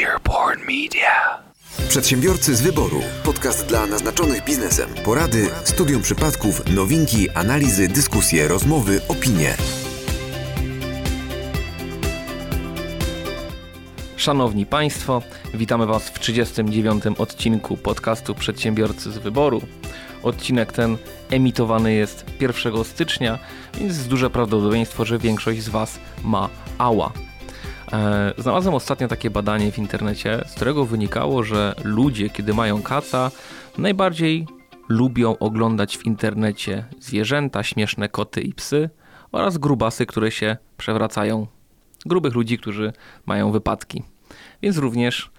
Earborn Media. Przedsiębiorcy z wyboru. Podcast dla naznaczonych biznesem. Porady, studium przypadków, nowinki, analizy, dyskusje, rozmowy, opinie. Szanowni Państwo, witamy Was w 39. odcinku podcastu Przedsiębiorcy z Wyboru. Odcinek ten emitowany jest 1 stycznia, więc jest duże prawdopodobieństwo, że większość z Was ma ała. E, Znalazłem ostatnio takie badanie w internecie, z którego wynikało, że ludzie, kiedy mają kaca, najbardziej lubią oglądać w internecie zwierzęta, śmieszne koty i psy oraz grubasy, które się przewracają. Grubych ludzi, którzy mają wypadki. Więc również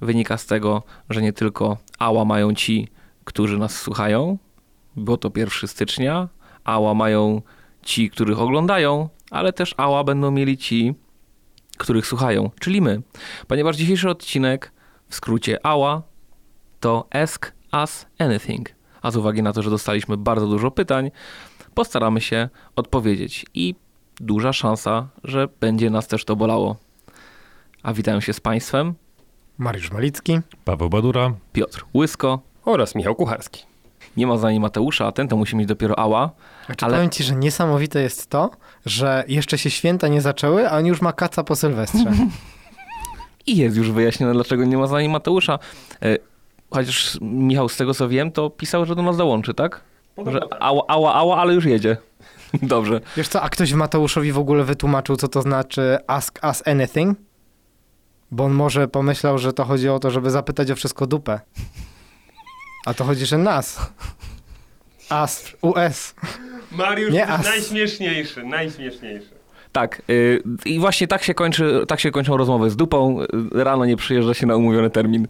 wynika z tego, że nie tylko ała mają ci, którzy nas słuchają, bo to 1 stycznia, ała mają ci, których oglądają, ale też ała będą mieli ci, których słuchają, czyli my. Ponieważ dzisiejszy odcinek, w skrócie AWA, to Ask Us Anything. A z uwagi na to, że dostaliśmy bardzo dużo pytań, postaramy się odpowiedzieć i duża szansa, że będzie nas też to bolało. A witają się z Państwem Mariusz Malicki. Paweł Badura. Piotr Łysko, Oraz Michał Kucharski. Nie ma za nim Mateusza, a ten to musi mieć dopiero ała. Znaczy, Ale- Powiem ci, że niesamowite jest to, że jeszcze się święta nie zaczęły, a on już ma kaca po Sylwestrze. I jest już wyjaśnione, dlaczego nie ma za nim Mateusza. E, Chociaż Michał, z tego co wiem, to pisał, że do nas dołączy, tak? Że ała, ała, ała, ale już jedzie. Dobrze. Wiesz co, a ktoś Mateuszowi w ogóle wytłumaczył, co to znaczy ask us anything? Bo on może pomyślał, że to chodzi o to, żeby zapytać o wszystko dupę. A to chodzi, że nas. As, US. Mariusz Nie, jest as. najśmieszniejszy, najśmieszniejszy. Tak. y, I właśnie tak się, kończy, tak się kończą rozmowy z dupą. Y, Rano nie przyjeżdża się na umówiony termin.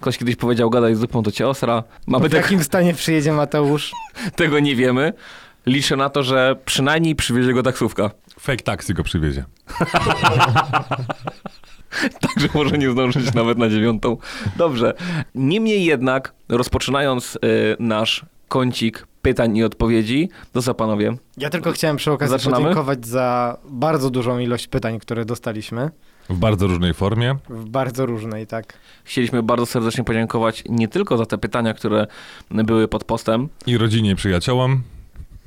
Ktoś kiedyś powiedział, gadaj z dupą, to cię osra. Mamy W tak, jakim stanie przyjedzie Mateusz? tego nie wiemy. Liczę na to, że przynajmniej przywiezie go taksówka. Fake taxi go przywiezie. Także może nie zdążyć nawet na dziewiątą. Dobrze. Niemniej jednak, rozpoczynając y, nasz kącik pytań i odpowiedzi, to co panowie? Ja tylko chciałem przy okazji Zaczynamy? podziękować za bardzo dużą ilość pytań, które dostaliśmy. W bardzo różnej formie. W bardzo różnej, tak. Chcieliśmy bardzo serdecznie podziękować nie tylko za te pytania, które były pod postem, I rodzinie i przyjaciołom.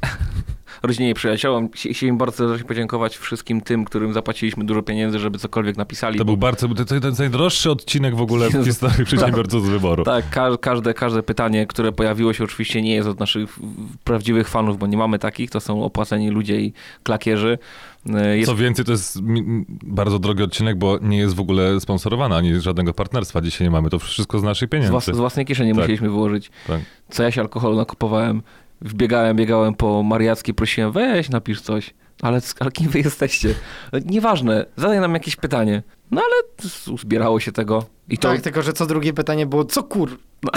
rodzinie i przyjaciołom. Chci- Chcieliśmy bardzo serdecznie podziękować wszystkim tym, którym zapłaciliśmy dużo pieniędzy, żeby cokolwiek napisali. To był bardzo, to, jest najdroższy odcinek w ogóle w historii przedsiębiorców z wyboru. Tak, ka- każde, każde pytanie, które pojawiło się oczywiście nie jest od naszych prawdziwych fanów, bo nie mamy takich, to są opłaceni ludzie i klakierzy. Y, Jest Co więcej, to jest bardzo drogi odcinek, bo nie jest w ogóle sponsorowany, ani żadnego partnerstwa dzisiaj nie mamy. To wszystko z naszych z, pieniędzy. włas- z własnej kieszeni Tak. musieliśmy wyłożyć. Tak. Co ja się alkoholu nakupowałem, wbiegałem, biegałem po Mariackiej, prosiłem, weź, napisz coś. Ale, ale kim wy jesteście? Nieważne, zadaj nam jakieś pytanie. No ale zbierało się tego. I to, Tak, tylko że co drugie pytanie było, co kur...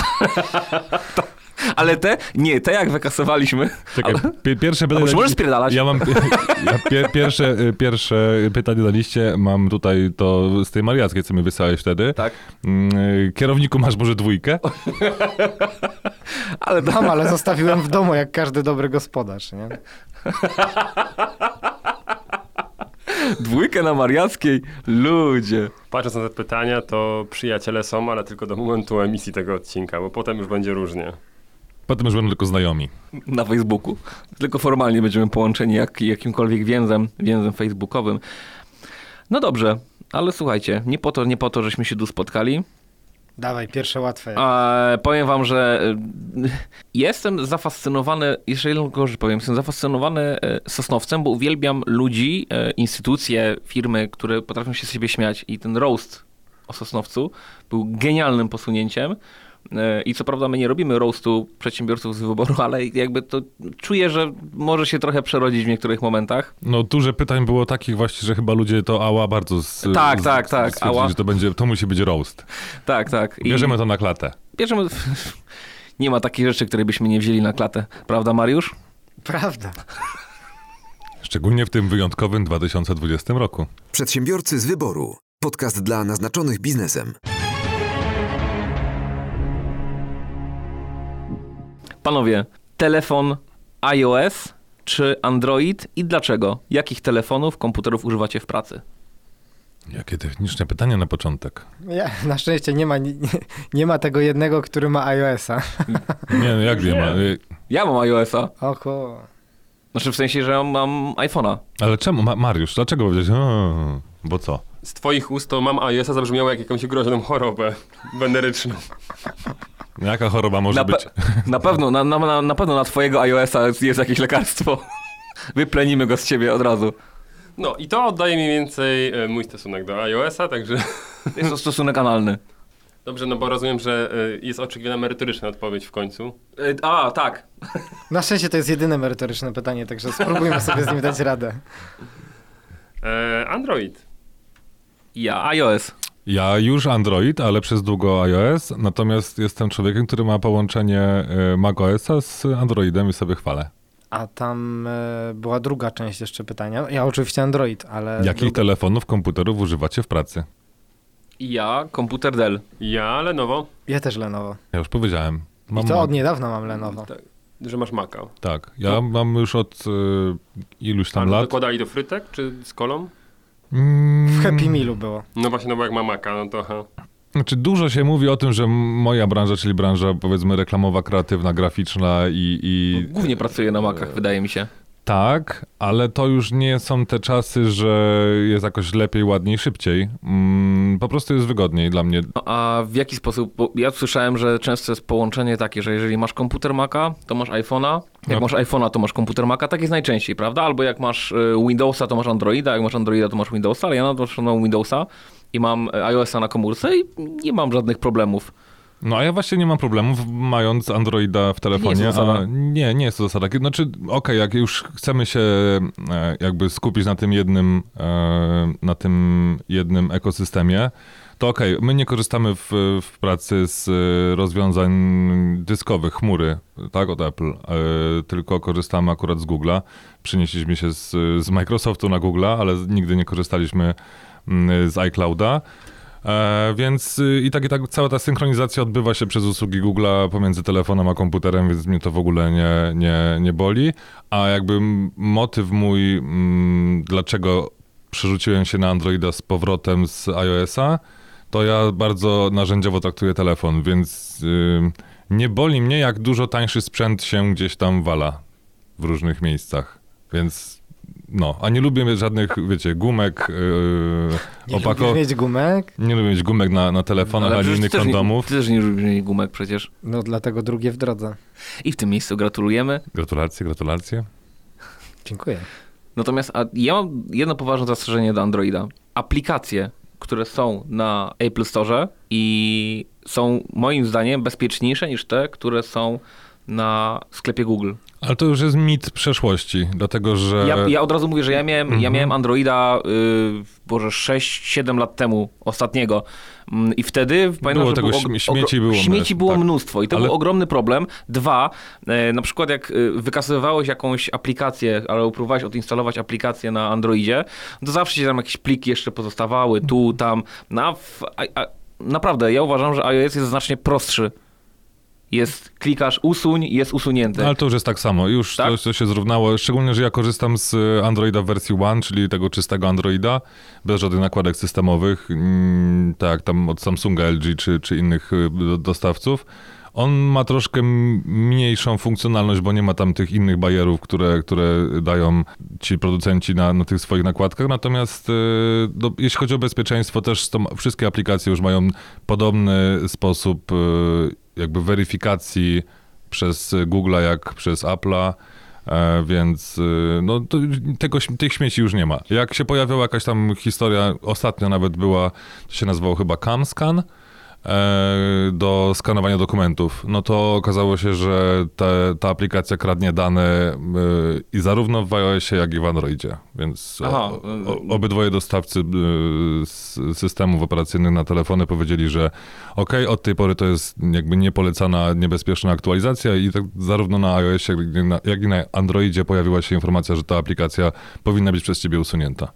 Ale te, nie, te jak wykasowaliśmy. Czekaj, Ale- pi- pierwsze pytanie... może możesz spierdalać? Ja mam ja pie, pierwsze, pierwsze pytanie na liście. Mam tutaj to z tej Mariackiej, co mi wysłałeś wtedy. Tak. Mm, Kierowniku masz może dwójkę? Ale Mam, ale zostawiłem w domu, jak każdy dobry gospodarz, nie? dwójkę na Mariackiej, ludzie. Patrząc na te pytania, to przyjaciele są, ale tylko do momentu emisji tego odcinka, bo potem już będzie różnie. Potem już będą tylko znajomi. na Facebooku. Tylko formalnie będziemy połączeni jak, jakimkolwiek więzem, więzem facebookowym. No dobrze, ale słuchajcie, nie po to, nie po to, żeśmy się tu spotkali. Dawaj, pierwsze łatwe. A, powiem wam, że y, jestem zafascynowany, jeszcze jedną rzecz powiem, jestem zafascynowany y, Sosnowcem, bo uwielbiam ludzi, y, instytucje, firmy, które potrafią się z siebie śmiać i ten roast o Sosnowcu był genialnym posunięciem. Y, I co prawda my nie robimy roastu przedsiębiorców z wyboru, ale jakby to czuję, że może się trochę przerodzić w niektórych momentach. No dużo pytań było takich właśnie, że chyba ludzie to ała bardzo z, Tak, z, tak, tak, ała. że to, będzie, to musi być roast. Tak, tak. I Bierzemy to na klatę. bierzemy... Nie ma takiej rzeczy, której byśmy nie wzięli na klatę. Prawda, Mariusz? Prawda. Szczególnie w tym wyjątkowym 2020 roku. Przedsiębiorcy z wyboru. Podcast dla naznaczonych biznesem. Panowie, telefon iOS czy Android i dlaczego? Jakich telefonów, komputerów używacie w pracy? Jakie techniczne pytania na początek. Ja, na szczęście nie ma, nie, nie ma tego jednego, który ma iOS-a. Nie, no jak nie ma. Ja mam iOS-a. Oho. Znaczy w sensie, że mam iPhone'a. Ale czemu, Ma- Mariusz, dlaczego powiedziałeś, "O, bo co? Z twoich ust to mam iOS-a zabrzmiało jak jakąś groźną chorobę weneryczną. Jaka choroba może Na, być? na pewno, na, na, na, na pewno na twojego iOS-a jest, jakieś lekarstwo. Wyplenimy go z ciebie od razu. No i to oddaje mniej więcej e, mój stosunek do iOS-a, także Jest to stosunek analny. dobrze, no bo rozumiem, że e, jest oczekiwana merytoryczna odpowiedź w końcu. Y, A, tak. Na szczęście to jest jedyne merytoryczne pytanie, także spróbujmy sobie z nim dać radę. E, Android. Ja, iOS. Ja już Android, ale przez długo iOS, natomiast jestem człowiekiem, który ma połączenie y, macOSa z Androidem i sobie chwalę. A tam e, była druga część jeszcze pytania. Ja oczywiście Android, ale... Jakich druga... telefonów, komputerów używacie w pracy? Ja, komputer Dell. Ja, Lenovo. Ja też Lenovo. Ja już powiedziałem. I to od niedawna mam Lenovo. Tak, że masz Maca. Tak, ja mam już od y, iluś tam Ale lat. dokładali do frytek czy z kolą? Mm, W Happy Mealu było. No właśnie, no bo jak ma Maca, no to. Znaczy dużo się mówi o tym, że moja branża, czyli branża powiedzmy reklamowa, kreatywna, graficzna i, i Głównie pracuję na Macach, wydaje mi się. Tak, ale to już nie są te czasy, że jest jakoś lepiej, ładniej, szybciej. Mm, po prostu jest wygodniej dla mnie. No, A w jaki sposób? Bo ja słyszałem, że często jest połączenie takie, że jeżeli masz komputer Maca, to masz iPhone'a. Jak No. masz iPhone'a, to masz komputer Maca. Tak jest najczęściej, prawda? Albo jak masz y, Windowsa, to masz Androida. Jak masz Androida, to masz Windowsa. Ale ja mam Windowsa i mam y, iOS-a na komórce i nie mam żadnych problemów. No a ja właśnie nie mam problemów mając Androida w telefonie. Nie jest to zasada. nie, nie jest to zasada. Znaczy, okej, jak już chcemy się e, jakby skupić na tym jednym, e, na tym jednym ekosystemie, to okej, my nie korzystamy w, w pracy z e, rozwiązań dyskowych, chmury, tak, od Apple, tylko korzystamy akurat z Google'a. Przenieśliśmy się z, z Microsoftu na Google'a, ale nigdy nie korzystaliśmy mm, z iClouda. E, więc y, i tak i tak cała ta synchronizacja odbywa się przez usługi Google'a pomiędzy telefonem a komputerem, więc mnie to w ogóle nie, nie, nie boli. A jakby m- motyw mój, mm, dlaczego przerzuciłem się na Androida z powrotem z iOS-a, to ja bardzo narzędziowo traktuję telefon, więc y, nie boli mnie, jak dużo tańszy sprzęt się gdzieś tam wala w różnych miejscach. Więc no, a nie lubię żadnych, wiecie, gumek, yy, Nie lubisz mieć gumek? Nie lubię mieć gumek na, na telefonach Ale ani innych też nie- kondomów. Ty też nie lubisz mieć gumek przecież. No dlatego drugie w drodze. I w tym miejscu gratulujemy. Gratulacje, gratulacje. Dziękuję. Natomiast a ja mam jedno poważne zastrzeżenie do Androida. Aplikacje, które są na Apple Store i są moim zdaniem bezpieczniejsze niż te, które są na sklepie Google. Ale to już jest mit przeszłości, dlatego że... Ja, ja od razu mówię, że ja miałem, ja Mhm. miałem Androida, y, Boże, 6-7 lat temu, ostatniego. Mm, I wtedy pamiętam, Było że tego śmie- śmieci było śmieci mnóstwo, było tak. mnóstwo i to Ale- był ogromny problem. Dwa, e, na przykład jak y, wykazywałeś jakąś aplikację, albo próbowałeś odinstalować aplikację na Androidzie, to zawsze się tam jakieś pliki jeszcze pozostawały, tu, tam. No, a w, a, a, naprawdę, ja uważam, że iOS jest znacznie prostszy. Jest, klikasz usuń jest usunięty. Ale to już jest tak samo, już Tak? to, to się zrównało, szczególnie, że ja korzystam z Androida w wersji One, czyli tego czystego Androida, bez żadnych nakładek systemowych, mm, tak tam od Samsunga, LG czy, czy innych do- dostawców. On ma troszkę mniejszą funkcjonalność, bo nie ma tam tych innych bajerów, które, które dają ci producenci na, na tych swoich nakładkach. Natomiast y, do, jeśli chodzi o bezpieczeństwo, też to, wszystkie aplikacje już mają podobny sposób jakby weryfikacji przez Google'a jak przez Apple'a. E, więc y, no, tego, tych śmieci już nie ma. Jak się pojawiała jakaś tam historia, ostatnio nawet była, to się nazywało chyba CamScan, e, do skanowania dokumentów, no to okazało się, że te, ta aplikacja kradnie dane y, i zarówno w iOSie, jak i w Androidzie, więc Aha, o, o, obydwoje dostawcy s- systemów operacyjnych na telefony powiedzieli, że ok, od tej pory to jest jakby niepolecana, niebezpieczna aktualizacja i tak zarówno na iOSie, jak i na Androidzie pojawiła się informacja, że ta aplikacja powinna być przez ciebie usunięta.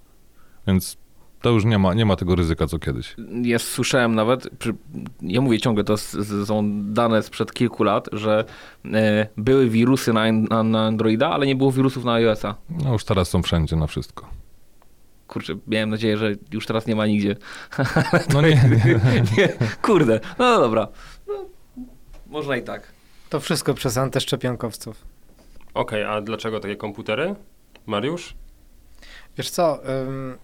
Więc to już nie ma, nie ma tego ryzyka co kiedyś. Ja słyszałem nawet, ja mówię ciągle, to są dane sprzed kilku lat, że e, były wirusy na, na, na Androida, ale nie było wirusów na iOS-a. No już teraz są wszędzie na wszystko. Kurczę, miałem nadzieję, że już teraz nie ma nigdzie. No nie, nie. nie, kurde, no dobra. No, można i tak. To wszystko przez antyszczepionkowców. Okej, a dlaczego takie komputery? Mariusz? Wiesz co, ym,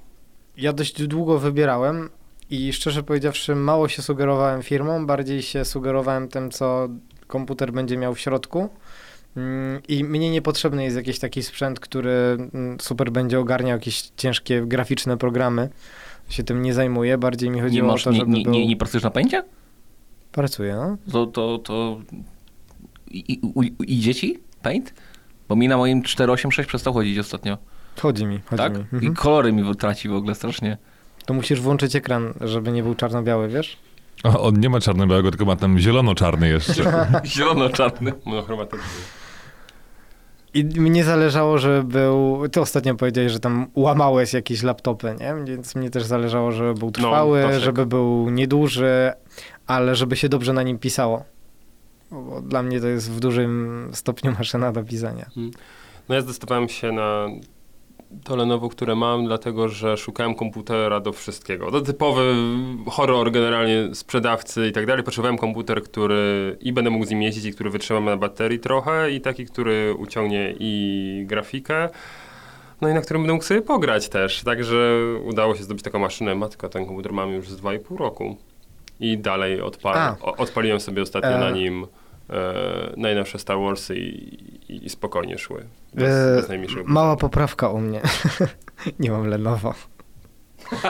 ja dość długo wybierałem i szczerze powiedziawszy mało się sugerowałem firmą, bardziej się sugerowałem tym, co komputer będzie miał w środku. Ym, I mnie niepotrzebny jest jakiś taki sprzęt, który mm, super będzie ogarniał jakieś ciężkie graficzne programy. Się tym nie zajmuję, bardziej mi Nie, chodziło masz, o to, nie, żeby nie, był... nie, nie pracujesz na pędzie? Pracuję, no. To, to, to i, i, idzie ci paint? Bo mi na moim 486 przestał chodzić ostatnio. Chodzi mi, chodzi tak? mi. I Mhm. kolory mi traci w ogóle strasznie. To musisz włączyć ekran, żeby nie był czarno-biały, wiesz? A On nie ma czarno-białego, tylko ma tam zielono-czarny jeszcze. Zielono-czarny. Monochromatyczny. I mnie zależało, żeby był. Ty ostatnio powiedziałeś, że tam łamałeś jakieś laptopy, nie? Więc mnie też zależało, żeby był trwały, pasek. żeby był nieduży, ale żeby się dobrze na nim pisało. Bo dla mnie to jest w dużym stopniu maszyna do pisania. No ja zdecydowałem się na to Lenovo, które mam, dlatego że szukałem komputera do wszystkiego. To typowy horror generalnie sprzedawcy i tak dalej. Potrzebowałem komputer, który i będę mógł z nim jeździć i który wytrzyma na baterii trochę i taki, który uciągnie i grafikę. No i na którym będę mógł sobie pograć też. Także udało się zdobyć taką maszynę. Matka, ten komputer mam już z 2,5 roku. I dalej odpal, A. odpaliłem sobie ostatnio E. na nim e, najnowsze Star Warsy i, i, i spokojnie szły. Bez, E, bez Mała poprawka u mnie. nie mam Lenovo.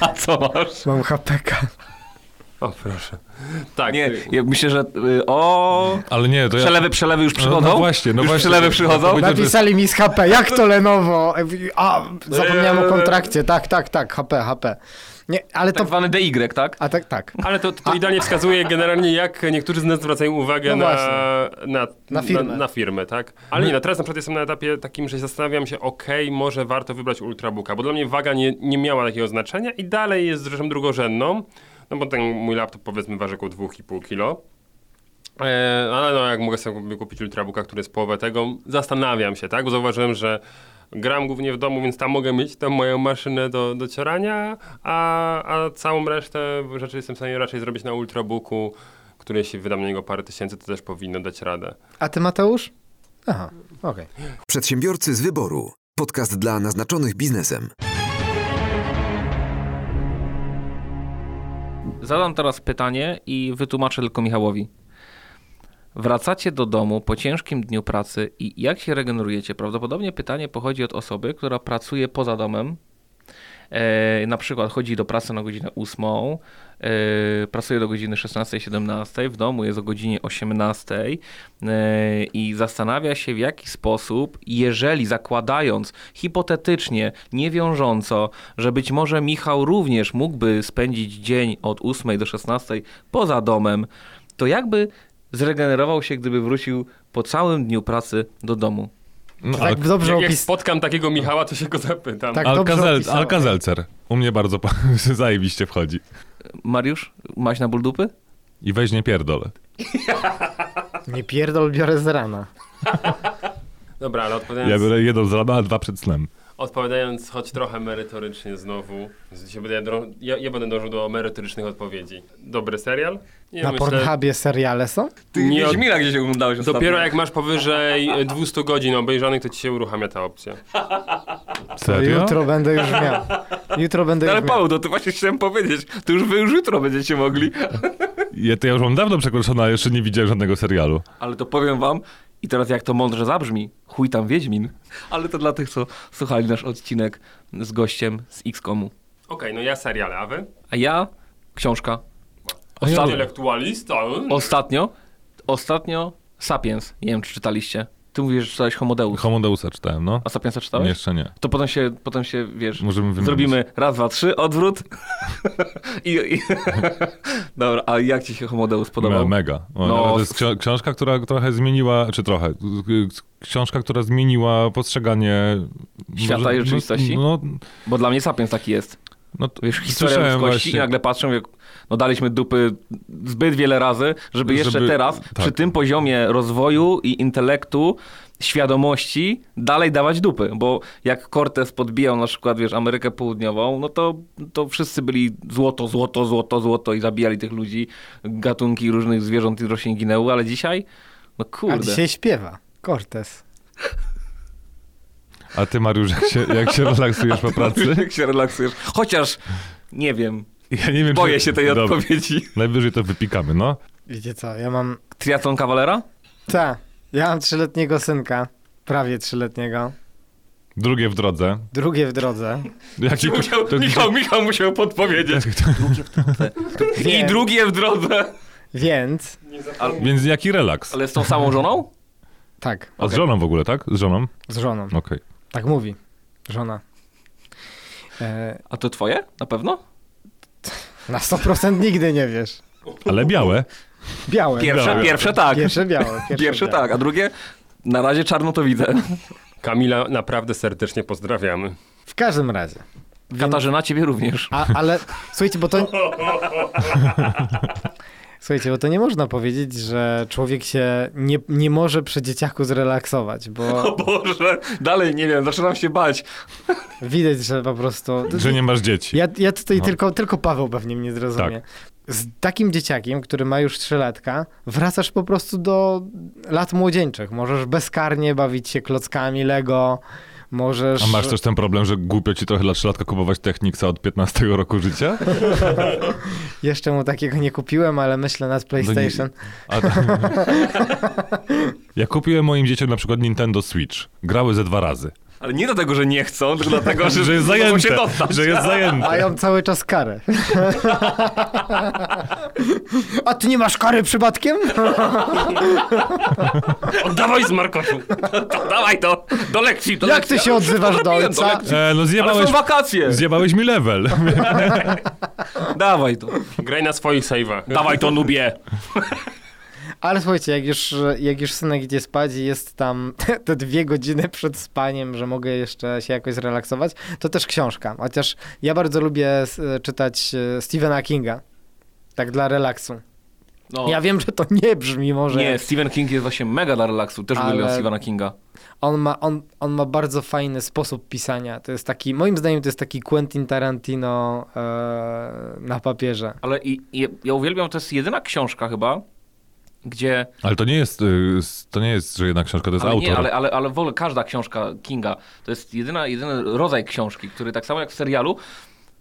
A co masz? Mam HPK. O, proszę. Tak. Nie, ja myślę, że y, o... Ale nie, to ja... Przelewy, przelewy już przychodzą? No, no właśnie, no już właśnie. przelewy przychodzą? Napisali mi z HP. Jak to Lenovo? A, zapomniałem o Eee. kontrakcie. Tak, tak, tak. HP, HP. Nie, ale to... Tak zwany DY, tak? A tak, tak. Ale to, to idealnie wskazuje generalnie, jak niektórzy z nas zwracają uwagę No na, na, Na firmę. Na, na firmę, tak? Ale nie, no teraz na przykład jestem na etapie takim, że zastanawiam się, okej, może warto wybrać Ultrabooka, bo dla mnie waga nie, nie miała takiego znaczenia i dalej jest rzeczą drugorzędną, no bo ten mój laptop powiedzmy waży około 2,5 kilo. E, ale no, jak mogę sobie kupić Ultrabooka, który jest połowę tego, zastanawiam się, tak? Bo zauważyłem, że gram głównie w domu, więc tam mogę mieć tę moją maszynę do docierania, a, a całą resztę rzeczy jestem w stanie raczej zrobić na Ultrabooku, który jeśli wydam na niego parę tysięcy, to też powinno dać radę. A ty, Mateusz? Aha, okej. Przedsiębiorcy z wyboru. Podcast dla naznaczonych biznesem. Zadam teraz pytanie i wytłumaczę tylko Michałowi. Wracacie do domu po ciężkim dniu pracy i jak się regenerujecie? Prawdopodobnie pytanie pochodzi od osoby, która pracuje poza domem. E, na przykład chodzi do pracy na godzinę 8, e, pracuje do godziny 16-17, w domu jest o godzinie 18 e, i zastanawia się w jaki sposób, jeżeli zakładając hipotetycznie, niewiążąco, że być może Michał również mógłby spędzić dzień od 8 do 16 poza domem, to jakby zregenerował się, gdyby wrócił po całym dniu pracy do domu. No, al- Tak dobrze Jak, jak opis... spotkam takiego Michała, to się go zapytam. Tak. dobrze Alka-Zel-. Alka-Zelcer. U mnie bardzo pa- zajebiście wchodzi. Mariusz, masz na ból dupy? I weź nie pierdolę. Nie pierdol, biorę z rana. Dobra, ale odpowiadając... Ja biorę jedną z rana, a dwa przed snem. Odpowiadając choć trochę merytorycznie znowu, dzisiaj będę, ja, ja będę dążył do merytorycznych odpowiedzi. Dobry serial? Nie Na Pornhubie seriale są? Ty Nie od- Wiedźmina gdzieś oglądałeś ostatnio. Dopiero jak masz powyżej e, 200 godzin obejrzanych, to ci się uruchamia ta opcja. Serio? jutro będę już miał. Jutro będę No ale już miał. Paweł, to ty właśnie chciałem powiedzieć. To już wy już jutro będziecie mogli. Ja, to ja już mam dawno przekroczone, a jeszcze nie widziałem żadnego serialu. Ale to powiem wam, i teraz jak to mądrze zabrzmi, chuj tam Wiedźmin. Ale to dla tych, co słuchali nasz odcinek z gościem z X-Komu. Okej, no ja seriale, a wy? A ja, książka. Ostatnio... Ostat... Intelektualista? Ostatnio, ostatnio Sapiens. Nie wiem, czy czytaliście. Ty mówisz, że czytałeś Homo Deus. Homo Deusa czytałem, no. A Sapiensa czytałeś? Jeszcze nie. To potem się, potem się, wiesz, Możemy zrobimy raz, dwa, trzy, odwrót. I, i... Dobra, a jak ci się Homo Deus podobał? Me, mega. O, No, to jest książka, która trochę zmieniła, czy trochę, książka, która zmieniła postrzeganie... Świata i rzeczywistości? No, Bo dla mnie Sapiens taki jest. No to Wiesz, historia ludzkości i nagle patrzą, jak no daliśmy dupy zbyt wiele razy, żeby jeszcze Żeby- teraz tak. przy tym poziomie rozwoju i intelektu, świadomości dalej dawać dupy, bo jak Cortez podbijał na przykład, wiesz, Amerykę Południową, no to, to wszyscy byli złoto, złoto, złoto, złoto i zabijali tych ludzi, gatunki różnych zwierząt i roślin ginęły, ale dzisiaj, no A kurde. dzisiaj śpiewa. Cortez. A ty, Mariusz, jak się, jak się relaksujesz po pracy? Jak się relaksujesz. Chociaż, nie wiem, Ja nie wiem, boję czy... się tej Dobra, odpowiedzi. Najwyżej to wypikamy, no. Wiecie co, ja mam... Triatlon kawalera? Ta, ja mam trzyletniego synka. Prawie trzyletniego. Drugie w drodze. Drugie w drodze. Jaki, Musiał, to- Michał, Michał musiał podpowiedzieć. I Wiem. drugie w drodze. Więc... Więc jaki relaks? Ale z tą samą żoną? Tak, A z żoną w ogóle, tak? Z żoną? z żoną. Okej. Tak mówi. Żona. E, A to twoje? Na pewno? na 100% nigdy nie wiesz. Ale białe? Białe. Pierwsze, Białe. pierwsze tak. Pierwsze białe. Pierwsze, Pierwsze białe. tak, a drugie na razie czarno to widzę. Kamila naprawdę serdecznie pozdrawiamy. W każdym razie. Katarzyna, ciebie również. a, ale słuchajcie, bo to... Słuchajcie, bo to nie można powiedzieć, że człowiek się nie, nie może przy dzieciaku zrelaksować, bo O Boże, dalej nie wiem, zaczynam się bać. widać, że po prostu... Że nie masz dzieci. Ja, ja tutaj No. tylko, tylko Paweł pewnie mnie zrozumie. Z takim dzieciakiem, który ma już trzylatka, wracasz po prostu do lat młodzieńczych. Możesz bezkarnie bawić się klockami Lego, możesz... A masz też ten problem, że głupio ci trochę dla trzylatka kupować Technicsa od 15 roku życia? Jeszcze mu takiego nie kupiłem, ale myślę nad PlayStation. A, ja kupiłem moim dzieciom na przykład Nintendo Switch. Grały ze dwa razy. Ale nie dlatego, że nie chcą, tylko dlatego, że, Że jest zajęte. się dostać. Że jest zajęte. Mają cały czas karę. A ty nie masz kary przypadkiem? Oddawaj z Markoszu! To, dawaj to, do lekcji, do Jak lekcji. ty się odzywasz do ojca? lekcji. E, no Ale zjebałeś, są wakacje. zjebałeś mi level. Dawaj to, Graj na swoich save'ach. dawaj to, nubie. Ale słuchajcie, jak już, jak już synek idzie spać i jest tam te dwie godziny przed spaniem, że mogę jeszcze się jakoś zrelaksować, to też książka. Chociaż ja bardzo lubię czytać e, Stephena Kinga. Tak dla relaksu. No. Ja wiem, że to nie brzmi może. Nie, Stephen King jest właśnie mega dla relaksu. Też Ale- uwielbiam Stephena Kinga. On ma, on, on ma bardzo fajny sposób pisania. To jest taki, moim zdaniem to jest taki Quentin Tarantino e, na papierze. Ale i, i, ja uwielbiam, to jest jedyna książka chyba, gdzie... Ale to nie jest, y, to nie jest, że jedna książka, to jest Ale autor. nie, ale, ale, ale w ogóle każda książka Kinga to jest jedyna, jedyny rodzaj książki, który tak samo jak w serialu,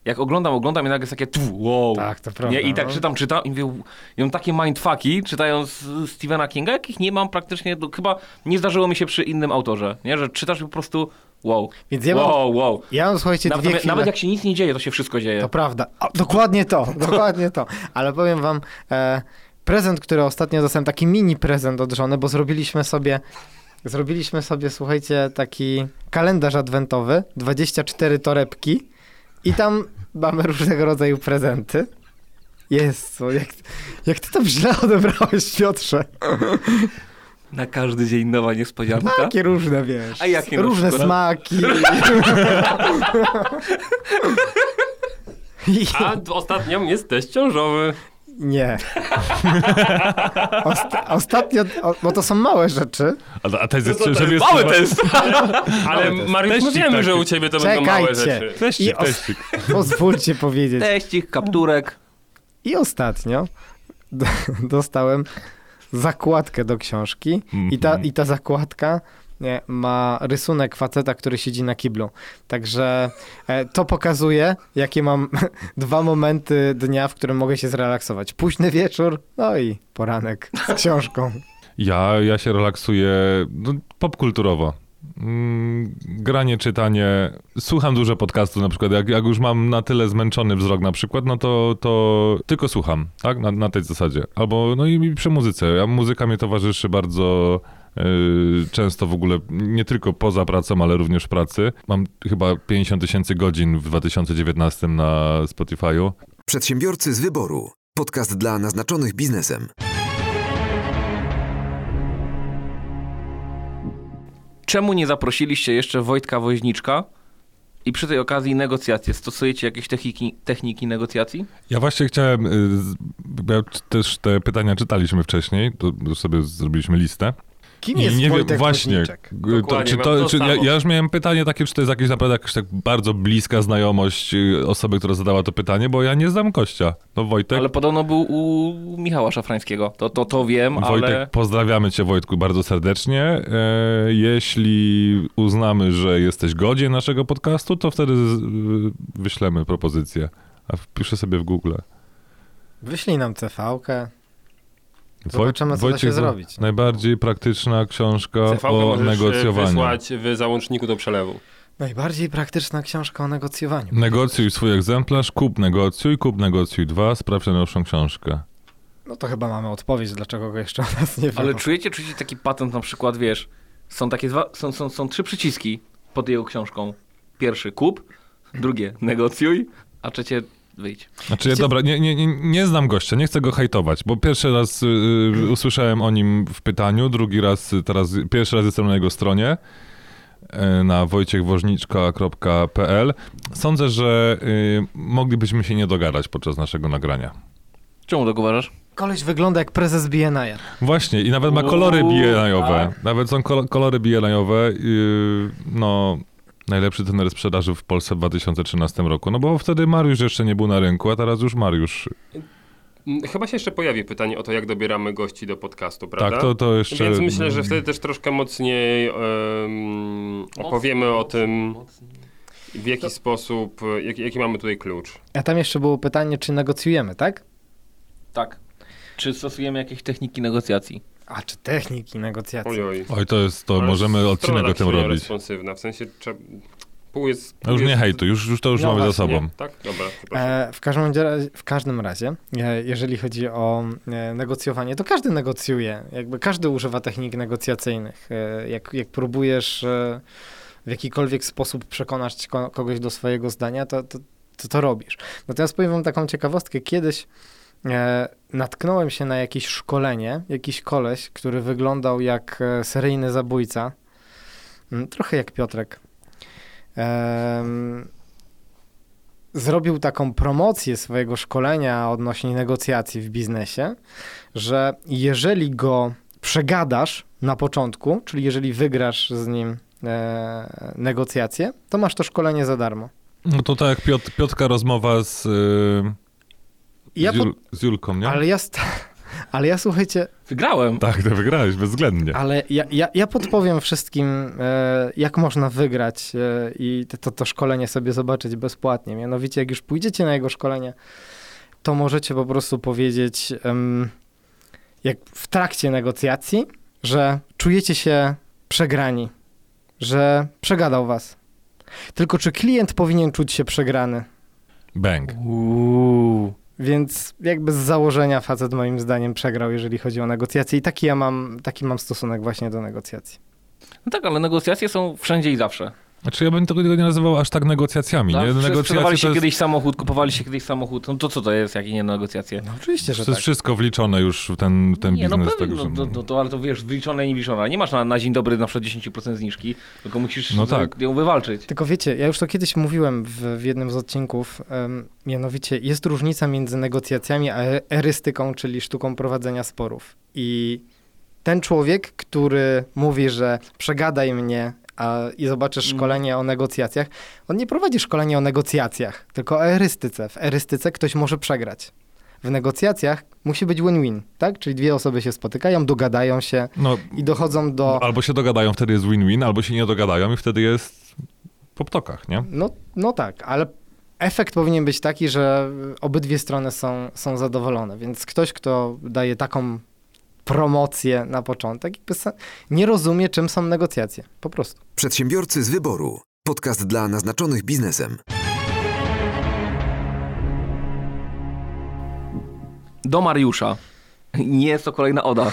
jak oglądam, oglądam i nagle jest takie tu, wow. Tak, to prawda. Nie? I tak no. czytam, czytam i mówię, i mam takie mindfucki czytając Stephena Kinga, jakich nie mam praktycznie, no, chyba nie zdarzyło mi się przy innym autorze, nie? Że czytasz i po prostu wow, Więc ja mam, wow, wow. ja mam słuchajcie, Nawet, dwie nawet jak się nic nie dzieje, to się wszystko dzieje. To prawda. O, dokładnie to, dokładnie to. Ale powiem wam, e, prezent, który ostatnio dostałem, taki mini prezent od żony, bo zrobiliśmy sobie, zrobiliśmy sobie, słuchajcie, taki kalendarz adwentowy, 24 torebki i tam mamy różnego rodzaju prezenty. Jest co, jak, jak ty to źle odebrałeś, Piotrze. Na każdy dzień nowa niespodzianka. Takie różne, wiesz. A jakie Różne przykład? smaki. I, A ostatnio jesteś ciążowy. Nie. Osta- ostatnio, o, bo to są małe rzeczy. A, a to jest, To, to żeby jest mały test. Ale Mariusz, Teścik wiemy, taki. że u ciebie to będą małe Czekajcie. rzeczy. Teścik, teścik. Pozwólcie powiedzieć. Teścik, kapturek. I ostatnio d- dostałem zakładkę do książki i ta, Mhm. i ta zakładka nie, ma rysunek faceta, który siedzi na kiblu. Także e, to pokazuje, jakie mam dwa momenty dnia, w którym mogę się zrelaksować. Późny wieczór, no i poranek z książką. Ja, ja się relaksuję no, popkulturowo. Mm, granie, czytanie. Słucham dużo podcastów na przykład. Jak, jak już mam na tyle zmęczony wzrok na przykład, no to, to tylko słucham, tak? Na, na tej zasadzie. Albo, no i, i przy muzyce. Ja, muzyka mnie towarzyszy bardzo często w ogóle, nie tylko poza pracą, ale również w pracy. Mam chyba 50 tysięcy godzin w 2019 na Spotify'u. Przedsiębiorcy z wyboru. Podcast dla naznaczonych biznesem. Czemu nie zaprosiliście jeszcze Wojtka Woźniczka, I przy tej okazji negocjacje. Stosujecie jakieś techniki, techniki negocjacji? Ja właśnie chciałem, y, ja też te pytania czytaliśmy wcześniej, to sobie zrobiliśmy listę. Kim I jest nie wiem, Wojtek właśnie, Woźniczek? g- to, czy to, czy ja, ja już miałem pytanie takie, czy to jest jakieś naprawdę jakaś tak bardzo bliska znajomość y, osoby, która zadała to pytanie, bo ja nie znam gościa. No Wojtek, Ale podobno był u Michała Szafrańskiego. To, to, to wiem, Wojtek, ale... pozdrawiamy cię Wojtku bardzo serdecznie. E, jeśli uznamy, że jesteś godzien naszego podcastu, to wtedy z, wyślemy propozycję. A wpiszę sobie w Google. Wyślij nam CV-kę. Woj- Zobaczymy, co da się zrobić. Najbardziej praktyczna książka CV o e, negocjowaniu. wysłać w załączniku do przelewu. Najbardziej praktyczna książka o negocjowaniu. Negocjuj swój egzemplarz, kup negocjuj, kup negocjuj 2, sprawdź najnowszą książkę. No to chyba mamy odpowiedź, dlaczego go jeszcze o nas nie Ale wiem. czujecie, czujecie taki patent na przykład, wiesz, są takie dwa, są, są, są trzy przyciski pod jego książką. Pierwszy kup, drugie negocjuj, a trzecie wyjdź. Znaczy, ja, dobra, nie, nie, nie, nie znam gościa, nie chcę go hejtować, bo pierwszy raz y, y, usłyszałem o nim w pytaniu, drugi raz, y, teraz, pierwszy raz jestem na jego stronie y, na wojciechwoźniczka.pl. Sądzę, że y, moglibyśmy się nie dogadać podczas naszego nagrania. Czemu tak uważasz? Koleś wygląda jak prezes BNI. Właśnie, i nawet ma kolory BNI-owe. tak. Nawet są kol- kolory BNI-owe. Yy, no, najlepszy trener sprzedaży w Polsce w 2013 roku. No bo wtedy Mariusz jeszcze nie był na rynku, a teraz już Mariusz. Chyba się jeszcze pojawi pytanie o to, jak dobieramy gości do podcastu, prawda? Tak, to, to jeszcze... Więc myślę, że wtedy też troszkę mocniej em, opowiemy o tym, w jaki sposób, e, jaki, jaki mamy tutaj klucz. A tam jeszcze było pytanie, czy negocjujemy, tak? Tak. Czy stosujemy jakieś techniki negocjacji? A czy techniki negocjacji? Oj, oj. Oj, to jest, to Ale możemy odcinek o tym nie robić. responsywna, w sensie trzeba... Pół jest... No Pół już nie jest, hejtu, już, już to już No mamy za sobą. Nie? Tak? Dobra. E, w, każdym razie, w każdym razie, e, jeżeli chodzi o e, negocjowanie, to każdy negocjuje. Jakby każdy używa technik negocjacyjnych. E, jak, jak próbujesz w jakikolwiek sposób przekonać ko- kogoś do swojego zdania, to, to, to to robisz. Natomiast powiem wam taką ciekawostkę. Kiedyś e, natknąłem się na jakieś szkolenie, jakiś koleś, który wyglądał jak e, seryjny zabójca. Mm, Trochę jak Piotrek. Em, zrobił taką promocję swojego szkolenia odnośnie negocjacji w biznesie, że jeżeli go przegadasz na początku, czyli jeżeli wygrasz z nim e, negocjacje, to masz to szkolenie za darmo. No to tak jak Piotr, Piotrka rozmowa z, I ja z, po, Jul, z Julką, nie? ale ja, ale ja słuchajcie, Wygrałem. Tak, to wygrałeś bezwzględnie. ale ja, ja, ja podpowiem wszystkim, e, jak można wygrać e, i to, to, to szkolenie sobie zobaczyć bezpłatnie. Mianowicie, jak już pójdziecie na jego szkolenie, to możecie po prostu powiedzieć, em, jak w trakcie negocjacji, że czujecie się przegrani, że przegadał was. Tylko czy klient powinien czuć się przegrany? Bang. Uuu. Więc jakby z założenia facet moim zdaniem przegrał, jeżeli chodzi o negocjacje i taki ja mam, taki mam stosunek właśnie do negocjacji. No tak, ale negocjacje są wszędzie i zawsze. Znaczy ja bym tego nie nazywał aż tak negocjacjami, No, nie? Negocjacje to jest, kiedyś samochód, kupowaliście kiedyś samochód, no to co to jest, jakie nie negocjacje? No oczywiście, że to jest tak. wszystko wliczone już w ten, w ten nie, no biznes. pewnie, tak, no, że- to, to, to, ale to wiesz, wyliczone i niewliczone. Nie masz na, na dzień dobry na przykład 10% zniżki, tylko musisz No tak. ją wywalczyć. Tylko wiecie, ja już to kiedyś mówiłem w, w jednym z odcinków, em, mianowicie jest różnica między negocjacjami a e- erystyką, czyli sztuką prowadzenia sporów. I ten człowiek, który mówi, że przegadaj mnie a, i zobaczysz Mm. szkolenie o negocjacjach, on nie prowadzi szkolenia o negocjacjach, tylko o erystyce. W erystyce ktoś może przegrać. W negocjacjach musi być win-win, tak? Czyli dwie osoby się spotykają, dogadają się No, i dochodzą do... albo się dogadają, wtedy jest win-win, albo się nie dogadają i wtedy jest po ptokach, nie? No, no tak, ale efekt powinien być taki, że obydwie strony są, są zadowolone. Więc ktoś, kto daje taką promocję na początek, nie rozumie, czym są negocjacje. Po prostu. Przedsiębiorcy z wyboru. Podcast dla naznaczonych biznesem. Do Mariusza. Nie jest to kolejna oda.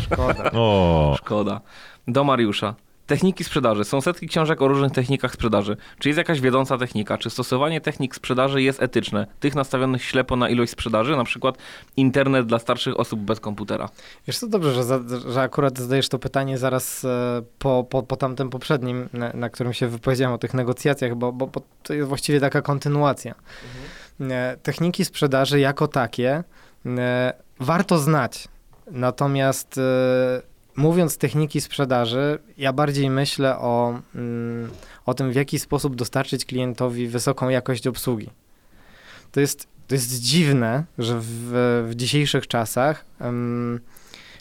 Szkoda. O, Szkoda. Do Mariusza. Techniki sprzedaży. Są setki książek o różnych technikach sprzedaży. Czy jest jakaś wiodąca technika? Czy stosowanie technik sprzedaży jest etyczne? Tych nastawionych ślepo na ilość sprzedaży, na przykład internet dla starszych osób bez komputera. Wiesz co, dobrze, że, za, że akurat zadajesz to pytanie zaraz e, po, po, po tamtym poprzednim, na, na którym się wypowiedziałem o tych negocjacjach, bo, bo, bo to jest właściwie taka kontynuacja. E, Techniki sprzedaży jako takie e, warto znać. Natomiast mówiąc techniki sprzedaży, ja bardziej myślę o, mm, o tym, w jaki sposób dostarczyć klientowi wysoką jakość obsługi. To jest, to jest dziwne, że w, w dzisiejszych czasach,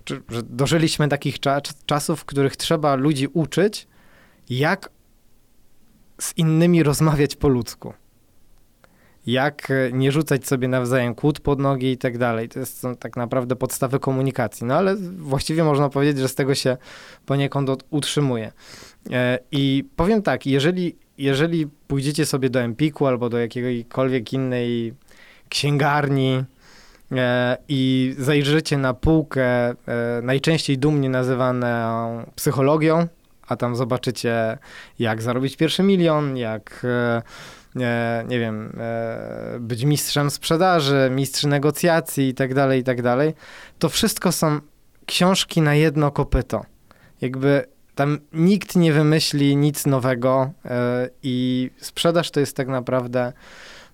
czy, że dożyliśmy takich cza, czasów, w których trzeba ludzi uczyć, jak z innymi rozmawiać po ludzku jak e, nie rzucać sobie nawzajem kłód pod nogi i tak dalej. To są tak naprawdę podstawy komunikacji. No ale właściwie można powiedzieć, że z tego się poniekąd utrzymuje. E, I powiem tak, jeżeli, jeżeli pójdziecie sobie do Empiku albo do jakiejkolwiek innej księgarni e, i zajrzycie na półkę najczęściej dumnie nazywaną psychologią, a tam zobaczycie jak zarobić pierwszy milion, jak nie wiem, e, być mistrzem sprzedaży, mistrz negocjacji i tak dalej, i tak dalej, to wszystko są książki na jedno kopyto. Jakby tam nikt nie wymyśli nic nowego e, i sprzedaż to jest tak naprawdę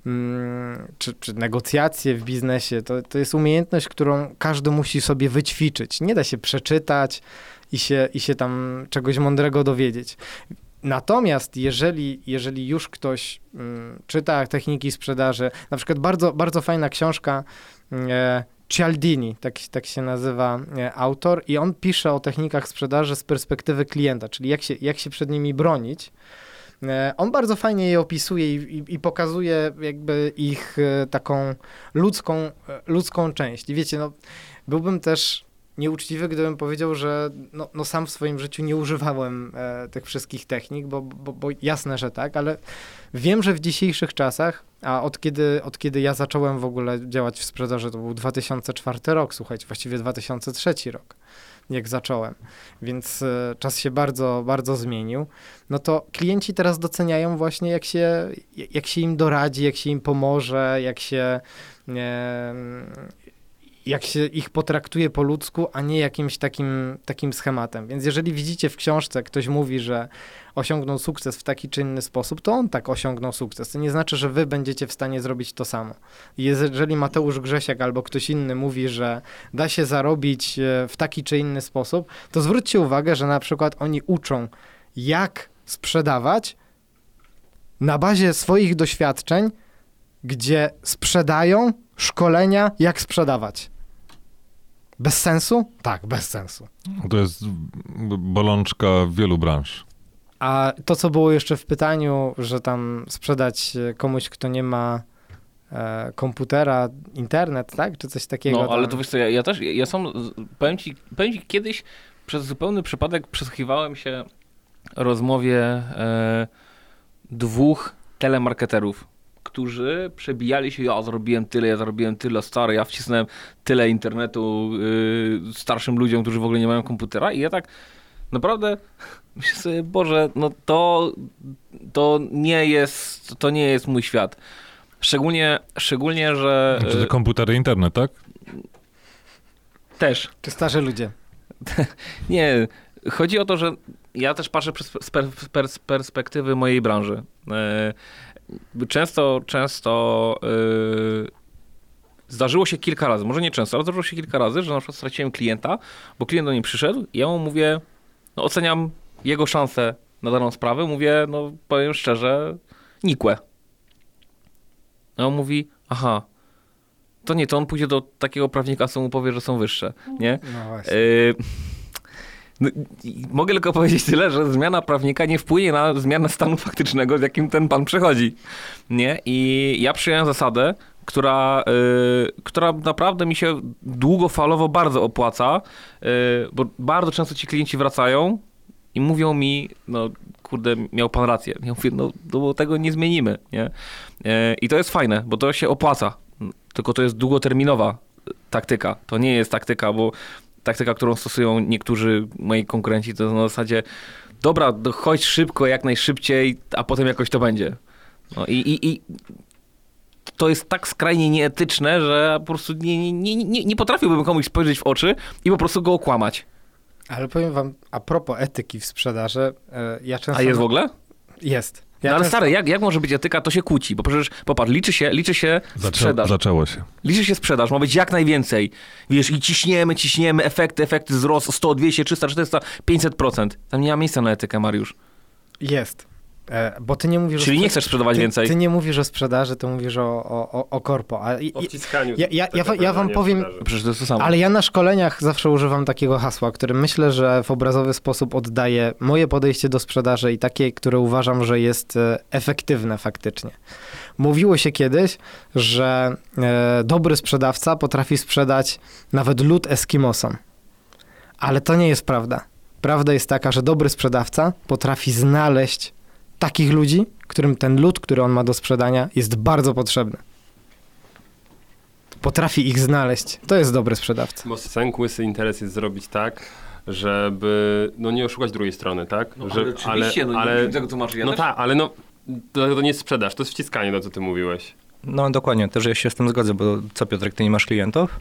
mm, czy, czy negocjacje w biznesie, to, to jest umiejętność, którą każdy musi sobie wyćwiczyć. Nie da się przeczytać i się, i się tam czegoś mądrego dowiedzieć. Natomiast jeżeli, jeżeli już ktoś mm, czyta techniki sprzedaży, na przykład bardzo, bardzo fajna książka e, Cialdini, tak, tak się nazywa e, autor, i on pisze o technikach sprzedaży z perspektywy klienta, czyli jak się, jak się przed nimi bronić. E, On bardzo fajnie je opisuje i, i, i pokazuje jakby ich e, taką ludzką, e, ludzką część. I wiecie, no, byłbym też nieuczciwy, gdybym powiedział, że no, no sam w swoim życiu nie używałem e, tych wszystkich technik, bo, bo, bo jasne, że tak, ale wiem, że w dzisiejszych czasach, a od kiedy, od kiedy ja zacząłem w ogóle działać w sprzedaży, to był 2004 rok, słuchajcie, właściwie 2003 rok, jak zacząłem, więc e, czas się bardzo, bardzo zmienił, no to klienci teraz doceniają właśnie, jak się, jak się im doradzi, jak się im pomoże, jak się... E, jak się ich potraktuje po ludzku, a nie jakimś takim, takim schematem. Więc jeżeli widzicie w książce, ktoś mówi, że osiągnął sukces w taki czy inny sposób, to on tak osiągnął sukces. To nie znaczy, że wy będziecie w stanie zrobić to samo. Jeżeli Mateusz Grzesiak albo ktoś inny mówi, że da się zarobić e, w taki czy inny sposób, to zwróćcie uwagę, że na przykład oni uczą, jak sprzedawać na bazie swoich doświadczeń, gdzie sprzedają szkolenia, jak sprzedawać. Bez sensu? Tak, bez sensu. To jest bolączka wielu branż. A to, co było jeszcze w pytaniu, że tam sprzedać e, komuś, kto nie ma e, komputera, internet, tak? Czy coś takiego. No, ale tam. to wiesz co, ja, ja też, ja, ja sam, powiem ci, powiem ci, kiedyś przez zupełny przypadek przysłuchiwałem się rozmowie e, dwóch telemarketerów, którzy przebijali się, ja zrobiłem tyle, ja zrobiłem tyle, stary, ja wcisnąłem tyle internetu y, starszym ludziom, którzy w ogóle nie mają komputera i ja tak naprawdę myślę sobie, Boże, no to, to nie jest, to nie jest mój świat. Szczególnie, szczególnie, że Czy te y, komputery, internet, tak? też Czy starzy ludzie? Nie, chodzi o to, że ja też patrzę przez z per, per, z perspektywy mojej branży. Często, często e, zdarzyło się kilka razy, może nie często, ale zdarzyło się kilka razy, że na przykład straciłem klienta, bo klient do mnie przyszedł i ja mu mówię, no oceniam jego szanse na daną sprawę, mówię, no powiem szczerze, nikłe. A on mówi, aha, to nie, to on pójdzie do takiego prawnika, co mu powie, że są wyższe, nie? No właśnie. Yy, no, mogę tylko powiedzieć tyle, że zmiana prawnika nie wpłynie na zmianę stanu faktycznego, z jakim ten pan przechodzi. Nie? I ja przyjąłem zasadę, która, yy, która naprawdę mi się długofalowo bardzo opłaca, yy, bo bardzo często ci klienci wracają i mówią mi, no kurde, miał pan rację. Ja mówię, no, no tego nie zmienimy. Nie? Yy, I to jest fajne, bo to się opłaca. Tylko to jest długoterminowa taktyka. To nie jest taktyka, bo taktyka, którą stosują niektórzy moi konkurenci, to na zasadzie dobra, chodź szybko, jak najszybciej, a potem jakoś to będzie. No i, i, i to jest tak skrajnie nieetyczne, że po prostu nie, nie, nie, nie potrafiłbym komuś spojrzeć w oczy i po prostu go okłamać. Ale powiem wam, a propos etyki w sprzedaży, e, ja często... A jest w ogóle? Jest. Ja No ale stary, jak, jak może być etyka, to się kłóci, bo przecież, popatrz, liczy się, liczy się Zaczę, sprzedaż. zaczęło się. Liczy się sprzedaż, ma być jak najwięcej. Wiesz, i ciśniemy, ciśniemy, efekty, efekty wzrost 100, 200, 300, 400, 500%. Tam nie ma miejsca na etykę, Mariusz. Jest. E, bo ty nie mówisz Czyli o nie chcesz sprzedawać ty, więcej. Ty nie mówisz o sprzedaży, ty mówisz o, o, o, o korpo. A, i, O wciskaniu. ja- ja- ja ja wam powiem-. Przecież to jest to samo. ale ja na szkoleniach zawsze używam takiego hasła, które myślę, że w obrazowy sposób oddaje moje podejście do sprzedaży i takie, które uważam, że jest e, efektywne faktycznie. Mówiło się kiedyś, że e, dobry sprzedawca potrafi sprzedać nawet lód Eskimosom. Ale to nie jest prawda. Prawda jest taka, że dobry sprzedawca potrafi znaleźć takich ludzi, którym ten lód, który on ma do sprzedania, jest bardzo potrzebny. Potrafi ich znaleźć. To jest dobry sprzedawca. Bo sęk łysy interes jest zrobić tak, żeby no nie oszukać drugiej strony, tak? No, Że- ale oczywiście, no, nie tego tłumaczy ja No tak, ale no to, to nie jest sprzedaż, to jest wciskanie, to co ty mówiłeś. No dokładnie, też ja się z tym zgodzę, bo co Piotrek, ty nie masz klientów?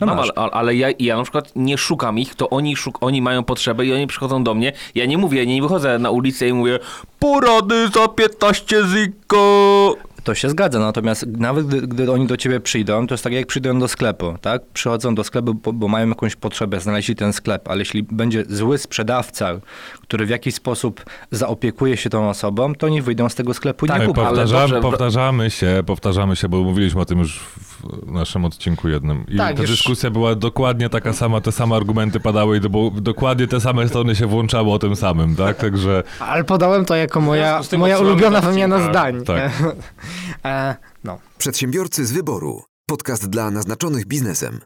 No Mam, ale, ale ja, ja na przykład nie szukam ich, to oni, szuk, oni mają potrzebę i oni przychodzą do mnie. Ja nie mówię, nie wychodzę na ulicę i mówię porady za 15 ziko. To się zgadza, natomiast nawet gdy, gdy oni do ciebie przyjdą, to jest tak jak przyjdą do sklepu, tak? Przychodzą do sklepu, bo, bo mają jakąś potrzebę, znaleźli ten sklep, ale jeśli będzie zły sprzedawca, który w jakiś sposób zaopiekuje się tą osobą, to oni wyjdą z tego sklepu i Tak, nie kupią. ale Powtarza, dobrze, powtarzamy się, powtarzamy się, bo mówiliśmy o tym już w naszym odcinku jednym. I Tak, ta już- dyskusja była dokładnie taka sama, te same argumenty padały i to było, dokładnie te same strony się włączały o tym samym, tak? Także Ale podałem to jako moja, moja ulubiona wymiana zdań. Tak. e, no. Przedsiębiorcy z wyboru. Podcast dla naznaczonych biznesem.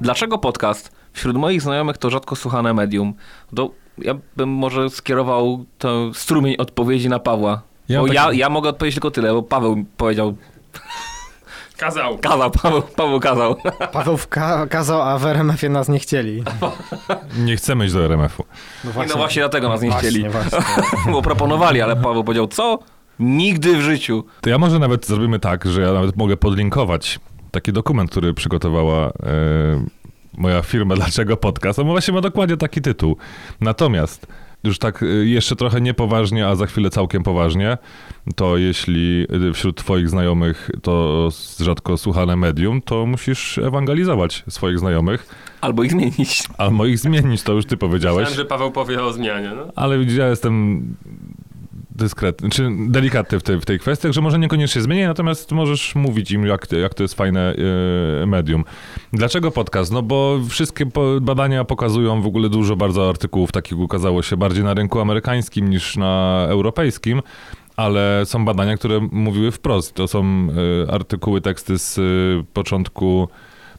Dlaczego podcast? Wśród moich znajomych to rzadko słuchane medium. To ja bym może skierował to strumień odpowiedzi na Pawła. Ja bo mam ja, taki- ja mogę odpowiedzieć tylko tyle, bo Paweł powiedział, Kazał. kazał, Paweł, Paweł kazał. Paweł wka- kazał, a w RMF-ie nas nie chcieli. nie chcemy iść do RMF-u. No I no właśnie dlatego nas nie chcieli. Właśnie, właśnie. Bo proponowali, ale Paweł powiedział, co? Nigdy w życiu. To ja może nawet zrobimy tak, że ja nawet mogę podlinkować taki dokument, który przygotowała e, moja firma Dlaczego Podcast. On właśnie ma dokładnie taki tytuł. Natomiast już tak e, jeszcze trochę niepoważnie, a za chwilę całkiem poważnie, to jeśli e, wśród twoich znajomych to rzadko słuchane medium, to musisz ewangelizować swoich znajomych, Albo ich zmienić. albo ich zmienić, to już ty powiedziałeś. Myślałem, że Paweł powie o zmianie, no. Ale widzisz, ja jestem dyskretny, czy delikatny w tej, w tej kwestii, że może niekoniecznie zmienię, natomiast możesz mówić im, jak, jak to jest fajne e, medium. Dlaczego podcast? No bo wszystkie badania pokazują w ogóle dużo bardzo artykułów, takich ukazało się bardziej na rynku amerykańskim niż na europejskim, ale są badania, które mówiły wprost. To są e, artykuły, teksty z e, początku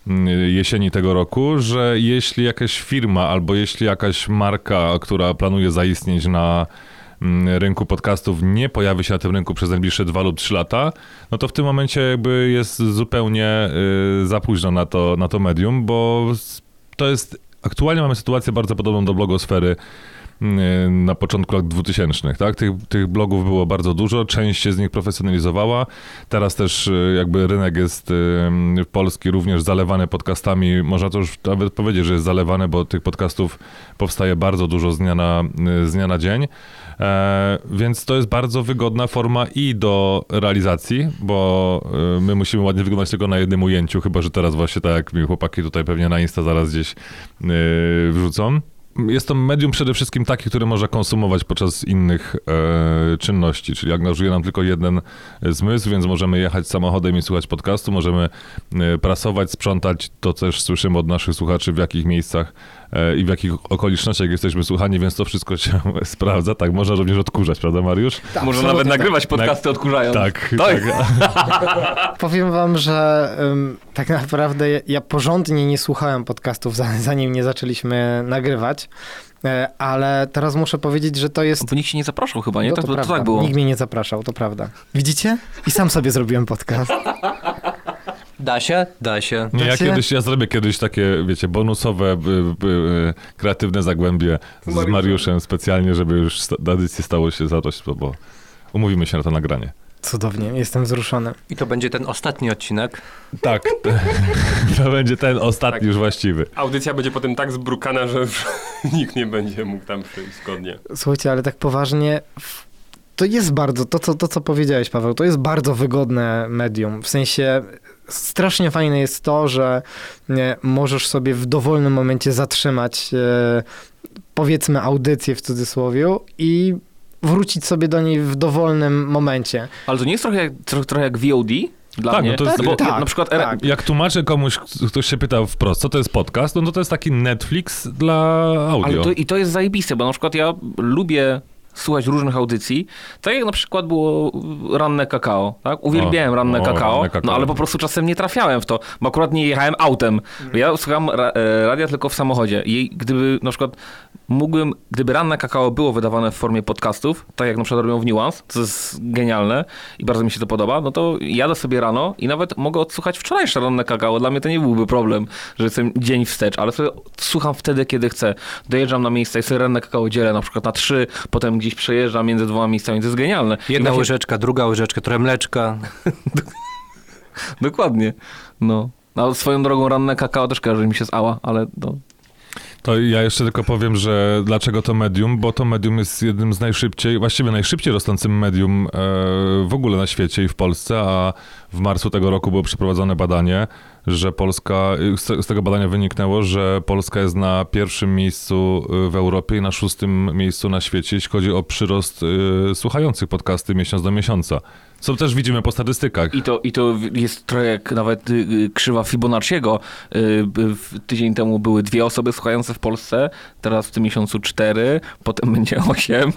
mm, jesieni tego roku, że jeśli jakaś firma albo jeśli jakaś marka, która planuje zaistnieć na rynku podcastów nie pojawi się na tym rynku przez najbliższe dwa lub trzy lata, no to w tym momencie jakby jest zupełnie y, za późno na to, na to medium, bo to jest, aktualnie mamy sytuację bardzo podobną do blogosfery y, na początku lat 2000, tak? Tych, tych blogów było bardzo dużo, część się z nich profesjonalizowała. Teraz też y, jakby rynek jest polski również zalewany podcastami. Można to już nawet powiedzieć, że jest zalewany, bo tych podcastów powstaje bardzo dużo z dnia na, z dnia na dzień. E, więc to jest bardzo wygodna forma i do realizacji, bo y, my musimy ładnie wyglądać tylko na jednym ujęciu, chyba że teraz właśnie tak jak mi chłopaki tutaj pewnie na Insta zaraz gdzieś y, wrzucą. Jest to medium przede wszystkim takie, które można konsumować podczas innych e, czynności, czyli angażuje nam tylko jeden zmysł, więc możemy jechać samochodem i słuchać podcastu, możemy e, prasować, sprzątać, to też słyszymy od naszych słuchaczy, w jakich miejscach e, i w jakich okolicznościach jesteśmy słuchani, więc to wszystko się sprawdza. Tak, można również odkurzać, prawda Mariusz? Może absolutnie nawet tak. nagrywać podcasty odkurzając. Tak, To tak. Powiem wam, że ym, tak naprawdę ja, porządnie nie słuchałem podcastów, za- zanim nie zaczęliśmy nagrywać, e, ale teraz muszę powiedzieć, że to jest... Bo nikt się nie zapraszał chyba, nie? No to, to, to prawda. tak było. Nikt mnie nie zapraszał, to prawda. Widzicie? I sam sobie zrobiłem podcast. Da się? Da się. Nie, ja kiedyś, ja zrobię kiedyś takie, wiecie, bonusowe, by, by, y, kreatywne zagłębie z Mariuszem specjalnie, żeby już tradycji stało się zadość, bo umówimy się na to nagranie. Cudownie, jestem wzruszony. I to będzie ten ostatni odcinek. Tak, to będzie ten ostatni Tak. już właściwy. Audycja będzie potem tak zbrukana, że nikt nie będzie mógł tam przyjść zgodnie. Słuchajcie, ale tak poważnie, to jest bardzo, to co, to co powiedziałeś Paweł, to jest bardzo wygodne medium. W sensie strasznie fajne jest to, że nie, możesz sobie w dowolnym momencie zatrzymać e, powiedzmy audycję w cudzysłowie i wrócić sobie do niej w dowolnym momencie. Ale to nie jest trochę jak, trochę, trochę jak VOD? Dla Tak, mnie. no to jest- bo tak, na przykład tak. Jak tłumaczę komuś, ktoś się pyta wprost, co to jest podcast, no to to jest taki Netflix dla audio. Ale to, I to jest zajebiste, bo na przykład ja lubię słuchać różnych audycji, tak jak na przykład było ranne kakao, tak? Uwielbiałem O, ranne o, kakao, ranne kakao. no ale po prostu czasem nie trafiałem w to, bo akurat nie jechałem autem. Ja słucham ra e, radia tylko w samochodzie i gdyby na przykład mógłbym, gdyby ranne kakao było wydawane w formie podcastów, tak jak na przykład robią w Nuance, co jest genialne i bardzo mi się to podoba, no to jadę sobie rano i nawet mogę odsłuchać wczorajsze ranne kakao. Dla mnie to nie byłby problem, że jestem dzień wstecz, ale sobie słucham wtedy, kiedy chcę. Dojeżdżam na miejsce i sobie ranne kakao dzielę na przykład na trzy, potem gdzieś przejeżdżam między dwoma miejscami. To jest genialne. Jedna właśnie- łyżeczka, druga łyżeczka, trochę mleczka. Dokładnie. No. A swoją drogą ranne kakao też kojarzy mi się z Ała, ale no, To ja jeszcze tylko powiem, że dlaczego to medium, bo to medium jest jednym z najszybciej, właściwie najszybciej rosnącym medium e, w ogóle na świecie i w Polsce, a w marcu tego roku było przeprowadzone badanie, że Polska, z tego badania wyniknęło, że Polska jest na pierwszym miejscu e, w Europie i na szóstym miejscu na świecie, jeśli chodzi o przyrost e, słuchających podcasty miesiąc do miesiąca. Co też widzimy po statystykach. I to, I to jest trochę jak nawet y, y, krzywa Fibonacciego. Y, Tydzień temu były dwie osoby słuchające w Polsce, teraz w tym miesiącu cztery, potem będzie osiem.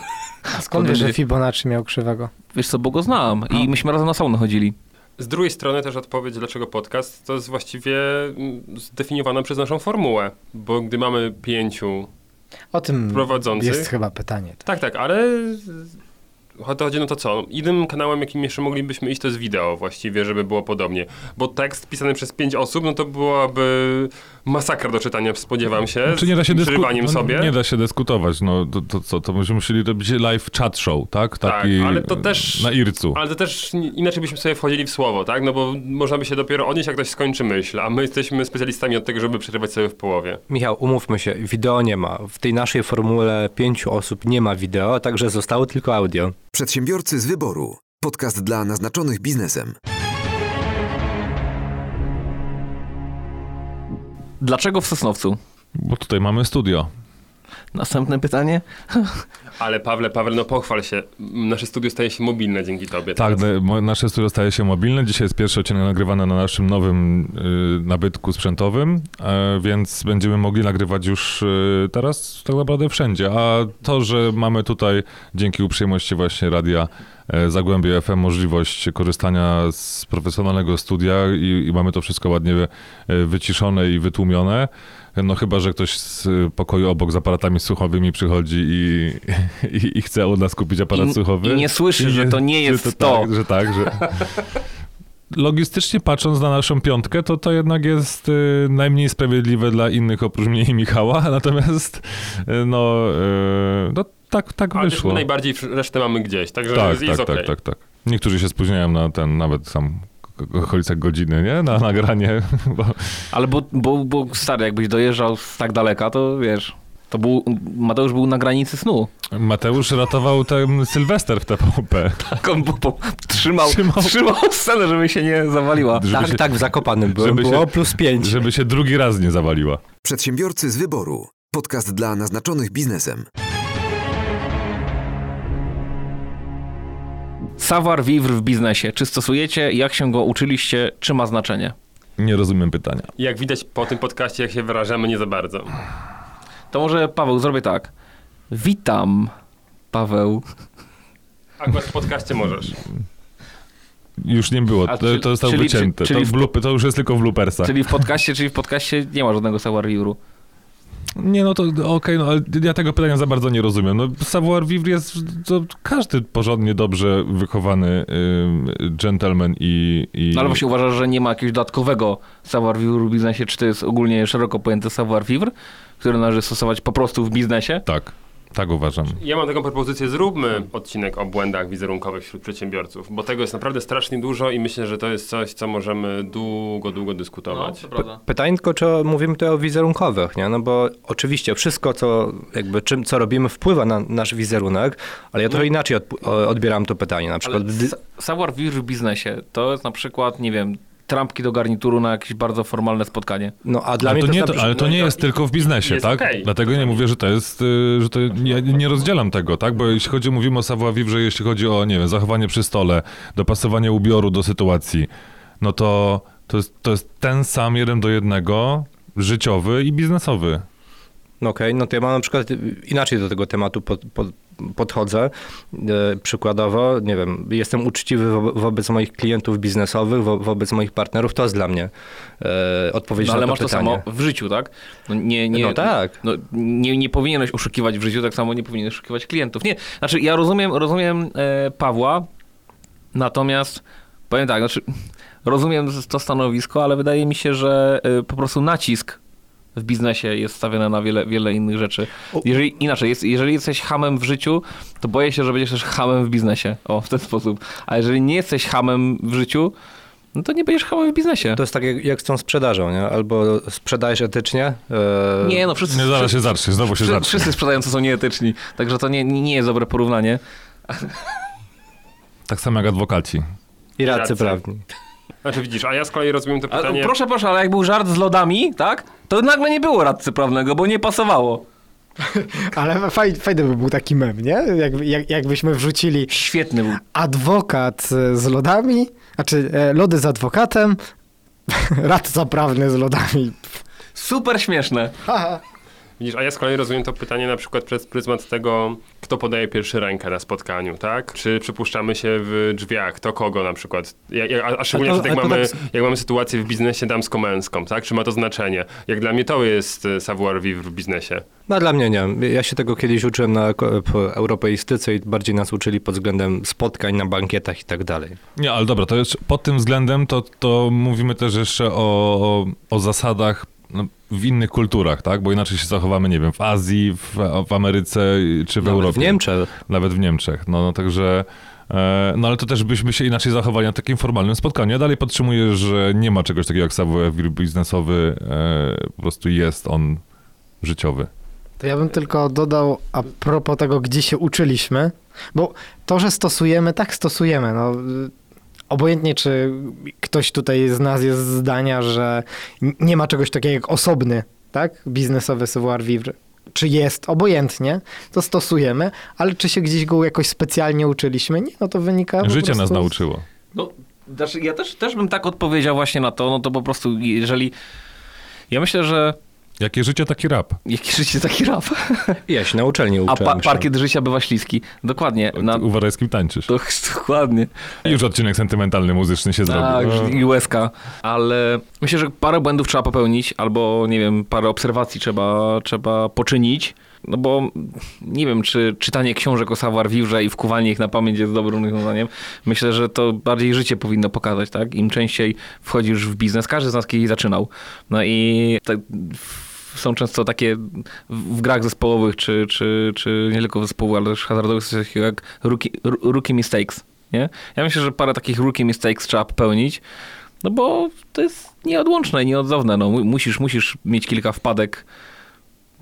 A skąd wiesz, że Fibonacci miał krzywego? Wiesz co, bo go znam i myśmy razem na saunę chodzili. Z drugiej strony też odpowiedź, dlaczego podcast, to jest właściwie mm, zdefiniowana przez naszą formułę, bo gdy mamy pięciu O tym prowadzących... jest chyba pytanie. Tak, tak, ale chodzi, no to co? Innym kanałem, jakim jeszcze moglibyśmy iść, to jest wideo właściwie, żeby było podobnie. Bo tekst pisany przez pięć osób, no to byłaby masakra do czytania, spodziewam się, Czy nie da się z dysku- przerywaniem no, sobie. Nie da się dyskutować. No to, to co, to byśmy musieli robić live chat show, tak? Taki ale to też- Na ircu. Ale to też inaczej byśmy sobie wchodzili w słowo, tak? No bo można by się dopiero odnieść, jak ktoś skończy myśl, a my jesteśmy specjalistami od tego, żeby przerywać sobie w połowie. Michał, umówmy się, wideo nie ma. W tej naszej formule pięciu osób nie ma wideo, także zostało tylko audio. Przedsiębiorcy z wyboru. Podcast dla naznaczonych biznesem. Dlaczego w Sosnowcu? Bo tutaj mamy studio. Następne pytanie. Ale Pawle, Pawle, no pochwal się. Nasze studio staje się mobilne dzięki tobie. Tak, teraz. nasze studio staje się mobilne. Dzisiaj jest pierwszy odcinek nagrywany na naszym nowym y, nabytku sprzętowym, e, więc będziemy mogli nagrywać już y, teraz tak naprawdę wszędzie. A to, że mamy tutaj dzięki uprzejmości właśnie radia e, Zagłębie FM możliwość korzystania z profesjonalnego studia i, i mamy to wszystko ładnie e, wyciszone i wytłumione. No chyba, że ktoś z pokoju obok z aparatami słuchowymi przychodzi i, i, i chce od nas kupić aparat I- słuchowy. i nie słyszy, że to nie że jest to. Tak, że tak, że... Logistycznie patrząc na naszą piątkę, to to jednak jest y, najmniej sprawiedliwe dla innych oprócz mnie i Michała, natomiast y, no, y, no tak, tak Ale wyszło. najbardziej resztę mamy gdzieś, także Tak, jest, jest tak, okej. tak, tak, tak. Niektórzy się spóźniają na ten, nawet tam w okolicach godziny, nie? Na nagranie, bo Ale bo, bo, bo stary, jakbyś dojeżdżał z tak daleka, to wiesz, to był, Mateusz był na granicy snu. Mateusz ratował ten Sylwester w TVP. Tak, on po, po, trzymał, Trzymał. trzymał scenę, żeby się nie zawaliła. Żeby tak, się- tak, w Zakopanym byłem, żeby się- było plus pięć. Żeby się drugi raz nie zawaliła. Przedsiębiorcy z wyboru. Podcast dla naznaczonych biznesem. Savoir vivre w biznesie. Czy stosujecie? Jak się go uczyliście? Czy ma znaczenie? Nie rozumiem pytania. Jak widać po tym podcaście, jak się wyrażamy, nie za bardzo. To może Paweł, zrobię tak. Witam, Paweł. Akurat w podcaście możesz. Już nie było, to, to zostało czyli- wycięte. czyli to, w- blupy, to już jest tylko w bloopersach. Czyli w podcaście, czyli w podcaście nie ma żadnego savoir vivre'u. Nie, no to okej, no ale ja tego pytania za bardzo nie rozumiem. No, savoir vivre jest, to każdy porządnie, dobrze wychowany ym, gentleman i... i... No ale właśnie uważasz, że nie ma jakiegoś dodatkowego savoir vivre w biznesie, czy to jest ogólnie szeroko pojęty savoir vivre, który należy stosować po prostu w biznesie? Tak, tak uważam. Ja mam taką propozycję, zróbmy odcinek o błędach wizerunkowych wśród przedsiębiorców, bo tego jest naprawdę strasznie dużo i myślę, że to jest coś, co możemy długo, długo dyskutować. No. Pytanie tylko, czy mówimy tutaj o wizerunkowych, nie? No bo oczywiście wszystko, co jakby czym, co robimy wpływa na nasz wizerunek, ale ja trochę inaczej od, odbieram to pytanie. Na przykład, Ale savoir vivre w biznesie to jest na przykład, nie wiem, trampki do garnituru na jakieś bardzo formalne spotkanie. no a dla ale mnie to, nie, jest to, ale to no nie jest tylko w biznesie, tak? okej. Dlatego nie mówię, że to jest, y, że to ja nie rozdzielam tego, tak? Bo jeśli chodzi, mówimy o savoir vivre, jeśli chodzi o, nie wiem, zachowanie przy stole, dopasowanie ubioru do sytuacji, no to to jest, to jest ten sam jeden do jednego, życiowy i biznesowy. No Okej, no to ja mam na przykład inaczej do tego tematu pod, pod, podchodzę. E, przykładowo, nie wiem, jestem uczciwy wo, wobec moich klientów biznesowych, wo, wobec moich partnerów, to jest dla mnie e, odpowiedź No, ale na to masz to pytanie. samo w życiu, tak? No, nie, nie, No tak. No, nie, nie powinieneś oszukiwać w życiu, tak samo nie powinieneś oszukiwać klientów. Nie, znaczy ja rozumiem, rozumiem e, Pawła, natomiast powiem tak, znaczy rozumiem to stanowisko, ale wydaje mi się, że po prostu nacisk w biznesie jest stawiany na wiele, wiele innych rzeczy. Jeżeli, inaczej, jest, jeżeli jesteś hamem w życiu, to boję się, że będziesz też hamem w biznesie. O, w ten sposób. A jeżeli nie jesteś hamem w życiu, no to nie będziesz hamem w biznesie. To jest tak jak, jak z tą sprzedażą, nie? Albo sprzedajesz etycznie. e, Nie, no wszyscy... Nie, zaraz się zacznie, znowu się Wszyscy, zacznie. wszyscy sprzedający są nieetyczni, także to nie, nie jest dobre porównanie. Tak samo jak adwokaci. I radcy Radcy. prawni. Znaczy widzisz, a ja z kolei rozumiem to A, pytanie... proszę, proszę, ale jak był żart z lodami, tak? To nagle nie było radcy prawnego, bo nie pasowało. Ale faj, fajny by był taki mem, nie? Jak, jak, jakbyśmy wrzucili Świetny był. adwokat e, z lodami, znaczy e, lody z adwokatem, radca prawny z lodami. Super śmieszne. Haha. Widzisz, a ja z kolei rozumiem to pytanie na przykład przez pryzmat tego, kto podaje pierwszy rękę na spotkaniu, tak? Czy przypuszczamy się w drzwiach, to kogo na przykład? Ja, ja, a- a szczególnie wtedy, to- jak, mamy, to jak mamy sytuację w biznesie damsko-męską, tak? Czy ma to znaczenie? Jak dla mnie to jest e, savoir vivre w biznesie. No dla mnie nie. Ja się tego kiedyś uczyłem na europeistyce i bardziej nas uczyli pod względem spotkań na bankietach i tak dalej. Nie, ale dobra, to jest, pod tym względem to, to mówimy też jeszcze o, o, o zasadach no, w innych kulturach, tak? Bo inaczej się zachowamy, nie wiem, w Azji, w, w Ameryce czy w Nawet Europie. w Niemczech. Nawet w Niemczech. No, no także... E, no ale to też byśmy się inaczej zachowali na takim formalnym spotkaniu. Ja dalej podtrzymuję, że nie ma czegoś takiego jak savoir biznesowy. E, po prostu jest on życiowy. To ja bym tylko dodał a propos tego, gdzie się uczyliśmy, bo to, że stosujemy, tak stosujemy. No, obojętnie, czy ktoś tutaj z nas jest zdania, że nie ma czegoś takiego jak osobny, tak? Biznesowy savoir vivre. Czy jest, obojętnie, to stosujemy, ale czy się gdzieś go jakoś specjalnie uczyliśmy? Nie, no to wynika Życie nas nauczyło. No, znaczy ja też, też bym tak odpowiedział właśnie na to, no to po prostu jeżeli... Ja myślę, że Jakie życie, taki rap. jakie życie taki rap, Ja się na uczelni a uczyłem pa, się. parkiet życia bywa śliski. Dokładnie. Na, Uważaj, z kim tańczysz. to, dokładnie. Już odcinek sentymentalny, muzyczny się Tak, zrobił. i łezka. Ale myślę, że parę błędów trzeba popełnić, albo nie wiem, parę obserwacji trzeba, trzeba poczynić. No bo nie wiem, czy czytanie książek o savoir vivre i wkuwanie ich na pamięć jest dobrym rozwiązaniem. Myślę, że to bardziej życie powinno pokazać, tak? Im częściej wchodzisz w biznes, każdy z nas kiedyś zaczynał. No i tak, są często takie w grach zespołowych, czy, czy, czy nie tylko zespołowych, ale też hazardowych, coś takiego jak rookie, rookie mistakes. Nie? Ja myślę, że parę takich rookie mistakes trzeba popełnić, no bo to jest nieodłączne nieodzowne. No, mu- musisz, musisz mieć kilka wpadek,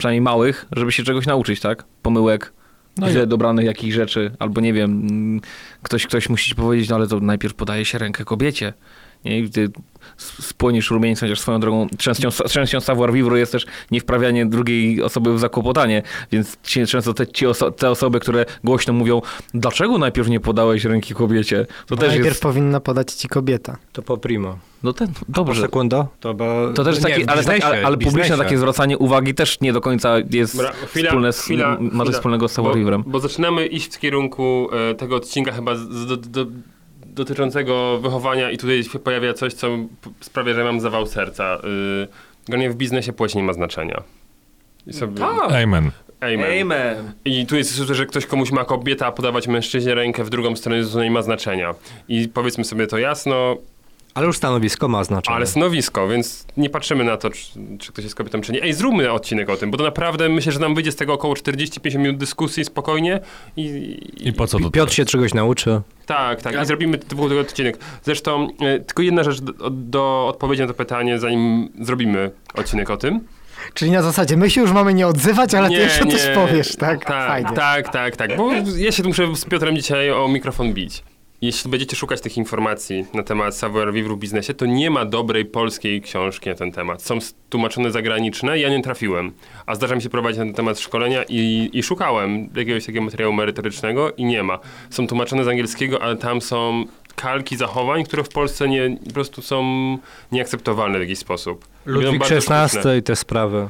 przynajmniej małych, żeby się czegoś nauczyć, tak? Pomyłek, No źle i- dobranych jakichś rzeczy, albo nie wiem, mm, ktoś, ktoś musi ci powiedzieć, no ale to najpierw podaje się rękę kobiecie. Nie? S- spłonisz rumieńcem, chociaż swoją drogą częścią, częścią savoir vivre jest też niewprawianie drugiej osoby w zakłopotanie, więc ci, często te, ci oso te osoby, które głośno mówią, dlaczego najpierw nie podałeś ręki kobiecie, to Bo też najpierw jest... powinna podać ci kobieta. To po primo. No ten, Dobrze. Sekunda? To, bo... To też nie, takie, w ale, tak, biznesie, ale, ale publiczne takie zwracanie uwagi też nie do końca jest Dobra, chwila, wspólne z, chwila, ma wspólnego z savoir bo, bo zaczynamy iść w kierunku e, tego odcinka chyba z, z, do, do, dotyczącego wychowania i tutaj się pojawia coś, co sprawia, że mam zawał serca. Y, Generalnie w biznesie płeć nie ma znaczenia. I sobie... Tak. Amen. Amen. Amen. I tu jest to, że ktoś komuś ma kobieta, a podawać mężczyźnie rękę w drugą stronę to nie ma znaczenia. I powiedzmy sobie to jasno, Ale już stanowisko ma znaczenie. ale stanowisko, więc nie patrzymy na to, czy, czy ktoś jest kobietą, czy nie. Ej, zróbmy odcinek o tym, bo to naprawdę myślę, że nam wyjdzie z tego około 40-50 minut dyskusji spokojnie i, I po co to? Piotr się czegoś nauczy. Tak, tak. I zrobimy tego odcinek. Zresztą e, tylko jedna rzecz do, do odpowiedzi na to pytanie, zanim zrobimy odcinek o tym. Czyli na zasadzie, my się już mamy nie odzywać, ale ty jeszcze coś powiesz, tak? Tak, Fajnie. tak, tak, tak. Bo ja się tu muszę z Piotrem dzisiaj o mikrofon bić. Jeśli będziecie szukać tych informacji na temat savoir vivre w biznesie, to nie ma dobrej polskiej książki na ten temat. Są tłumaczone zagraniczne, ja nie trafiłem. A zdarza mi się prowadzić na ten temat szkolenia i, i szukałem jakiegoś takiego materiału merytorycznego i nie ma. Są tłumaczone z angielskiego, ale tam są kalki zachowań, które w Polsce nie, po prostu są nieakceptowalne w jakiś sposób. Ludwik. XVI i te sprawy.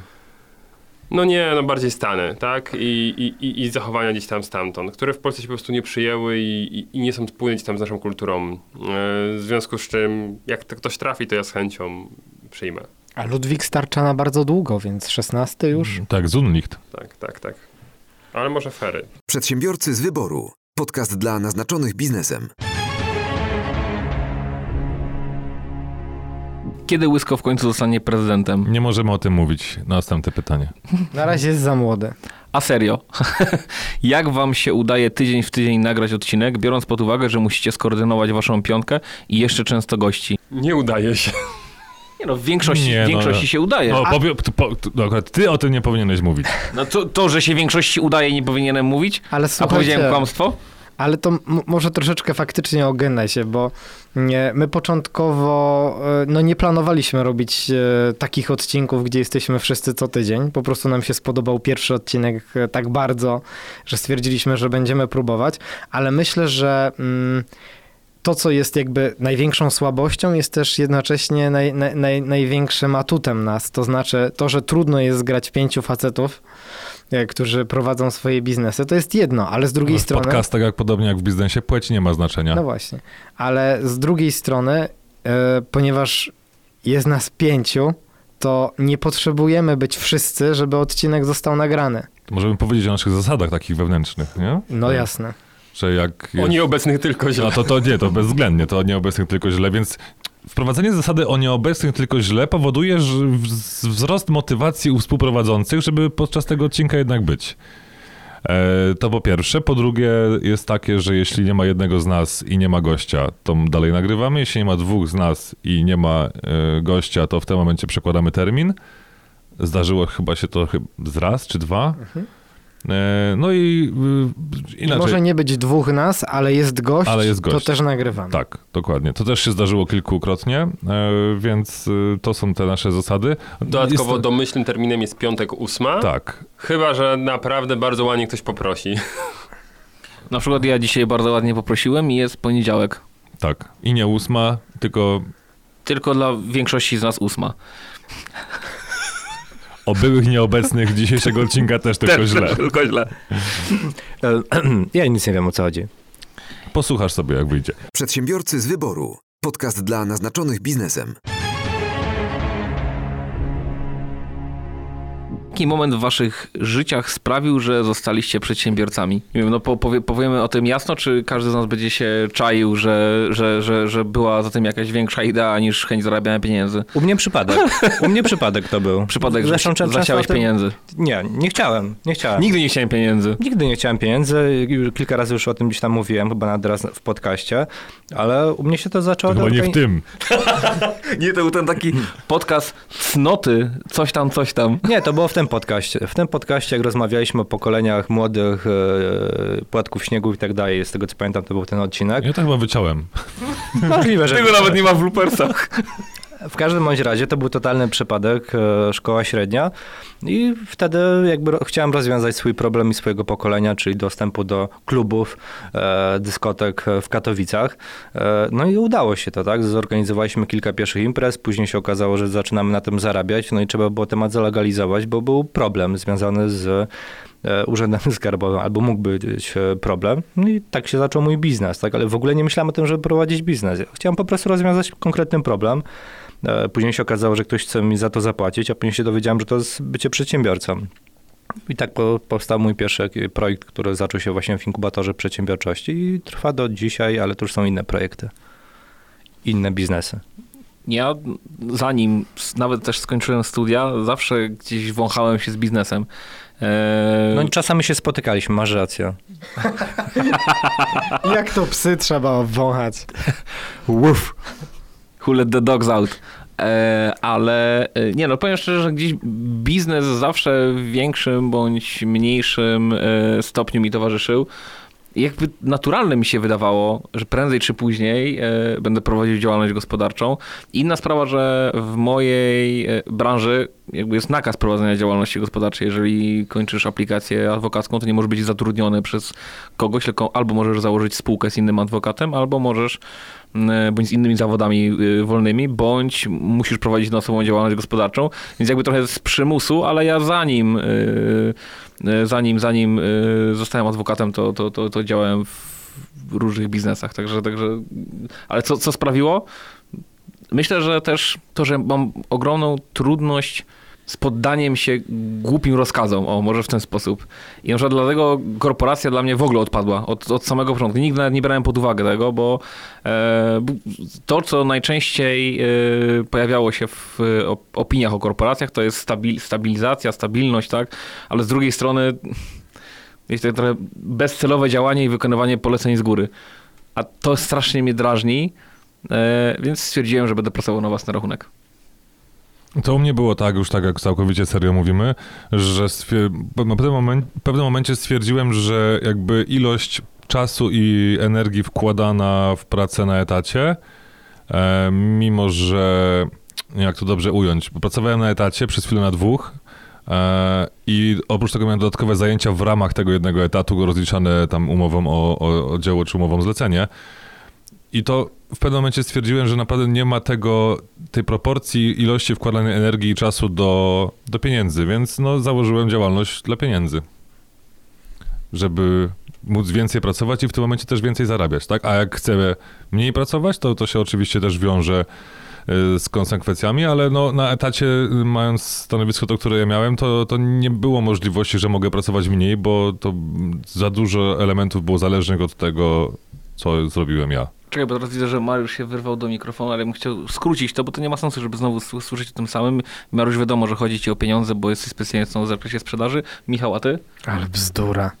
No nie, no bardziej Stany, tak? I, i, i, zachowania gdzieś tam stamtąd, które w Polsce się po prostu nie przyjęły i, i, i nie są spójne gdzieś tam z naszą kulturą. E, w związku z czym, jak to ktoś trafi, to ja z chęcią przyjmę. A Ludwik starcza na bardzo długo, więc 16 już. Tak, Zunlicht. Tak, tak, tak. Ale może fery. Przedsiębiorcy z wyboru. Podcast dla naznaczonych biznesem. Kiedy Łysko w końcu zostanie prezydentem? Nie możemy o tym mówić. Następne pytanie. Na razie jest za młody. A serio, jak wam się udaje tydzień w tydzień nagrać odcinek, biorąc pod uwagę, że musicie skoordynować waszą piątkę i jeszcze często gości? Nie udaje się. Nie no, w większości, Nie, w no, większości no. się udaje. No, powie, to, po, to, no, akurat ty o tym nie powinieneś mówić. No to, to, że się większości udaje, nie powinienem mówić, Ale a powiedziałem kłamstwo? ale to m- może troszeczkę faktycznie ogenaj się, bo my początkowo e, no nie planowaliśmy robić e, takich odcinków, gdzie jesteśmy wszyscy co tydzień. Po prostu nam się spodobał pierwszy odcinek e, tak bardzo, że stwierdziliśmy, że będziemy próbować, ale myślę, że mm, to, co jest jakby największą słabością, jest też jednocześnie naj, naj, naj, największym atutem nas. To znaczy to, że trudno jest zgrać pięciu facetów, którzy prowadzą swoje biznesy, to jest jedno, ale z drugiej w strony... podcastach, jak podobnie jak w biznesie, płeć nie ma znaczenia. No właśnie, ale z drugiej strony, e, ponieważ jest nas pięciu, to nie potrzebujemy być wszyscy, żeby odcinek został nagrany. Możemy powiedzieć o naszych zasadach takich wewnętrznych, nie? No jasne. Że jak... O Jest... nieobecnych tylko źle. No to, to nie, to bezwzględnie, to o nieobecnych tylko źle, więc wprowadzenie zasady o nieobecnych tylko źle powoduje wzrost motywacji u współprowadzących, żeby podczas tego odcinka jednak być. E, to po pierwsze. Po drugie jest takie, że jeśli nie ma jednego z nas i nie ma gościa, to dalej nagrywamy. Jeśli nie ma dwóch z nas i nie ma e, gościa, to w tym momencie przekładamy termin. Zdarzyło chyba się to z raz czy dwa. E, no i y, I inaczej. może nie być dwóch nas, ale jest gość, Ale jest to gość. też nagrywamy. Tak, dokładnie. To też się zdarzyło kilkukrotnie, e, więc y, to są te nasze zasady. Dodatkowo Jest- domyślnym terminem jest piątek ósma. Tak. Chyba, że naprawdę bardzo ładnie ktoś poprosi. Na przykład ja dzisiaj bardzo ładnie poprosiłem i jest poniedziałek. Tak. I nie ósma, tylko Tylko dla większości z nas ósma. O byłych nieobecnych dzisiejszego odcinka też tylko źle. Tylko źle. Ja nic nie wiem o co chodzi. Posłuchasz sobie, jak wyjdzie. Przedsiębiorcy z wyboru. Podcast dla naznaczonych biznesem. Jaki moment w waszych życiach sprawił, że zostaliście przedsiębiorcami? Nie wiem, no po, powie, powiemy o tym jasno, czy każdy z nas będzie się czaił, że, że, że, że była za tym jakaś większa idea niż chęć zarabiania pieniędzy? U mnie przypadek. U mnie przypadek to był. Przypadek, Zresztą że tym- pieniędzy. Nie, nie chciałem. Nie chciałem. Nigdy nie chciałem pieniędzy. Nigdy nie chciałem pieniędzy. Kilka razy już o tym gdzieś tam mówiłem, chyba nawet raz w podcaście, ale u mnie się to zaczęło... Chyba do nie w tym. Nie, to był ten taki podcast cnoty, coś tam, coś tam. Nie, to było w tym podcaście. W tym podcaście, jak rozmawialiśmy o pokoleniach młodych, e, płatków śniegu i tak dalej, z tego co pamiętam, to był ten odcinek. Ja to chyba wyciąłem. Możliwe, że... Tego nawet nie ma w bloopersach. W każdym bądź razie to był totalny przypadek, e, szkoła średnia i wtedy jakby chciałem rozwiązać swój problem i swojego pokolenia, czyli dostępu do klubów, e, dyskotek w Katowicach. E, no i udało się to, tak? Zorganizowaliśmy kilka pierwszych imprez, później się okazało, że zaczynamy na tym zarabiać, no i trzeba było temat zalegalizować, bo był problem związany z urzędem skarbowym, albo mógł być problem. No i tak się zaczął mój biznes, tak? Ale w ogóle nie myślałem o tym, żeby prowadzić biznes. Chciałem po prostu rozwiązać konkretny problem. E, Później się okazało, że ktoś chce mi za to zapłacić, a później się dowiedziałem, że to jest bycie przedsiębiorcą. I tak po, powstał mój pierwszy projekt, który zaczął się właśnie w inkubatorze przedsiębiorczości i trwa do dzisiaj, ale to już są inne projekty, inne biznesy. Ja zanim nawet też skończyłem studia, zawsze gdzieś wąchałem się z biznesem. Eee, No czasami się spotykaliśmy, masz rację. Jak to psy trzeba obwąchać? Woof. Who let the dogs out. E, ale e, nie no, powiem szczerze, że gdzieś biznes zawsze w większym bądź mniejszym e, stopniu mi towarzyszył. Jakby naturalne mi się wydawało, że prędzej czy później będę prowadził działalność gospodarczą. Inna sprawa, że w mojej branży jakby jest nakaz prowadzenia działalności gospodarczej. Jeżeli kończysz aplikację adwokacką, to nie możesz być zatrudniony przez kogoś, tylko albo możesz założyć spółkę z innym adwokatem, albo możesz bądź z innymi zawodami y, wolnymi, bądź musisz prowadzić na osobową działalność gospodarczą, więc jakby trochę z przymusu, ale ja zanim y, zanim, zanim zostałem adwokatem, to, to, to, to działałem w różnych biznesach, także, także ale co, co sprawiło? Myślę, że też to, że mam ogromną trudność z poddaniem się głupim rozkazom, o może w ten sposób. I na przykład dlatego korporacja dla mnie w ogóle odpadła od, od samego początku. Nigdy nawet nie brałem pod uwagę tego, bo e, to, co najczęściej e, pojawiało się w op- opiniach o korporacjach, to jest stabil, stabilizacja, stabilność, tak? Ale z drugiej strony jest to trochę bezcelowe działanie i wykonywanie poleceń z góry. A to strasznie mnie drażni, e, więc stwierdziłem, że będę pracował na własny rachunek. To u mnie było tak, już tak jak całkowicie serio mówimy, że stwier- w pewnym, momen- w pewnym momencie stwierdziłem, że jakby ilość czasu i energii wkładana w pracę na etacie, e, mimo że, jak to dobrze ująć, pracowałem na etacie przez chwilę na dwóch e, i oprócz tego miałem dodatkowe zajęcia w ramach tego jednego etatu, rozliczane tam umową o, o, o dzieło czy umową zlecenie. I to w pewnym momencie stwierdziłem, że naprawdę nie ma tego, tej proporcji ilości wkładanej energii i czasu do, do pieniędzy, więc no, założyłem działalność dla pieniędzy. Żeby móc więcej pracować i w tym momencie też więcej zarabiać, tak? A jak chcę mniej pracować, to to się oczywiście też wiąże y, z konsekwencjami, ale no, na etacie, mając stanowisko to, które ja miałem, to, to nie było możliwości, że mogę pracować mniej, bo to za dużo elementów było zależnych od tego, co zrobiłem ja. Czekaj, bo teraz widzę, że Mariusz się wyrwał do mikrofonu, ale bym chciał skrócić to, bo to nie ma sensu, żeby znowu słyszeć o tym samym. Mariusz wiadomo, że chodzi ci o pieniądze, bo jesteś specjalistą w zakresie sprzedaży. Michał, a ty? Ale bzdura.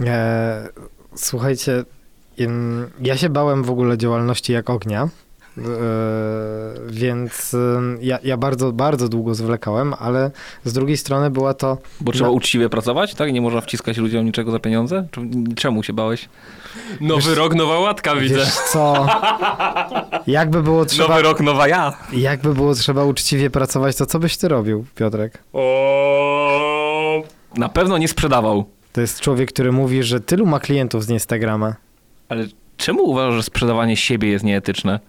E, słuchajcie, ja się bałem w ogóle działalności jak ognia. E, więc ja, ja bardzo, bardzo długo zwlekałem, ale z drugiej strony była to Bo trzeba No. uczciwie pracować, tak? Nie można wciskać ludziom niczego za pieniądze? Czemu się bałeś? Nowy rok, nowa łatka widzę. Wiesz co? Jakby było trzeba, Nowy rok, nowa ja. jakby było trzeba uczciwie pracować, to co byś ty robił, Piotrek? O, Na pewno nie sprzedawał. To jest człowiek, który mówi, że tylu ma klientów z Instagrama. Ale czemu uważasz, że sprzedawanie siebie jest nieetyczne?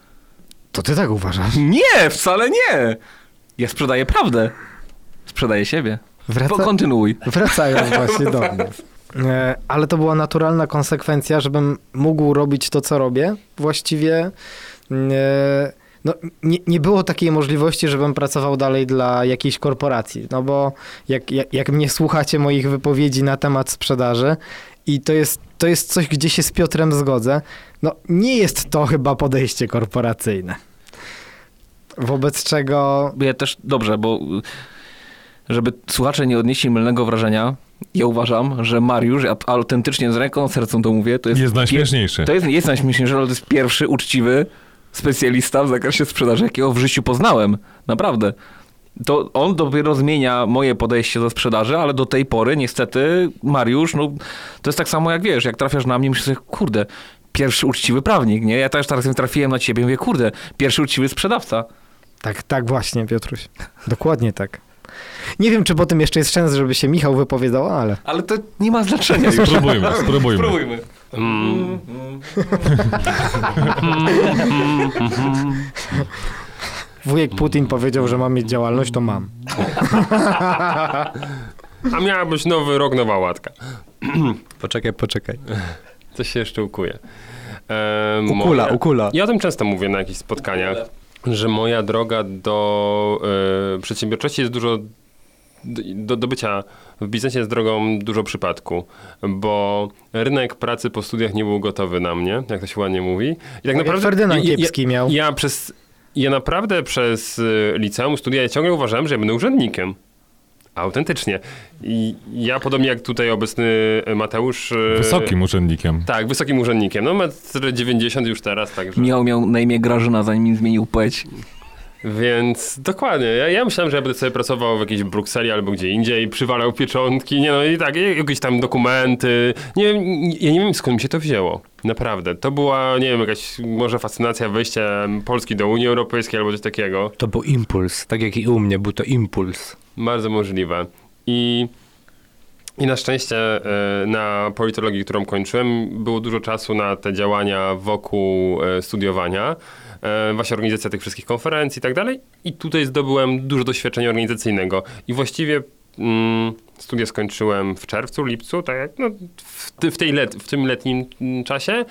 To ty tak uważasz? Nie, wcale nie! Ja sprzedaję prawdę. Sprzedaję siebie. Wraca... Kontynuuj. Wracając właśnie do mnie. E, Ale to była naturalna konsekwencja, żebym mógł robić to, co robię. Właściwie e, no, nie, nie było takiej możliwości, żebym pracował dalej dla jakiejś korporacji. No bo jak, jak, jak mnie słuchacie moich wypowiedzi na temat sprzedaży i to jest, to jest coś, gdzie się z Piotrem zgodzę, no nie jest to chyba podejście korporacyjne. Wobec czego Ja też, dobrze, bo żeby słuchacze nie odnieśli mylnego wrażenia, ja uważam, że Mariusz, ja autentycznie z ręką, sercem to mówię, to jest... Jest najśmieszniejszy. To jest, jest najśmieszniejsze, ale to jest pierwszy uczciwy specjalista w zakresie sprzedaży, jakiego w życiu poznałem. Naprawdę. To on dopiero zmienia moje podejście do sprzedaży, ale do tej pory niestety Mariusz, no to jest tak samo jak wiesz, jak trafiasz na mnie, myślisz sobie, kurde, pierwszy uczciwy prawnik, nie? Ja też teraz trafiłem na ciebie i mówię, kurde, pierwszy uczciwy sprzedawca. Tak, tak właśnie, Piotruś. Dokładnie tak. Nie wiem, czy po tym jeszcze jest szans, żeby się Michał wypowiadał, ale Ale to nie ma znaczenia. Spróbujmy, spróbujmy. Spróbujmy. mm, wujek Putin powiedział, że mam mieć działalność, to mam. a miała być nowy rok, nowa łatka. Poczekaj, poczekaj. Coś się jeszcze ukuje. E, Ukula, moja- ukula. Ja o tym często mówię na jakichś spotkaniach, że moja droga do e, przedsiębiorczości jest dużo do, do bycia w biznesie jest drogą dużo przypadku, bo rynek pracy po studiach nie był gotowy na mnie, jak to się ładnie mówi. I tak jak Ferdynand ja, Kiepski miał. Ja przez, ja naprawdę przez y, liceum, studia ja ciągle uważałem, że ja będę urzędnikiem. Autentycznie. I ja podobnie jak tutaj obecny Mateusz... y, Wysokim urzędnikiem. Tak, wysokim urzędnikiem. No metr 90 już teraz, także... Miał, miał na imię Grażyna, zanim im zmienił płeć. Więc dokładnie. Ja, ja myślałem, że ja będę sobie pracował w jakiejś Brukseli albo gdzie indziej, przywalał pieczątki, nie no i tak, jakieś tam dokumenty. Nie wiem, ja nie wiem skąd mi się to wzięło. Naprawdę. To była, nie wiem, jakaś może fascynacja wejściem Polski do Unii Europejskiej albo coś takiego. To był impuls, tak jak i u mnie, był to impuls. Bardzo możliwe. I, i na szczęście e, na politologii, którą kończyłem, było dużo czasu na te działania wokół e, studiowania. E, właśnie organizacja tych wszystkich konferencji i tak dalej. I tutaj zdobyłem dużo doświadczenia organizacyjnego. I właściwie mm, studia skończyłem w czerwcu, lipcu, tak jak no, w, w, tej let, w tym letnim czasie.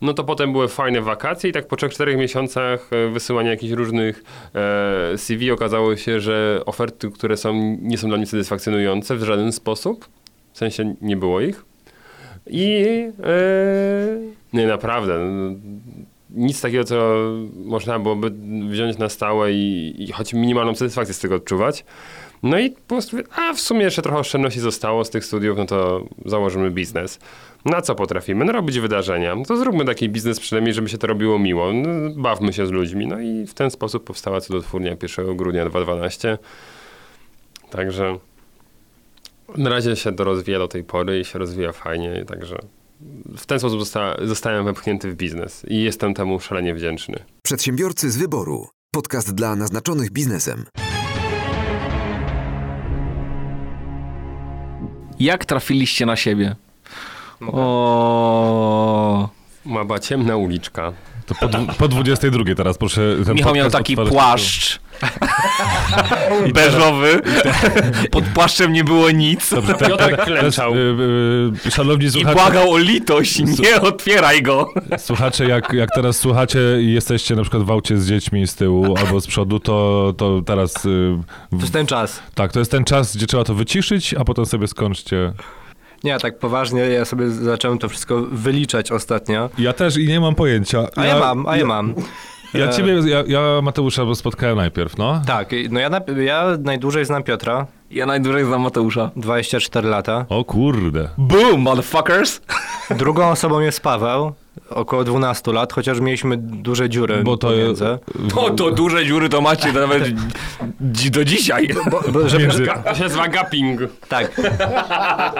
No to potem były fajne wakacje i tak po 3-4 miesiącach e, wysyłania jakichś różnych e, CV okazało się, że oferty, które są, nie są dla mnie satysfakcjonujące w żaden sposób. W sensie nie było ich. I e, nie, naprawdę. no, Nic takiego, co można byłoby wziąć na stałe i, i choć minimalną satysfakcję z tego odczuwać. No i po prostu, a w sumie jeszcze trochę oszczędności zostało z tych studiów, no to założymy biznes. Na co potrafimy? No robić wydarzenia. No to zróbmy taki biznes przynajmniej, żeby się to robiło miło. No, bawmy się z ludźmi. No i w ten sposób powstała cudotwórnia 1 grudnia 2012. Także na razie się to rozwija do tej pory i się rozwija fajnie, także w ten sposób zosta- zostałem wepchnięty w biznes i jestem temu szalenie wdzięczny. Przedsiębiorcy z wyboru. Podcast dla naznaczonych biznesem. Jak trafiliście na siebie? O, Mała ciemna uliczka. To po, po 22 teraz proszę. ten Michał miał taki płaszcz beżowy. Pod płaszczem nie było nic. Dobrze, te, Piotrek teraz, klęczał. y, y, szanowni I słuchacze, błagał o litość, nie otwieraj go. słuchacze jak, jak teraz słuchacie i jesteście na przykład w aucie z dziećmi z tyłu albo z przodu, to, to teraz... y, To jest ten czas. tak, to jest ten czas, gdzie trzeba to wyciszyć, a potem sobie skończcie. Nie, tak poważnie, ja sobie zacząłem to wszystko wyliczać ostatnio. Ja też i nie mam pojęcia. A ja mam, a ja mam. Ja E, ciebie, ja, ja Mateusza spotkałem najpierw, no. Tak, no ja, ja najdłużej znam Piotra, Ja najdłużej znam Mateusza. 24 lata. O kurde. Boom, motherfuckers! Drugą osobą jest Paweł, około 12 lat, chociaż mieliśmy duże dziury Bo to pomiędzy. To, to duże dziury to macie nawet dzi- do dzisiaj. Bo, bo, żeby, Między, To się nazywa gapping. tak,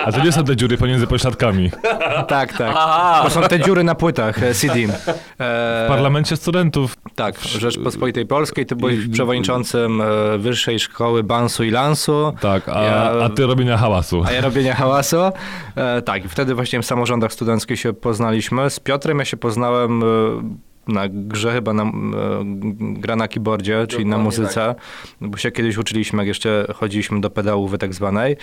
a to nie są te dziury pomiędzy pośladkami. tak, tak. Aha. To są te dziury na płytach e, CD. W E, parlamencie studentów. tak, w Rzeczpospolitej Polskiej, ty byłeś przewodniczącym e, Wyższej Szkoły Bansu i Lansu. Tak, a, Ja- a ty robienia hałasu. A ja robienia hałasu. E, tak, i wtedy właśnie w samorządach studenckich się poznaliśmy. Z Piotrem ja się poznałem e, na grze chyba na, e, gra na keyboardzie, czyli na muzyce, bo się kiedyś uczyliśmy, jak jeszcze chodziliśmy do pedałówy tak zwanej.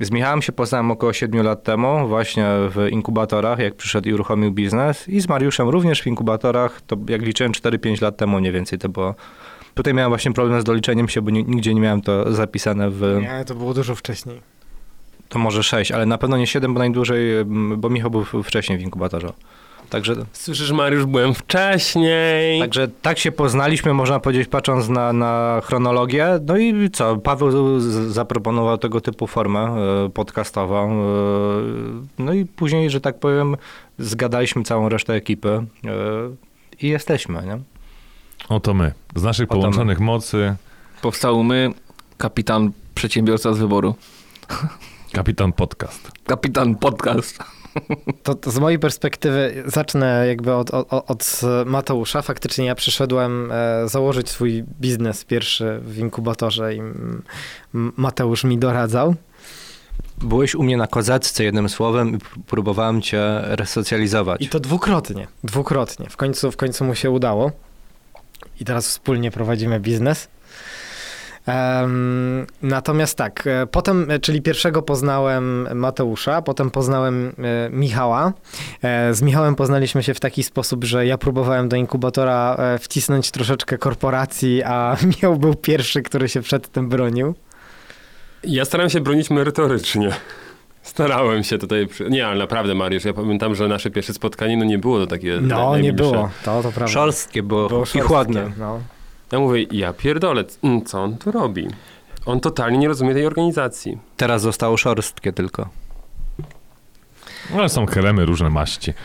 Z Michałem się poznałem około 7 lat temu, właśnie w inkubatorach, jak przyszedł i uruchomił biznes. I z Mariuszem również w inkubatorach, to jak liczyłem 4-5 lat temu mniej więcej to było. Tutaj miałem właśnie problem z doliczeniem się, bo ni- nigdzie nie miałem to zapisane w... Nie, to było dużo wcześniej. To może 6, ale na pewno nie 7, bo najdłużej, bo Michał był wcześniej w inkubatorze. Także, Słyszysz, Mariusz, byłem wcześniej. także tak się poznaliśmy, można powiedzieć, patrząc na, na chronologię. No i co, Paweł zaproponował tego typu formę e, podcastową. e, No i później, że tak powiem, zgadaliśmy całą resztę ekipy e, i jesteśmy, nie? Oto my. Z naszych Oto my. połączonych mocy Powstał my, kapitan przedsiębiorca z wyboru. kapitan podcast. Kapitan podcast. To, to z mojej perspektywy zacznę jakby od, od, od Mateusza. Faktycznie ja przyszedłem e, założyć swój biznes pierwszy w inkubatorze i Mateusz mi doradzał. Byłeś u mnie na kozacce jednym słowem i próbowałem cię resocjalizować. I to dwukrotnie, dwukrotnie. W końcu, w końcu mu się udało. I teraz wspólnie prowadzimy biznes. Natomiast tak, e, potem, e, czyli pierwszego poznałem Mateusza, potem poznałem e, Michała. E, z Michałem poznaliśmy się w taki sposób, że ja próbowałem do inkubatora wcisnąć troszeczkę korporacji, a Michał był pierwszy, który się przed tym bronił. Ja starałem się bronić merytorycznie. Starałem się tutaj. Nie, ale naprawdę, Mariusz, ja pamiętam, że nasze pierwsze spotkanie no nie było to takie. No, nie najbliższe. było, to, to prawda. Szorstkie było, Było i chłodne. No. Ja mówię, ja pierdolę, mm, co on tu robi? On totalnie nie rozumie tej organizacji. Teraz zostało szorstkie tylko. Ale są kremy różne maści.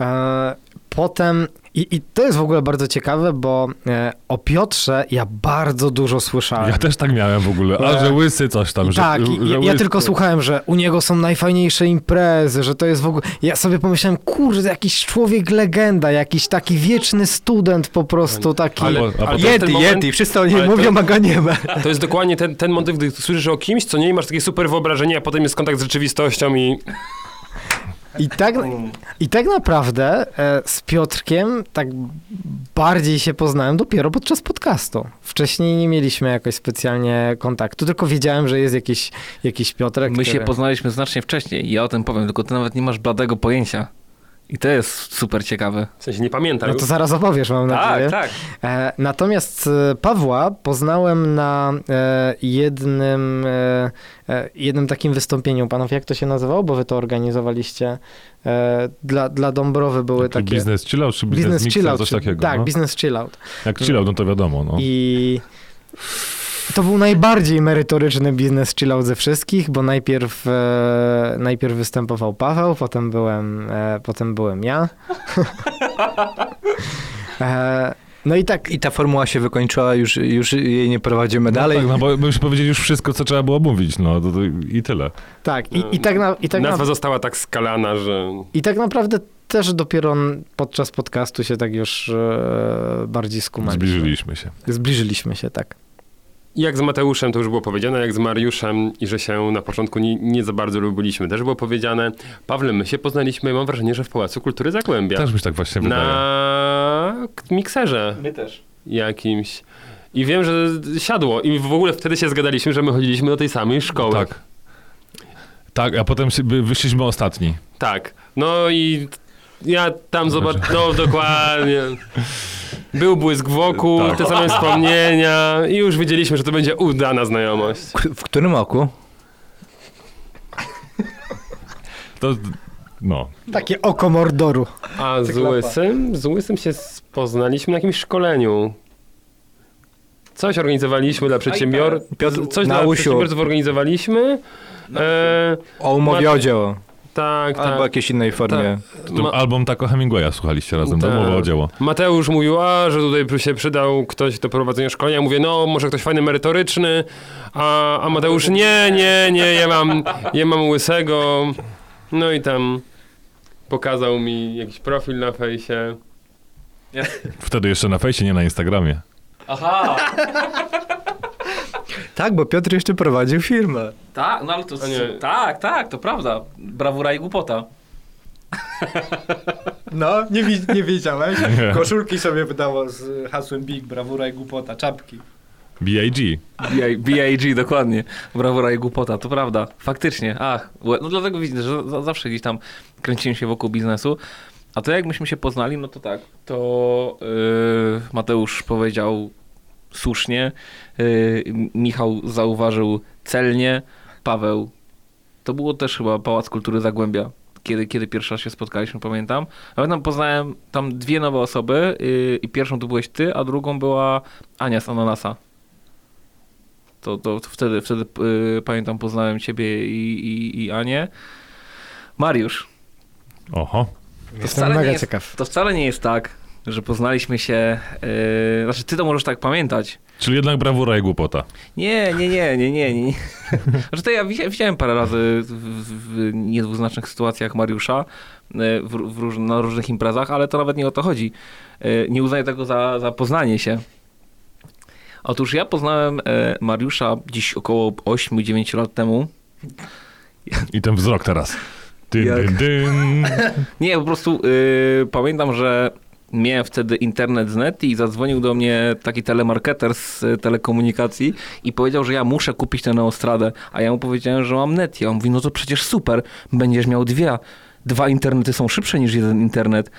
E, potem, i, i to jest w ogóle bardzo ciekawe, bo e, o Piotrze ja bardzo dużo słyszałem. Ja też tak miałem w ogóle. A, E, że łysy coś tam. I że, tak, że i, ja, ja tylko słuchałem, że u niego są najfajniejsze imprezy, że to jest w ogóle... Ja sobie pomyślałem, kurde, jakiś człowiek legenda, jakiś taki wieczny student po prostu, taki... Ale- A ale ten Yeti, moment- Yeti, wszyscy o nim ale to- mówią, a go nie ma. To jest dokładnie ten, ten motyw, gdy słyszysz o kimś, co nie masz takie super wyobrażenie, a potem jest kontakt z rzeczywistością i I tak, I tak naprawdę e, z Piotrkiem tak bardziej się poznałem dopiero podczas podcastu. Wcześniej nie mieliśmy jakoś specjalnie kontaktu, tylko wiedziałem, że jest jakiś, jakiś Piotrek, My się który... poznaliśmy znacznie wcześniej. Ja o tym powiem, tylko ty nawet nie masz bladego pojęcia. I to jest super ciekawe. w sensie nie pamiętam. No to zaraz opowiesz, mam nadzieję. tak. E, natomiast e, Pawła poznałem na e, jednym, jednym takim wystąpieniu. Panów, jak to się nazywało? Bo wy to organizowaliście. E, dla, dla Dąbrowy były Czy takie... biznes chill out, czy biznes, Business mixer, chill out. coś takiego. Tak, no? business chill out. Jak chill out, no to wiadomo. No. I to był najbardziej merytoryczny biznes chill out ze wszystkich, bo najpierw, e, najpierw występował Paweł, potem byłem, e, potem byłem ja. e, no i tak, I ta formuła się wykończyła, już, już jej nie prowadzimy dalej. No tak, no bo my już powiedzieli już wszystko, co trzeba było mówić, no to, to i tyle. tak, i, i tak, na, i, tak na, Nazwa została tak skalana, że i tak naprawdę też dopiero podczas podcastu się tak już e, bardziej skumaliśmy. Zbliżyliśmy się. Zbliżyliśmy się, tak. Jak z Mateuszem to już było powiedziane, jak z Mariuszem i że się na początku nie, nie za bardzo lubiliśmy, też było powiedziane. Pawle, my się poznaliśmy, mam wrażenie, że w Pałacu Kultury Zagłębia. Też się tak właśnie wydaje. na mikserze My też. jakimś. I wiem, że siadło. I w ogóle wtedy się zgadaliśmy, że my chodziliśmy do tej samej szkoły. Tak. Tak, a potem wyszliśmy ostatni. Tak. No i ja tam zobaczyłem, no dokładnie. Był błysk wokół, Tak. te same wspomnienia i już wiedzieliśmy, że to będzie udana znajomość. K- W którym roku? To, no. Takie oko Mordoru. A z. Łysym? Z Łysym się poznaliśmy na jakimś szkoleniu. Coś organizowaliśmy dla przedsiębior... Piotr, Coś na dla Usiu. przedsiębiorców organizowaliśmy. E, O umowie o dzieło. Tak, Albo tak. jakiejś innej formie. To Ma- album Taco Hemingwaya słuchaliście razem, Tak. tak. mowa o dzieło. Mateusz mówił, a, że tutaj się przydał ktoś do prowadzenia szkolenia. Ja mówię, no może ktoś fajny, merytoryczny. A, a Mateusz, nie, nie, nie, ja mam, ja mam łysego. No i tam pokazał mi jakiś profil na fejsie. Wtedy jeszcze na fejsie, nie na Instagramie. Aha! Tak, bo Piotr jeszcze prowadził firmę. Tak, no ale to... Tak, tak, to prawda. Brawura i głupota. No, nie, nie wiedziałeś? Koszulki sobie wydało z hasłem Big, brawura i głupota, czapki. B.I.G. B.I.G. dokładnie. Brawura i głupota, to prawda. Faktycznie. Ach, no dlatego widzę, że za- zawsze gdzieś tam kręciłem się wokół biznesu. A to jak myśmy się poznali, no to tak, to yy, Mateusz powiedział słusznie, Michał zauważył celnie, Paweł, to było też chyba Pałac Kultury Zagłębia, kiedy, kiedy pierwszy raz się spotkaliśmy, pamiętam. Pamiętam, poznałem tam dwie nowe osoby yy, i pierwszą to byłeś ty, a drugą była Ania z Ananasa. To, to, to wtedy, wtedy yy, pamiętam, poznałem ciebie i, i, i Anię. Mariusz, Oho. to Jestem wcale, mega nie jest, ciekaw. to wcale nie jest tak, że poznaliśmy się. Yy, znaczy, ty to możesz tak pamiętać. Czyli jednak brawura i głupota. Nie, nie, nie, nie, nie. nie. Znaczy, to ja widzia- widziałem parę razy w, w, niedwuznacznych sytuacjach Mariusza yy, w, w róż, na różnych imprezach, ale to nawet nie o to chodzi. Yy, Nie uznaję tego za, za poznanie się. Otóż ja poznałem e, Mariusza dziś około 8-9 lat temu. I ten wzrok teraz. Dyn, dyn, dyn. Nie, po prostu y, pamiętam, że miałem wtedy internet z net i zadzwonił do mnie taki telemarketer z y, telekomunikacji i powiedział, że ja muszę kupić tę Neostradę, a ja mu powiedziałem, że mam net. Ja on mówi, no to przecież super, będziesz miał dwie. dwa internety są szybsze niż jeden internet.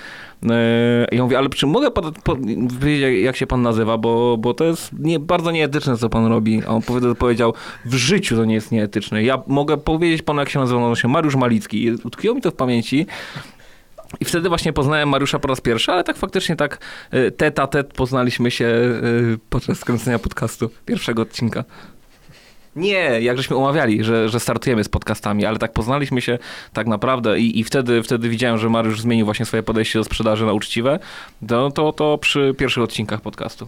E, Ja mówię, ale czy mogę pod, po, powiedzieć, jak się pan nazywa, bo, bo to jest nie, bardzo nieetyczne, co pan robi. A on powie- powiedział, w życiu to nie jest nieetyczne. Ja mogę powiedzieć panu, jak się nazywa, on się Mariusz Malicki. I Utkwiło mi to w pamięci. I wtedy właśnie poznałem Mariusza po raz pierwszy, ale tak faktycznie tak e, tet a tet poznaliśmy się e, podczas skręcenia podcastu, pierwszego odcinka. Nie, jak żeśmy umawiali, że, że startujemy z podcastami, ale tak poznaliśmy się tak naprawdę i, i wtedy, wtedy widziałem, że Mariusz zmienił właśnie swoje podejście do sprzedaży na uczciwe, to, to, to przy pierwszych odcinkach podcastu.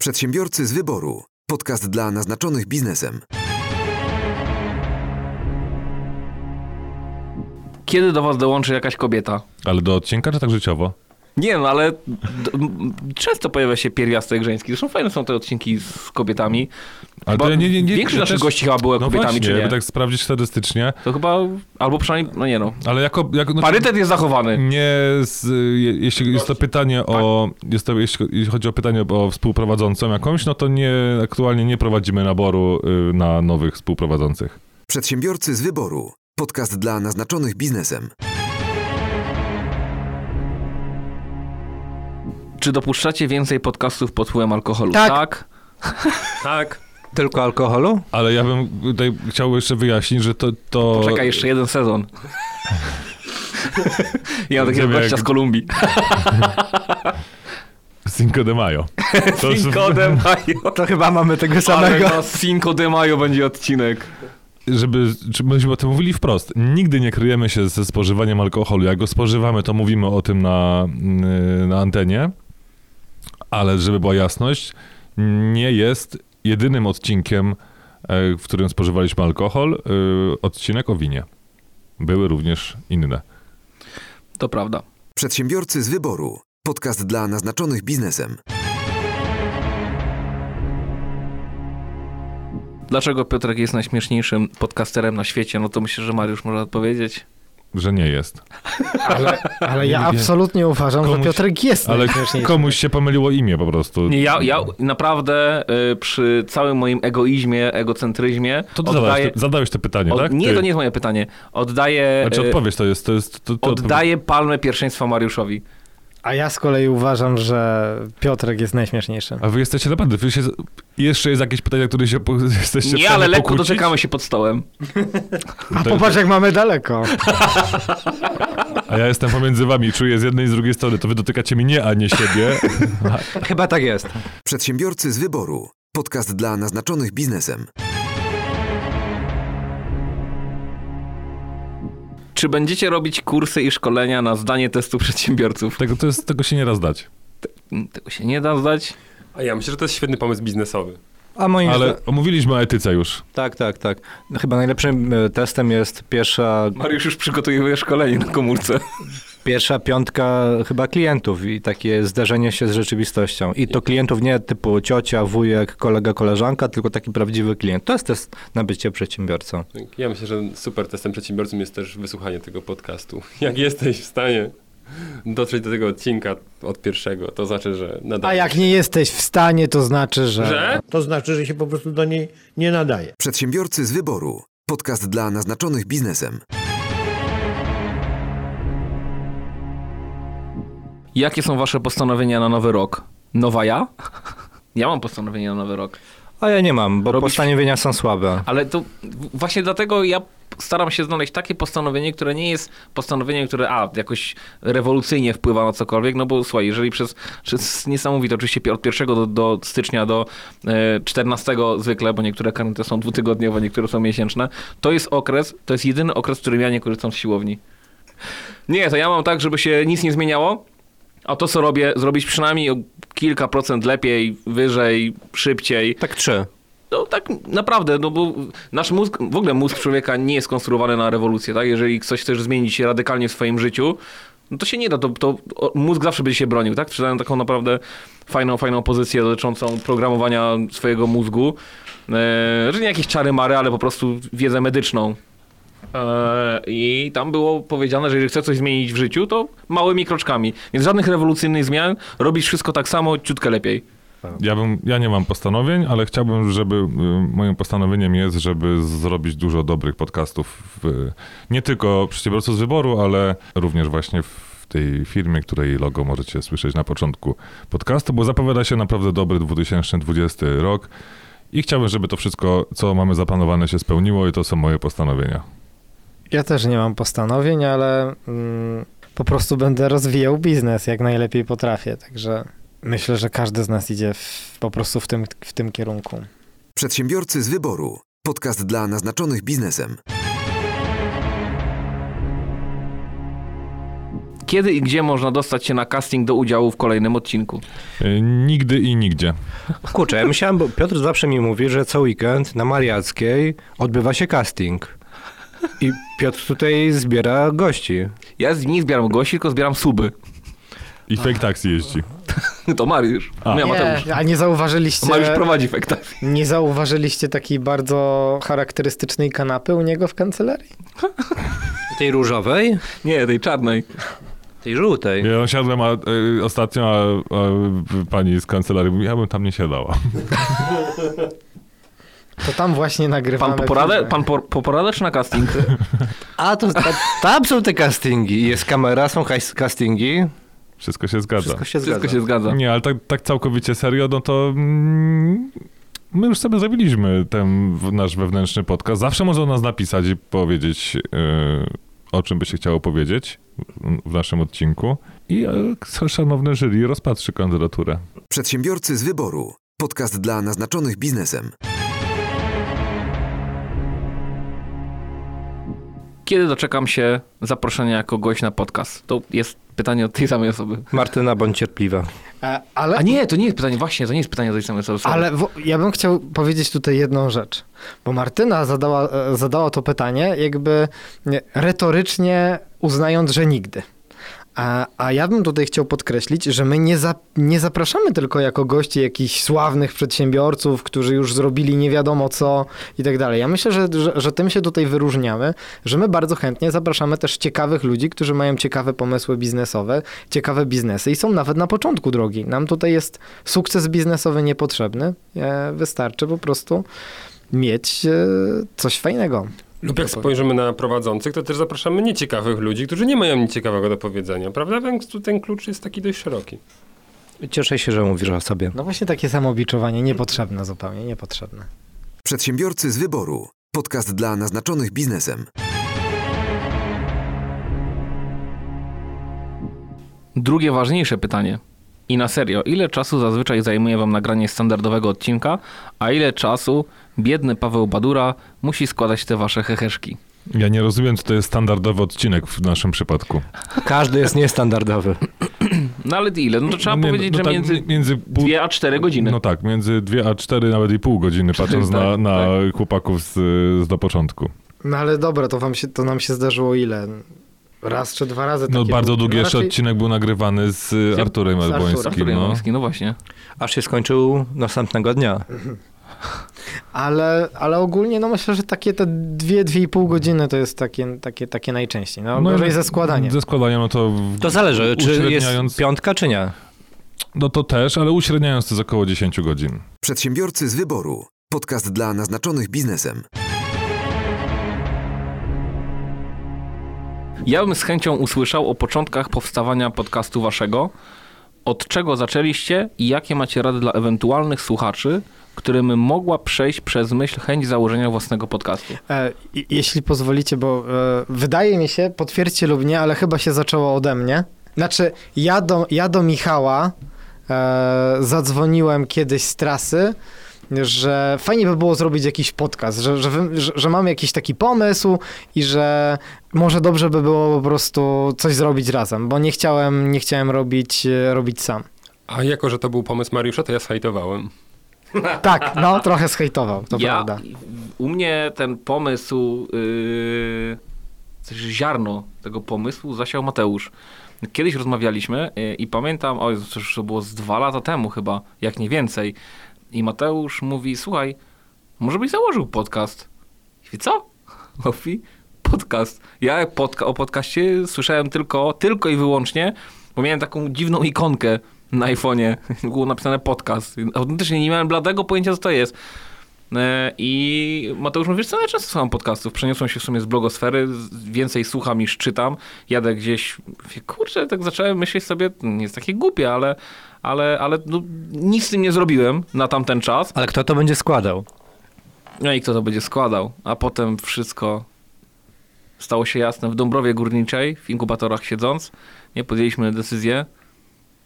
Przedsiębiorcy z wyboru. Podcast dla naznaczonych biznesem. Kiedy do was dołączy jakaś kobieta? Ale do odcinka, czy tak życiowo? Nie no, ale d- m- często pojawia się pierwiastek żeński. Zresztą fajne są te odcinki z kobietami. Ale Chyba to nie, nie, nie, większość naszych też- gości chyba były no kobietami, właśnie, czy nie? tak sprawdzić statystycznie, To chyba, albo przynajmniej, no nie no. ale jako... jako no, Parytet jest zachowany. Nie, z, je, jeśli jest to pytanie o, jest to, jeśli, jeśli chodzi o pytanie o współprowadzącą jakąś, no to nie, aktualnie nie prowadzimy naboru y, na nowych współprowadzących. Przedsiębiorcy z wyboru. Podcast dla naznaczonych biznesem. Czy dopuszczacie więcej podcastów pod wpływem alkoholu? Tak. tak? Tak. Tylko alkoholu? Ale ja bym tutaj chciał jeszcze wyjaśnić, że to... to Poczekaj, jeszcze jeden sezon. ja mam takiego gościa jak- z Kolumbii. Cinco de Mayo. To Cinco de Mayo. To chyba mamy tego Ale samego. na Cinco de Mayo będzie odcinek. Żeby, czy myśmy o tym mówili wprost, nigdy nie kryjemy się ze spożywaniem alkoholu. Jak go spożywamy, to mówimy o tym na, yy, na antenie, ale żeby była jasność, nie jest jedynym odcinkiem, e, w którym spożywaliśmy alkohol, yy, odcinek o winie. Były również inne. To prawda. Przedsiębiorcy z wyboru. Podcast dla naznaczonych biznesem. Dlaczego Piotrek jest najśmieszniejszym podcasterem na świecie? No to myślę, że Mariusz może odpowiedzieć. Że nie jest. Ale, ale ja absolutnie uważam, że Komuś- Piotrek jest Ale komuś się pomyliło imię po prostu. Nie, ja, ja naprawdę y, przy całym moim egoizmie, egocentryzmie To ty oddaję... zadałeś, te, zadałeś to pytanie, od, tak? nie, Ty. to nie jest moje pytanie. Oddaję... Znaczy odpowiedź to jest, to jest... To, to Oddaję palmę pierwszeństwa Mariuszowi. A ja z kolei uważam, że Piotrek jest najśmieszniejszy. A wy jesteście naprawdę, wy się, jeszcze jest jakieś pytanie, które się po, jesteście Nie, ale lekko pokłócić? dotykamy się pod stołem. A popatrz jak mamy daleko. A ja jestem pomiędzy wami, czuję z jednej i z drugiej strony, to wy dotykacie mnie, a nie siebie. Chyba tak jest. Przedsiębiorcy z wyboru. Podcast dla naznaczonych biznesem. Czy będziecie robić kursy i szkolenia na zdanie testu przedsiębiorców? Tego, to jest, tego się nie raz dać. Mm, Tego się nie da zdać. A ja myślę, że to jest świetny pomysł biznesowy. A moim Ale zdaniem... omówiliśmy o etyce już. Tak, tak, tak. Chyba najlepszym e, testem jest pierwsza, Mariusz już przygotowuje szkolenie na komórce. Pierwsza piątka chyba klientów i takie zderzenie się z rzeczywistością. I to klientów nie typu ciocia, wujek, kolega, koleżanka, tylko taki prawdziwy klient. To jest test na bycie przedsiębiorcą. Ja myślę, że super testem przedsiębiorcą jest też wysłuchanie tego podcastu. Jak jesteś w stanie dotrzeć do tego odcinka od pierwszego, to znaczy, że nadal. A jak nie jesteś w stanie, to znaczy, że... Że? To znaczy, że się po prostu do niej nie nadaje. Przedsiębiorcy z wyboru. Podcast dla naznaczonych biznesem. Jakie są wasze postanowienia na nowy rok? Nowa ja? Ja mam postanowienie na nowy rok. A ja nie mam, bo postanowienia są słabe. Ale to właśnie dlatego ja staram się znaleźć takie postanowienie, które nie jest postanowieniem, które a, jakoś rewolucyjnie wpływa na cokolwiek, no bo słuchaj, jeżeli przez, przez niesamowite, oczywiście od 1 do, do stycznia do e, 14 zwykle, bo niektóre kalendarze są dwutygodniowe, niektóre są miesięczne, to jest okres, to jest jedyny okres, w którym ja nie korzystam z siłowni. Nie, to ja mam tak, żeby się nic nie zmieniało, a to, co robię, zrobić przynajmniej o kilka procent lepiej, wyżej, szybciej. Tak trzy. No tak naprawdę, no bo nasz mózg, w ogóle mózg człowieka nie jest skonstruowany na rewolucję, tak? Jeżeli coś chcesz zmienić radykalnie w swoim życiu, no to się nie da, to, to mózg zawsze będzie się bronił, tak? Czytałem taką naprawdę fajną, fajną pozycję dotyczącą programowania swojego mózgu, e, że nie jakieś czary mary, ale po prostu wiedzę medyczną. E, I tam było powiedziane, że jeżeli chcesz coś zmienić w życiu, to małymi kroczkami. Więc żadnych rewolucyjnych zmian, robisz wszystko tak samo, ciutkę lepiej. Ja, bym, ja nie mam postanowień, ale chciałbym, żeby y, moim postanowieniem jest, żeby zrobić dużo dobrych podcastów. W, nie tylko przedsiębiorców z wyboru, ale również właśnie w tej firmie, której logo możecie słyszeć na początku podcastu, bo zapowiada się naprawdę dobry 2020 rok i chciałbym, żeby to wszystko, co mamy zaplanowane, się spełniło i to są moje postanowienia. Ja też nie mam postanowień, ale mm, po prostu będę rozwijał biznes jak najlepiej potrafię, także myślę, że każdy z nas idzie w, po prostu w tym, w tym kierunku. Przedsiębiorcy z wyboru. Podcast dla naznaczonych biznesem. Kiedy i gdzie można dostać się na casting do udziału w kolejnym odcinku? Y, Nigdy i nigdzie. Kurczę, ja myślałem, bo Piotr zawsze mi mówi, że co weekend na Mariackiej odbywa się casting. I Piotr tutaj zbiera gości. Ja z nie zbieram gości, tylko zbieram suby. I fake taxi jeździ. To Mariusz. A. Nie, Mateusz. A nie zauważyliście, Mariusz prowadzi fake taxi. nie zauważyliście takiej bardzo charakterystycznej kanapy u niego w kancelarii? Tej różowej, Nie, tej czarnej. tej żółtej. Ja osiadłem a, y, ostatnio, a, a pani z kancelarii mówi, ja bym tam nie siadała. To tam właśnie nagrywamy. Pan po poradę, filmy. pan po, po poradę czy na casting? A to ta, tam są te castingi. Jest kamera, są castingi. Wszystko się zgadza. Wszystko się Wszystko zgadza. się zgadza. Nie, ale tak, tak całkowicie serio, no to mm, my już sobie zrobiliśmy ten nasz wewnętrzny podcast. Zawsze można do nas napisać i powiedzieć, yy, o czym by się chciało powiedzieć w- w naszym odcinku. I e, szanowne jury rozpatrzy kandydaturę. Przedsiębiorcy z wyboru. Podcast dla naznaczonych biznesem. Kiedy doczekam się zaproszenia jako gość na podcast? To jest pytanie od tej samej osoby. Martyna, bądź cierpliwa. E, ale A nie, to nie jest pytanie, właśnie, to nie jest pytanie od tej samej osoby. Ale wo- ja bym chciał powiedzieć tutaj jedną rzecz, bo Martyna zadała, e, zadała to pytanie jakby nie, retorycznie uznając, że nigdy. A, a ja bym tutaj chciał podkreślić, że my nie, za, nie zapraszamy tylko jako gości jakichś sławnych przedsiębiorców, którzy już zrobili nie wiadomo co i tak dalej. Ja myślę, że, że, że tym się tutaj wyróżniamy, że my bardzo chętnie zapraszamy też ciekawych ludzi, którzy mają ciekawe pomysły biznesowe, ciekawe biznesy i są nawet na początku drogi. Nam tutaj jest sukces biznesowy niepotrzebny. E, Wystarczy po prostu mieć e, coś fajnego. Lub jak spojrzymy na prowadzących, to też zapraszamy nieciekawych ludzi, którzy nie mają nic ciekawego do powiedzenia, prawda? Więc tu ten klucz jest taki dość szeroki. Cieszę się, że mówisz o sobie. No właśnie takie samobiczowanie niepotrzebne zupełnie, niepotrzebne. Przedsiębiorcy z wyboru. Podcast dla naznaczonych biznesem. Drugie ważniejsze pytanie. I na serio, ile czasu zazwyczaj zajmuje wam nagranie standardowego odcinka, a ile czasu biedny Paweł Badura musi składać te wasze heheszki? Ja nie rozumiem, czy to jest standardowy odcinek w naszym przypadku. Każdy jest niestandardowy. No ale ile? No to trzeba Nie, no- powiedzieć, no że tak, między między pół, 2 a 4 godziny. No tak, między 2 a 4, nawet i pół godziny, patrząc na, Tak, na chłopaków z, z do początku. No ale dobra, to, wam się, to nam się zdarzyło ile? Raz czy dwa razy? No bardzo długi No jeszcze raczej- odcinek był nagrywany z y, Arturem Arturem. Elbońskim. No. Jałoński, no właśnie. Aż się skończył następnego dnia. Ale, ale ogólnie no myślę, że takie te dwie, dwie i pół godziny to jest takie, takie, takie najczęściej. No, No, gorzej ze składaniem. Ze składaniem, no to... w- To zależy, czy jest piątka, czy nie. No to też, ale uśredniając to jest około 10 godzin. Przedsiębiorcy z wyboru. Podcast dla naznaczonych biznesem. Ja bym z chęcią usłyszał o początkach powstawania podcastu waszego. Od czego zaczęliście i jakie macie rady dla ewentualnych słuchaczy, którym mogła przejść przez myśl chęć założenia własnego podcastu? E, jeśli pozwolicie, bo e, wydaje mi się, potwierdźcie lub nie, ale chyba się zaczęło ode mnie. Znaczy, ja do, ja do Michała e, zadzwoniłem kiedyś z trasy, że fajnie by było zrobić jakiś podcast, że, że, że, że mam jakiś taki pomysł i że może dobrze by było po prostu coś zrobić razem, bo nie chciałem, nie chciałem robić, e, robić sam. A jako, że to był pomysł Mariusza, to ja sfajtowałem. Tak, no trochę zhejtował, to ja, prawda. U mnie ten pomysł, yy, coś ziarno tego pomysłu zasiał Mateusz. Kiedyś rozmawialiśmy yy, i pamiętam, to już to było z dwa lata temu chyba, jak nie więcej. I Mateusz mówi, słuchaj, może byś założył podcast. I co? Mówi, podcast. Ja podca- o podcaście słyszałem tylko, tylko i wyłącznie, bo miałem taką dziwną ikonkę na iPhone'ie było napisane podcast. Autentycznie nie miałem bladego pojęcia, co to jest. E, I Mateusz mówi, co, ja często słucham podcastów. Przeniosłem się w sumie z blogosfery, więcej słucham niż czytam. Jadę gdzieś, mówię, kurczę, tak zacząłem myśleć sobie, nie jest takie głupie, ale, ale, ale no, nic z tym nie zrobiłem na tamten czas. Ale kto to będzie składał? No i kto to będzie składał? A potem wszystko stało się jasne w Dąbrowie Górniczej, w inkubatorach siedząc. Nie podjęliśmy decyzję,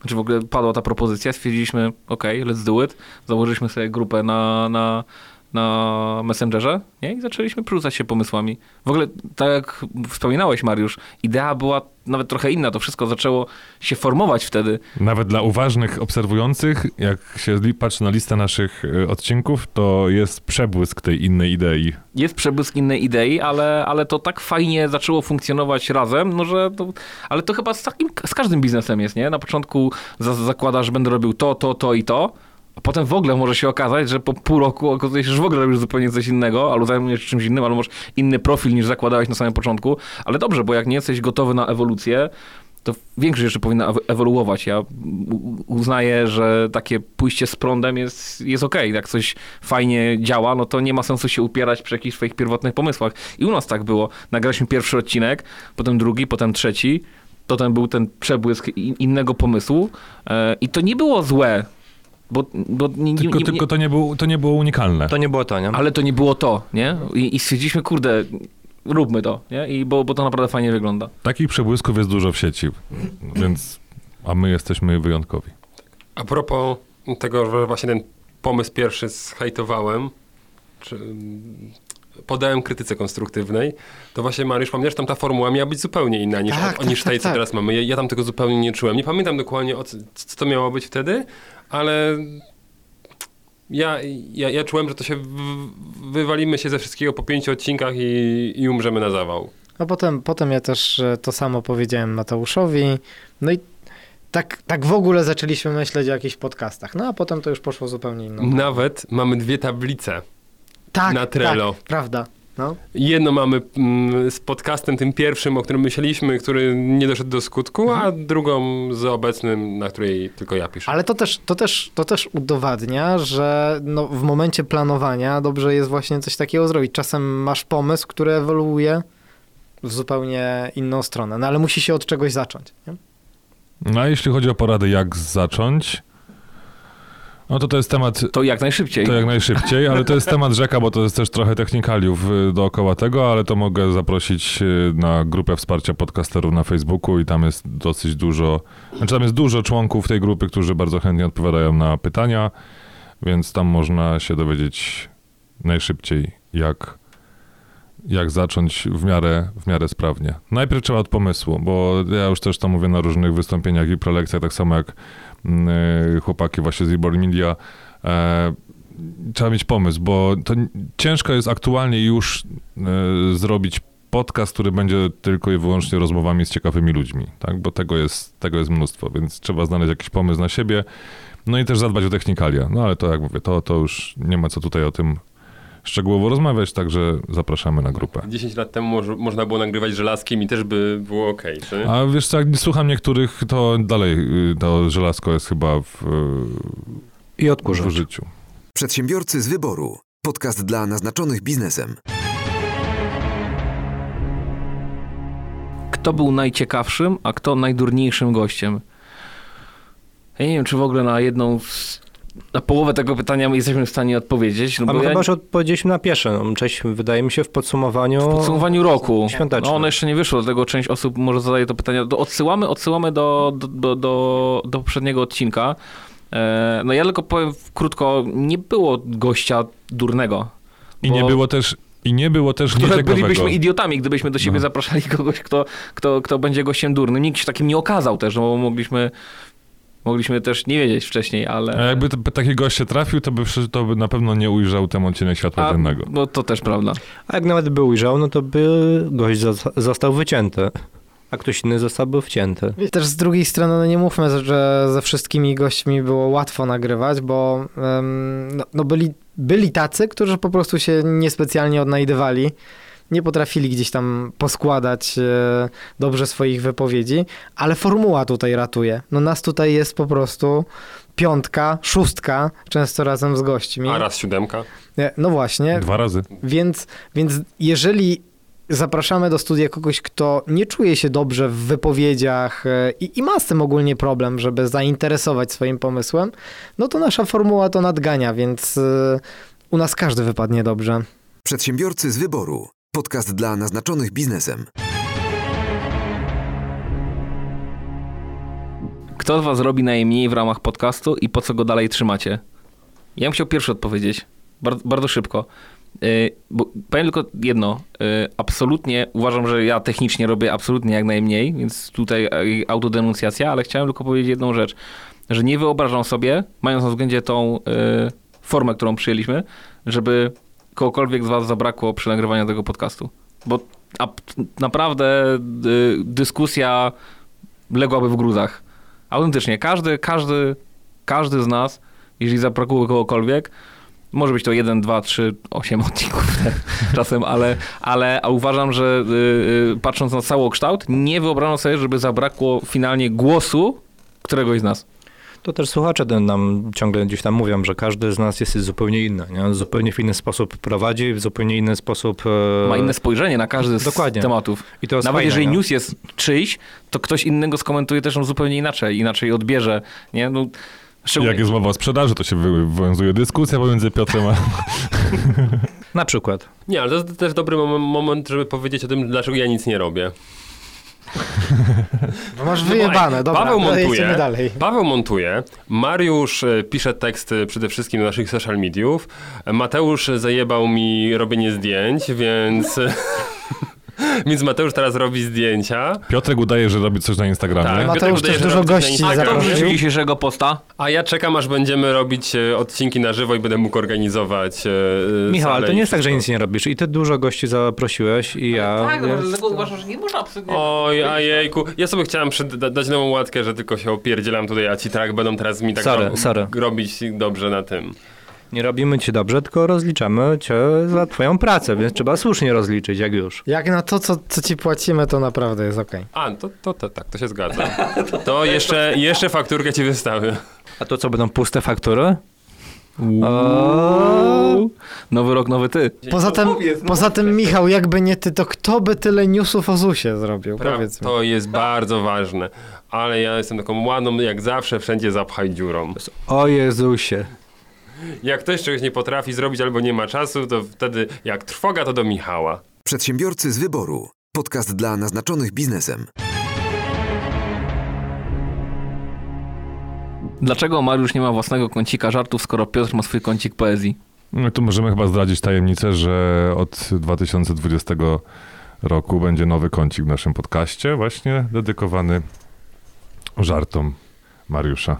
czy w ogóle padła ta propozycja, stwierdziliśmy, ok, let's do it. Założyliśmy sobie grupę na, na, na Messengerze nie? i zaczęliśmy przerzucać się pomysłami. W ogóle, tak jak wspominałeś Mariusz, idea była nawet trochę inna, to wszystko zaczęło się formować wtedy. Nawet dla uważnych obserwujących, jak się patrzy na listę naszych y, odcinków, to jest przebłysk tej innej idei. jest przebłysk innej idei, ale, ale to tak fajnie zaczęło funkcjonować razem, no że to, ale to chyba z, takim, z każdym biznesem jest, nie? Na początku za, zakładasz, że będę robił to, to, to i to, a potem w ogóle może się okazać, że po pół roku okazuje się, że w ogóle robisz zupełnie coś innego, albo zajmujesz się czymś innym, albo masz inny profil niż zakładałeś na samym początku, ale dobrze, bo jak nie jesteś gotowy na ewolucję, to większość rzeczy powinna ewo- ewoluować. Ja uznaję, że takie pójście z prądem jest, jest okej. Jak coś fajnie działa, no to nie ma sensu się upierać przy jakichś swoich pierwotnych pomysłach. I u nas tak było. Nagraliśmy pierwszy odcinek, potem drugi, potem trzeci. Potem był ten przebłysk innego pomysłu. E, I to nie było złe. Bo, bo nie, Tylko, nie, tylko to, nie było, to nie było unikalne. To nie było to, nie? ale to nie było to, nie? I, i stwierdziliśmy, kurde, róbmy to, nie? I bo, bo to naprawdę fajnie wygląda. Takich przebłysków jest dużo w sieci, więc a my jesteśmy wyjątkowi. A propos tego, że właśnie ten pomysł pierwszy zhejtowałem, czy podałem krytyce konstruktywnej, to właśnie Mariusz, pamiętasz, tam ta formuła miała być zupełnie inna niż, Tak, o, tak, niż tej, tak, co tak. teraz mamy. Ja, ja tam tego zupełnie nie czułem. Nie pamiętam dokładnie, o co, co to miało być wtedy, ale ja, ja, ja czułem, że to się w, wywalimy się ze wszystkiego po pięciu odcinkach i, i umrzemy na zawał. A potem, potem ja też e, to samo powiedziałem Mateuszowi. No i tak, tak w ogóle zaczęliśmy myśleć o jakichś podcastach. No a potem to już poszło zupełnie inną. Nawet mamy dwie tablice. Tak, na Trello. Tak, prawda. No. Jedno mamy mm, z podcastem tym pierwszym, o którym myśleliśmy, który nie doszedł do skutku, a drugą z obecnym, na której tylko ja piszę. Ale to też, to, też, to też udowadnia, że no, w momencie planowania dobrze jest właśnie coś takiego zrobić. Czasem masz pomysł, który ewoluuje w zupełnie inną stronę, no ale musi się od czegoś zacząć. Nie? No a jeśli chodzi o porady, jak zacząć, no to to jest temat To jak najszybciej. To jak najszybciej, ale to jest temat rzeka, bo to jest też trochę technikaliów y, dookoła tego, ale to mogę zaprosić y, na grupę wsparcia podcasterów na Facebooku i tam jest dosyć dużo, znaczy tam jest dużo członków tej grupy, którzy bardzo chętnie odpowiadają na pytania, więc tam można się dowiedzieć najszybciej, jak, jak zacząć w miarę, w miarę sprawnie. Najpierw trzeba od pomysłu, bo ja już też to mówię na różnych wystąpieniach i prelekcjach, tak samo jak chłopaki właśnie z Reborn Media, e, trzeba mieć pomysł, bo to ciężko jest aktualnie już e, zrobić podcast, który będzie tylko i wyłącznie rozmowami z ciekawymi ludźmi, tak? Bo tego jest, tego jest mnóstwo, więc trzeba znaleźć jakiś pomysł na siebie, no i też zadbać o technikalia. No ale to jak mówię, to, to już nie ma co tutaj o tym szczegółowo rozmawiać, także zapraszamy na grupę. 10 lat temu moż, można było nagrywać żelazkiem i też by było ok. Czy? A wiesz co, jak słucham niektórych, to dalej y, to żelazko jest chyba w, I w odkurzacz. użyciu. Przedsiębiorcy z wyboru. Podcast dla naznaczonych biznesem. Kto był najciekawszym, a kto najdurniejszym gościem? Ja nie wiem, czy w ogóle na jedną, z- na połowę tego pytania my jesteśmy w stanie odpowiedzieć. No A bo my ja chyba już odpowiedzieliśmy na pierwsze. No, Cześć, wydaje mi się, w podsumowaniu... w podsumowaniu roku. Świątecznym. No ono jeszcze nie wyszło, dlatego część osób może zadaje to pytanie. To odsyłamy, odsyłamy do, do, do, do, do poprzedniego odcinka. E, no ja tylko powiem krótko, nie było gościa durnego. I Bo- nie było też, i nie było też Które bylibyśmy idiotami, gdybyśmy do siebie No. zapraszali kogoś, kto, kto, kto będzie gościem durnym. Nikt się takim nie okazał też, no bo mogliśmy, mogliśmy też nie wiedzieć wcześniej, ale... A jakby taki gość się trafił, to by, to by na pewno nie ujrzał ten odcinek światła A, dziennego. no to też prawda. A jak nawet by ujrzał, no to by gość zos- został wycięty. A ktoś inny zostałby wcięty. Też z drugiej strony no nie mówmy, że ze wszystkimi gośćmi było łatwo nagrywać, bo no, no byli, byli tacy, którzy po prostu się niespecjalnie odnajdywali nie potrafili gdzieś tam poskładać e, dobrze swoich wypowiedzi, ale formuła tutaj ratuje. No nas tutaj jest po prostu piątka, szóstka, często razem z gośćmi. A raz siódemka. E, No właśnie, Dwa razy. więc, więc jeżeli zapraszamy do studia kogoś, kto nie czuje się dobrze w wypowiedziach e, i, i ma z tym ogólnie problem, żeby zainteresować swoim pomysłem, no to nasza formuła to nadgania, więc u nas każdy wypadnie dobrze. Przedsiębiorcy z wyboru. Podcast dla naznaczonych biznesem. Kto z was robi najmniej w ramach podcastu i po co go dalej trzymacie? Ja bym chciał pierwszy odpowiedzieć. Bardzo, bardzo szybko. Yy, bo powiem tylko jedno. Yy, absolutnie uważam, że ja technicznie robię absolutnie jak najmniej, więc tutaj yy, autodenuncjacja, ale chciałem tylko powiedzieć jedną rzecz, że nie wyobrażam sobie, mając na względzie tą yy, formę, którą przyjęliśmy, żeby kogokolwiek z was zabrakło przy nagrywaniu tego podcastu. Bo a, naprawdę yy, dyskusja ległaby w gruzach. Autentycznie, każdy, każdy, każdy z nas, jeżeli zabrakło kogokolwiek, może być to 1, 2, 3, 8 odcinków czasem, ale, ale a uważam, że y, y, patrząc na całokształt, nie wyobrażam sobie, żeby zabrakło finalnie głosu któregoś z nas. To też słuchacze nam ciągle gdzieś tam mówią, że każdy z nas jest zupełnie inny. Nie? Zupełnie w inny sposób prowadzi, w zupełnie inny sposób... e, Ma inne spojrzenie na każdy z Dokładnie. tematów. I to jest Nawet fajne, jeżeli nie? news jest czyjś, to ktoś innego skomentuje też ją zupełnie inaczej, inaczej odbierze. Nie? No, szczególnie- Jak jest mowa o sprzedaży, to się wy- wywiązuje dyskusja pomiędzy Piotrem a... Na przykład. Nie, ale to jest też dobry mom- moment, żeby powiedzieć o tym, dlaczego ja nic nie robię. No masz wyjebane, dobra, Paweł montuje. dalej. Paweł montuje. Mariusz e, pisze teksty przede wszystkim do naszych social mediów. E, Mateusz zajebał mi robienie zdjęć, więc... Więc Mateusz teraz robi zdjęcia, Piotrek udaje, że robi coś na Instagramie. Tak. Mateusz Piotrek też udaje, że dużo gości na A kto wrzucił dzisiejszego posta? a ja czekam, aż będziemy robić e, odcinki na żywo i będę mógł organizować e, e, Michał, ale to nie jest tak, że nic nie robisz. I ty dużo gości zaprosiłeś i ja... tak, ja... dlatego uważam, że nie można absolutnie... Oj, a jejku. Ja sobie chciałem dać nową łatkę, że tylko się opierdzielam tutaj, a ci tak będą teraz mi tak sorry. robić dobrze na tym. Nie robimy ci dobrze, tylko rozliczamy cię za twoją pracę, więc trzeba słusznie rozliczyć, jak już. Jak na to, co, co ci płacimy, to naprawdę jest okej. A, to, to, to tak, to się zgadza. To jeszcze, jeszcze fakturkę ci wystawię. A to co, będą puste faktury? Uuu. Nowy rok, nowy ty. Poza tym, poza tym, Michał, jakby nie ty, to kto by tyle newsów o ZUSie zrobił? Pra- Powiedz mi. To jest bardzo ważne. Ale ja jestem taką ładną, jak zawsze, wszędzie zapchaj dziurą. O Jezusie. Jak ktoś czegoś nie potrafi zrobić albo nie ma czasu, to wtedy jak trwoga, to do Michała. Przedsiębiorcy z wyboru. Podcast dla naznaczonych biznesem. Dlaczego Mariusz nie ma własnego kącika żartów, skoro Piotr ma swój kącik poezji? No tu możemy chyba zdradzić tajemnicę, że od 2020 roku będzie nowy kącik w naszym podcaście, właśnie dedykowany żartom Mariusza.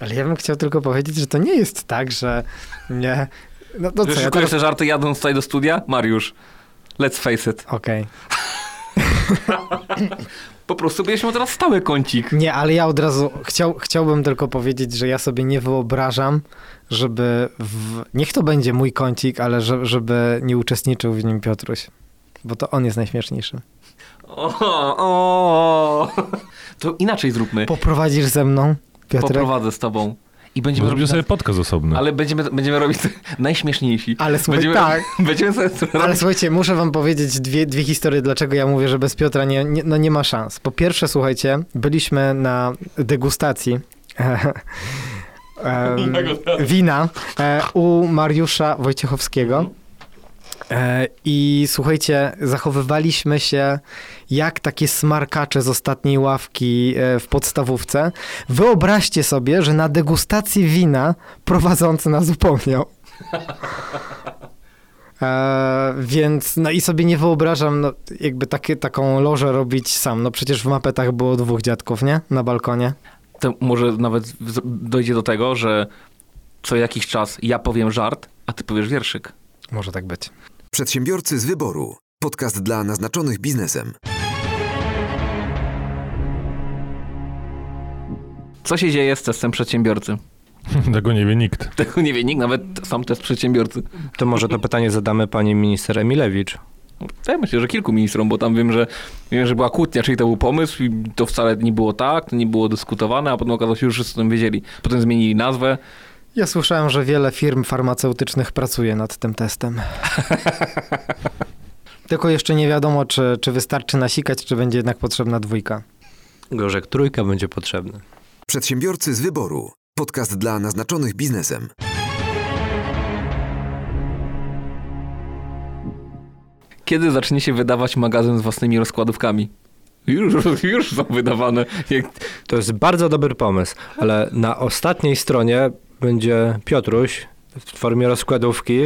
Ale ja bym chciał tylko powiedzieć, że to nie jest tak, że nie... No to Wiesz, co, ja teraz... te żarty jadąc tutaj do studia? Mariusz, let's face it. Okej. Po prostu miał teraz stały kącik. Nie, ale ja od razu chciał, chciałbym tylko powiedzieć, że ja sobie nie wyobrażam, żeby w... Niech to będzie mój kącik, ale że, żeby nie uczestniczył w nim Piotruś. Bo to on jest najśmieszniejszy. O, o. To inaczej zróbmy. Poprowadzisz ze mną, Piotrek? Poprowadzę z tobą. I będziemy Zrobię robić... sobie podcast osobny. Ale będziemy, będziemy robić najśmieszniejsi. Ale słuchaj, będziemy, tak. Będziemy sobie Ale robić... słuchajcie, muszę wam powiedzieć dwie, dwie historie, dlaczego ja mówię, że bez Piotra nie, nie, no nie ma szans. Po pierwsze, słuchajcie, byliśmy na degustacji em, wina e, u Mariusza Wojciechowskiego. E, I słuchajcie, zachowywaliśmy się jak takie smarkacze z ostatniej ławki e, w podstawówce. Wyobraźcie sobie, że na degustacji wina prowadzący nas upomniał. E, więc, no i sobie nie wyobrażam, no, jakby takie, taką lożę robić sam. No przecież w mapetach było dwóch dziadków, nie? Na balkonie. To może nawet dojdzie do tego, że co jakiś czas ja powiem żart, a ty powiesz wierszyk. Może tak być. Przedsiębiorcy z wyboru. Podcast dla naznaczonych biznesem. Co się dzieje z testem przedsiębiorcy? Tego nie wie nikt. Tego nie wie nikt, nawet sam test przedsiębiorcy. To może to pytanie zadamy pani minister Emilewicz. Ja myślę, że kilku ministrom, bo tam wiem, że wiem, że była kłótnia, czyli to był pomysł i to wcale nie było tak, to nie było dyskutowane, a potem okazało się, że wszyscy o tym wiedzieli. Potem zmienili nazwę. Ja słyszałem, że wiele firm farmaceutycznych pracuje nad tym testem. Tylko jeszcze nie wiadomo, czy, czy wystarczy nasikać, czy będzie jednak potrzebna dwójka. Gorzek trójka będzie potrzebny. Przedsiębiorcy z wyboru. Podcast dla naznaczonych biznesem. Kiedy zacznie się wydawać magazyn z własnymi rozkładówkami? Już, już są wydawane. To jest bardzo dobry pomysł, ale na ostatniej stronie będzie Piotruś w formie rozkładówki,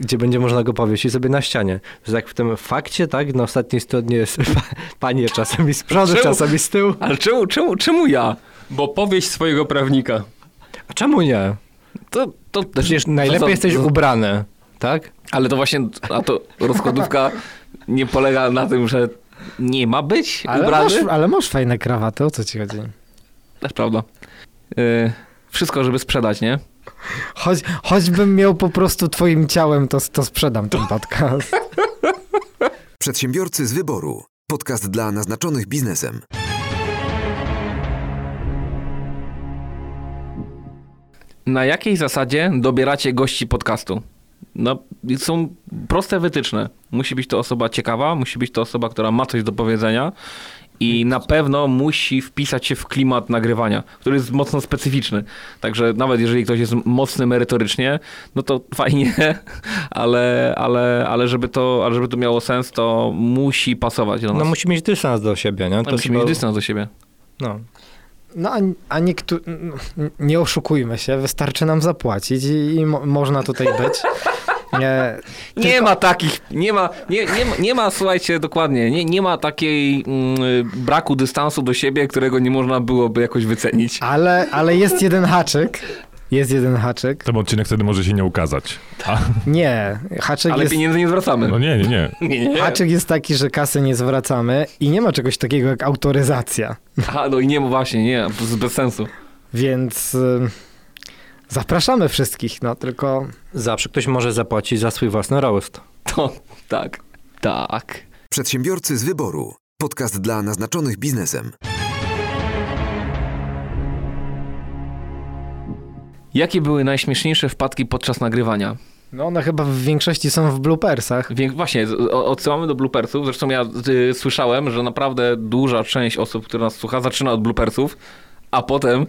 gdzie będzie można go powiesić sobie na ścianie. Że jak w tym fakcie, tak, na ostatniej stronie jest panie czasami z przodu, Czemu? czasami z tyłu. Ale czemu, czemu, czemu ja? Bo powieść swojego prawnika. A czemu nie? To, to Przecież najlepiej to- jesteś to- ubrany, tak? Ale to właśnie, a to rozkładówka nie polega na tym, że nie ma być Ale ubrany. masz, ale masz fajne krawaty, o co ci chodzi? Też prawda. Yy, wszystko, żeby sprzedać, nie? Choć, choćbym miał po prostu twoim ciałem, to, to sprzedam ten podcast. Przedsiębiorcy z wyboru. Podcast dla naznaczonych biznesem. Na jakiej zasadzie dobieracie gości podcastu? No, są proste wytyczne. Musi być to osoba ciekawa, musi być to osoba, która ma coś do powiedzenia i na pewno musi wpisać się w klimat nagrywania, który jest mocno specyficzny. Także nawet jeżeli ktoś jest mocny merytorycznie, no to fajnie, ale, ale, ale, żeby, to, ale żeby to miało sens, to musi pasować do nas. No musi mieć dystans do siebie, nie? To musi mieć dystans do siebie. No. No a, a nie oszukujmy się, wystarczy nam zapłacić i, i mo- można tutaj być. Nie, Nie ma takich, nie ma, nie, nie, ma, nie ma, słuchajcie, dokładnie, nie, nie ma takiej mm, braku dystansu do siebie, którego nie można byłoby jakoś wycenić. ale, ale jest jeden haczyk. Jest jeden haczyk. Ten odcinek wtedy może się nie ukazać. A, Nie, haczyk Ale jest, pieniędzy nie zwracamy. no nie, nie, nie. Nie, nie. haczyk jest taki, że kasy nie zwracamy i nie ma czegoś takiego jak autoryzacja. A, no i nie, właśnie, nie, bez, bez sensu. Więc y, zapraszamy wszystkich, no tylko Zawsze ktoś może zapłacić za swój własny roast. To, tak, tak. Przedsiębiorcy z wyboru. Podcast dla naznaczonych biznesem. Jakie były najśmieszniejsze wpadki podczas nagrywania? no one chyba w większości są w bloopersach. Wie, właśnie, odsyłamy do bloopersów. Zresztą ja y, słyszałem, że naprawdę duża część osób, która nas słucha, zaczyna od bloopersów, a potem,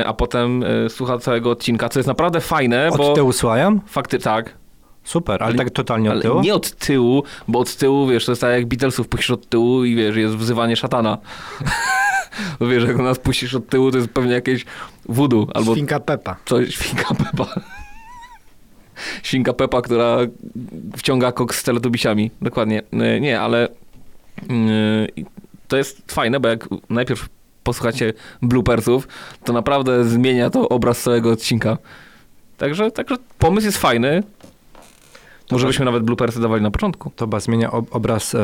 y, a potem y, słucha całego odcinka, co jest naprawdę fajne, Od bo tyłu słucham? fakty tak. Super, ale, Ale- tak totalnie od tyłu? nie od tyłu, bo od tyłu, wiesz, to jest tak jak Beatlesów puścisz od tyłu i wiesz, jest wzywanie szatana. Wiesz, jak nas puścisz od tyłu, to jest pewnie jakieś voodoo albo Świnka Pepa. coś, świnka Pepa. Świnka Pepa, która wciąga koks z teletubisiami. Dokładnie. Y, Nie, ale yy, to jest fajne, bo jak najpierw posłuchacie bloopersów, to naprawdę zmienia to obraz całego odcinka. Także, także pomysł jest fajny. Może byśmy nawet bloopersy dawali na początku. To chyba zmienia ob- obraz e,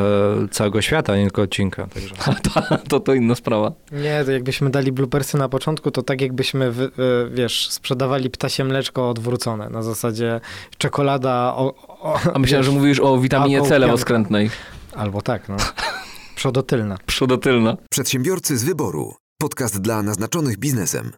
całego świata, nie tylko odcinka. Także. to, to, to inna sprawa. Nie, to jakbyśmy dali bloopersy na początku, to tak jakbyśmy, wy, y, wiesz, sprzedawali ptasie mleczko odwrócone. Na zasadzie czekolada o... o A myślałem, że mówisz o witaminie C lewoskrętnej. Albo tak, no. Przodotylna. Przodotylna. Przedsiębiorcy z wyboru. Podcast dla naznaczonych biznesem.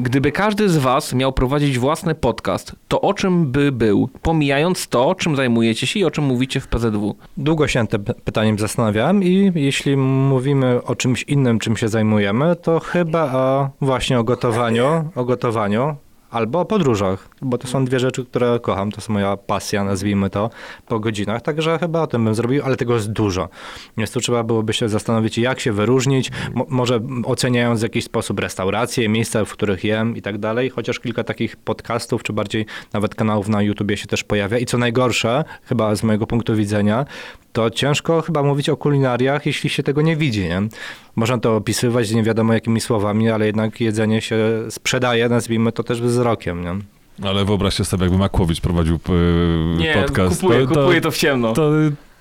Gdyby każdy z Was miał prowadzić własny podcast, to o czym by był, pomijając to, czym zajmujecie się i o czym mówicie w PZW? Długo się nad tym pytaniem zastanawiałem i jeśli mówimy o czymś innym, czym się zajmujemy, to chyba o, właśnie o gotowaniu, o gotowaniu albo o podróżach, bo to są dwie rzeczy, które kocham, to jest moja pasja, nazwijmy to, po godzinach, także chyba o tym bym zrobił, ale tego jest dużo. Więc tu trzeba byłoby się zastanowić, jak się wyróżnić, Mo- może oceniając w jakiś sposób restauracje, miejsca, w których jem i tak dalej, chociaż kilka takich podcastów, czy bardziej nawet kanałów na YouTubie się też pojawia. I co najgorsze, chyba z mojego punktu widzenia, to ciężko chyba mówić o kulinariach, jeśli się tego nie widzi, nie? Można to opisywać nie wiadomo jakimi słowami, ale jednak jedzenie się sprzedaje, nazwijmy to też wzrokiem, nie? Ale wyobraźcie sobie, jakby Makłowicz prowadził e, Nie, podcast. kupuję, kupuję to w ciemno. to,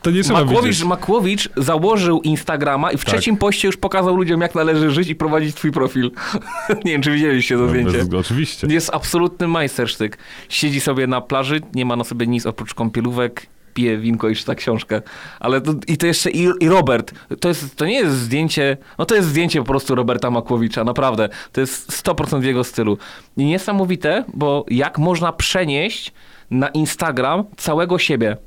To nie trzeba Makłowicz, widzieć. Makłowicz założył Instagrama i w Tak. trzecim poście już pokazał ludziom, jak należy żyć i prowadzić twój profil. nie wiem, czy widzieliście to No, zdjęcie. bez- Oczywiście. Jest absolutny majstersztyk. Siedzi sobie na plaży, nie ma na sobie nic oprócz kąpielówek, pije winko i czyta książkę. Ale to, i to jeszcze i, i Robert. To, jest, to nie jest zdjęcie, no to jest zdjęcie po prostu Roberta Makłowicza, naprawdę. To jest 100% w jego stylu. I niesamowite, bo jak można przenieść na Instagram całego siebie.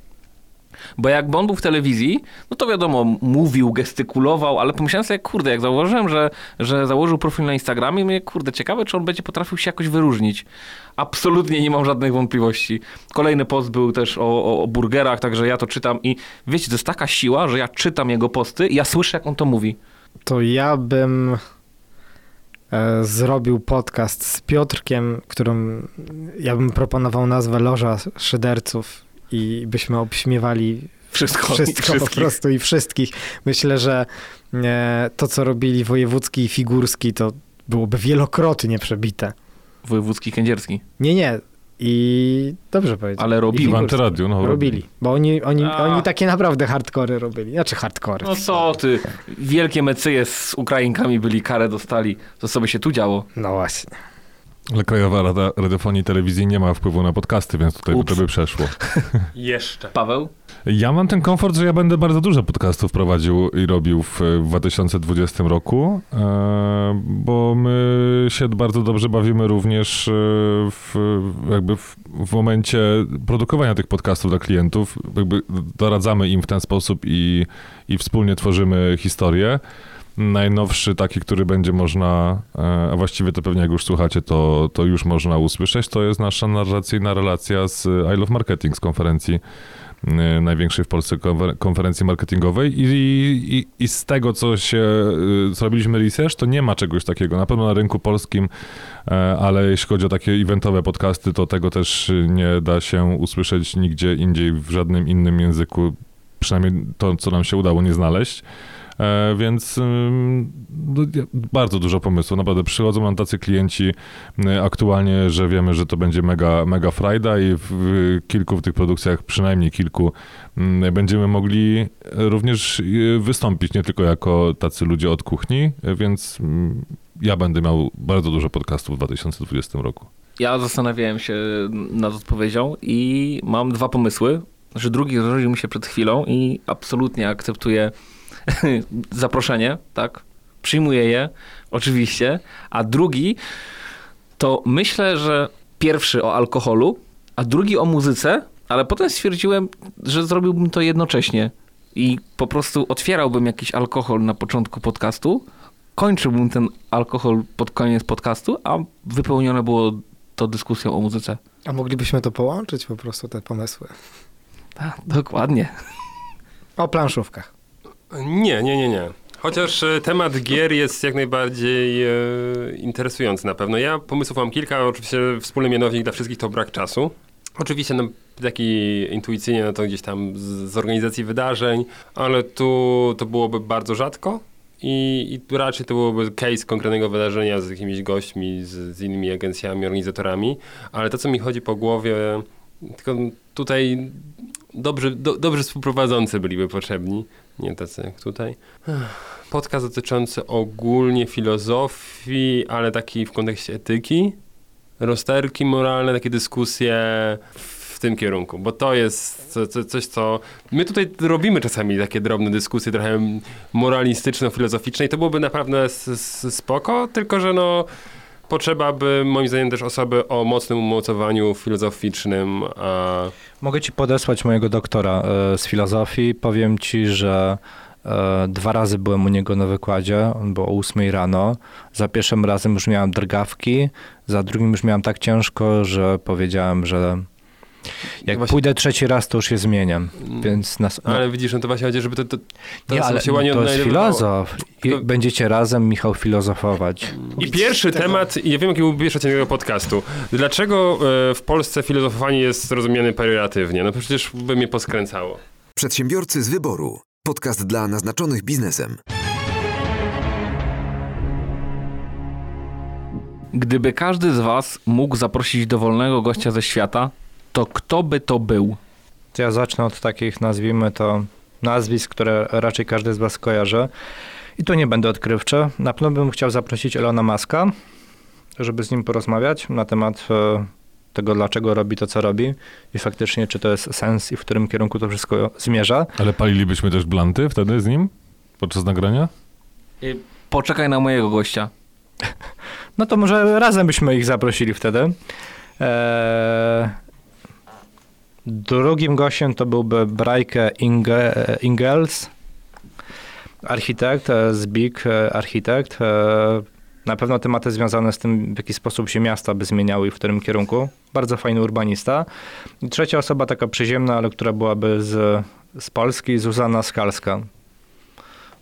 Bo jak on był w telewizji, no to wiadomo, mówił, gestykulował, ale pomyślałem sobie, kurde, jak założyłem, że, że założył profil na Instagramie, mnie, kurde, ciekawe, czy on będzie potrafił się jakoś wyróżnić. Absolutnie nie mam żadnych wątpliwości. Kolejny post był też o, o, o burgerach, także ja to czytam i wiecie, to jest taka siła, że ja czytam jego posty i ja słyszę, jak on to mówi. To ja bym e, zrobił podcast z Piotrkiem, którym ja bym proponował nazwę Loża Szyderców i byśmy obśmiewali Wszystko. wszystko po prostu i wszystkich. Myślę, że e, to, co robili Wojewódzki i Figurski, to byłoby wielokrotnie przebite. Wojewódzki, kędzierski. Nie, nie. I dobrze powiedziałem. Ale I robili. Antyradiu, no Robili, bo oni, oni, A. oni takie naprawdę hardkory robili. Znaczy hardkory. No co ty, wielkie mecyje z Ukrainkami byli, karę dostali. To sobie się tu działo. No właśnie. Ale Krajowa Rada Radiofonii i Telewizji nie ma wpływu na podcasty, więc tutaj Ups. to by przeszło. Jeszcze. Paweł? Ja mam ten komfort, że ja będę bardzo dużo podcastów prowadził i robił w, w 2020 roku, e, bo my się bardzo dobrze bawimy również e, w, jakby w, w momencie produkowania tych podcastów dla klientów. Jakby doradzamy im w ten sposób i, i wspólnie tworzymy historię. Najnowszy taki, który będzie można, e, a właściwie to pewnie jak już słuchacie, to, to już można usłyszeć, to jest nasza narracyjna relacja z I Love Marketing z konferencji y, największej w Polsce konfer- konferencji marketingowej i, i, i z tego, co się y, zrobiliśmy research, to nie ma czegoś takiego. Na pewno na rynku polskim, e, ale jeśli chodzi o takie eventowe podcasty, to tego też nie da się usłyszeć nigdzie indziej w żadnym innym języku, przynajmniej to, co nam się udało nie znaleźć. E, Więc no, bardzo dużo pomysłów. Naprawdę przychodzą nam tacy klienci y, aktualnie, że wiemy, że to będzie mega, mega frajda i w, kilku w tych produkcjach, przynajmniej kilku, mm, będziemy mogli również y, wystąpić nie tylko jako tacy ludzie od kuchni, więc mm, ja będę miał bardzo dużo podcastów w 2020 roku. Ja zastanawiałem się nad odpowiedzią i mam dwa pomysły. Że drugi zrodził mi się przed chwilą i absolutnie akceptuję zaproszenie, tak? Przyjmuję je, oczywiście. A drugi to myślę, że pierwszy o alkoholu, a drugi o muzyce, ale potem stwierdziłem, że zrobiłbym to jednocześnie i po prostu otwierałbym jakiś alkohol na początku podcastu, kończyłbym ten alkohol pod koniec podcastu, a wypełnione było to dyskusją o muzyce. A moglibyśmy to połączyć po prostu, te pomysły. Tak, dokładnie. O planszówkach. Nie, nie, nie, nie. Chociaż e, temat gier jest jak najbardziej e, interesujący na pewno. Ja pomysłów mam kilka, oczywiście wspólny mianownik dla wszystkich to brak czasu. Oczywiście no, taki intuicyjnie no to gdzieś tam z, z organizacji wydarzeń, ale tu to byłoby bardzo rzadko i, i raczej to byłoby case konkretnego wydarzenia z jakimiś gośćmi, z, z innymi agencjami, organizatorami, ale to co mi chodzi po głowie, tylko tutaj dobrzy, do, dobrzy współprowadzący byliby potrzebni, nie tacy jak tutaj. Podcast dotyczący ogólnie filozofii, ale taki w kontekście etyki, rozterki moralne, takie dyskusje w tym kierunku, bo to jest co, co, coś, co my tutaj robimy czasami takie drobne dyskusje trochę moralistyczno-filozoficzne i to byłoby naprawdę spoko, tylko że no potrzeba by moim zdaniem też osoby o mocnym umocowaniu filozoficznym, a Mogę ci podesłać mojego doktora e, z filozofii. Powiem ci, że e, dwa razy byłem u niego na wykładzie. On był o 8 rano. Za pierwszym razem już miałem drgawki, za drugim już miałem tak ciężko, że powiedziałem, że jak Właśnie- pójdę trzeci raz, to już się zmieniam. Więc nas, no, ale widzisz, no to właśnie chodzi, żeby to, to, to nie, ale się ładnie to jest filozof. I Tylko- będziecie razem, Michał, filozofować. I pierwszy temat, i ja wiem, jaki był pierwszy odcinek tego podcastu. Dlaczego e, w Polsce filozofowanie jest rozumiane pejoratywnie? No przecież by mnie poskręcało. Przedsiębiorcy z wyboru. Podcast dla naznaczonych biznesem. Gdyby każdy z was mógł zaprosić dowolnego gościa ze świata, to kto by to był? Ja zacznę od takich, nazwijmy to, nazwisk, które raczej każdy z Was kojarzy. I tu nie będę odkrywczy. Na pewno bym chciał zaprosić Elona Muska, żeby z nim porozmawiać na temat e, tego, dlaczego robi to, co robi i faktycznie, czy to jest sens i w którym kierunku to wszystko zmierza. Ale palilibyśmy też blanty wtedy z nim? Podczas nagrania? Poczekaj na mojego gościa. No to może razem byśmy ich zaprosili wtedy. Eee, drugim gościem to byłby Brajke Inge, Ingels, architekt, e, z Big e, architekt. E, Na pewno tematy związane z tym, w jaki sposób się miasta by zmieniały i w którym kierunku. Bardzo fajny urbanista. I trzecia osoba, taka przyziemna, ale która byłaby z, z Polski, Zuzana Skalska.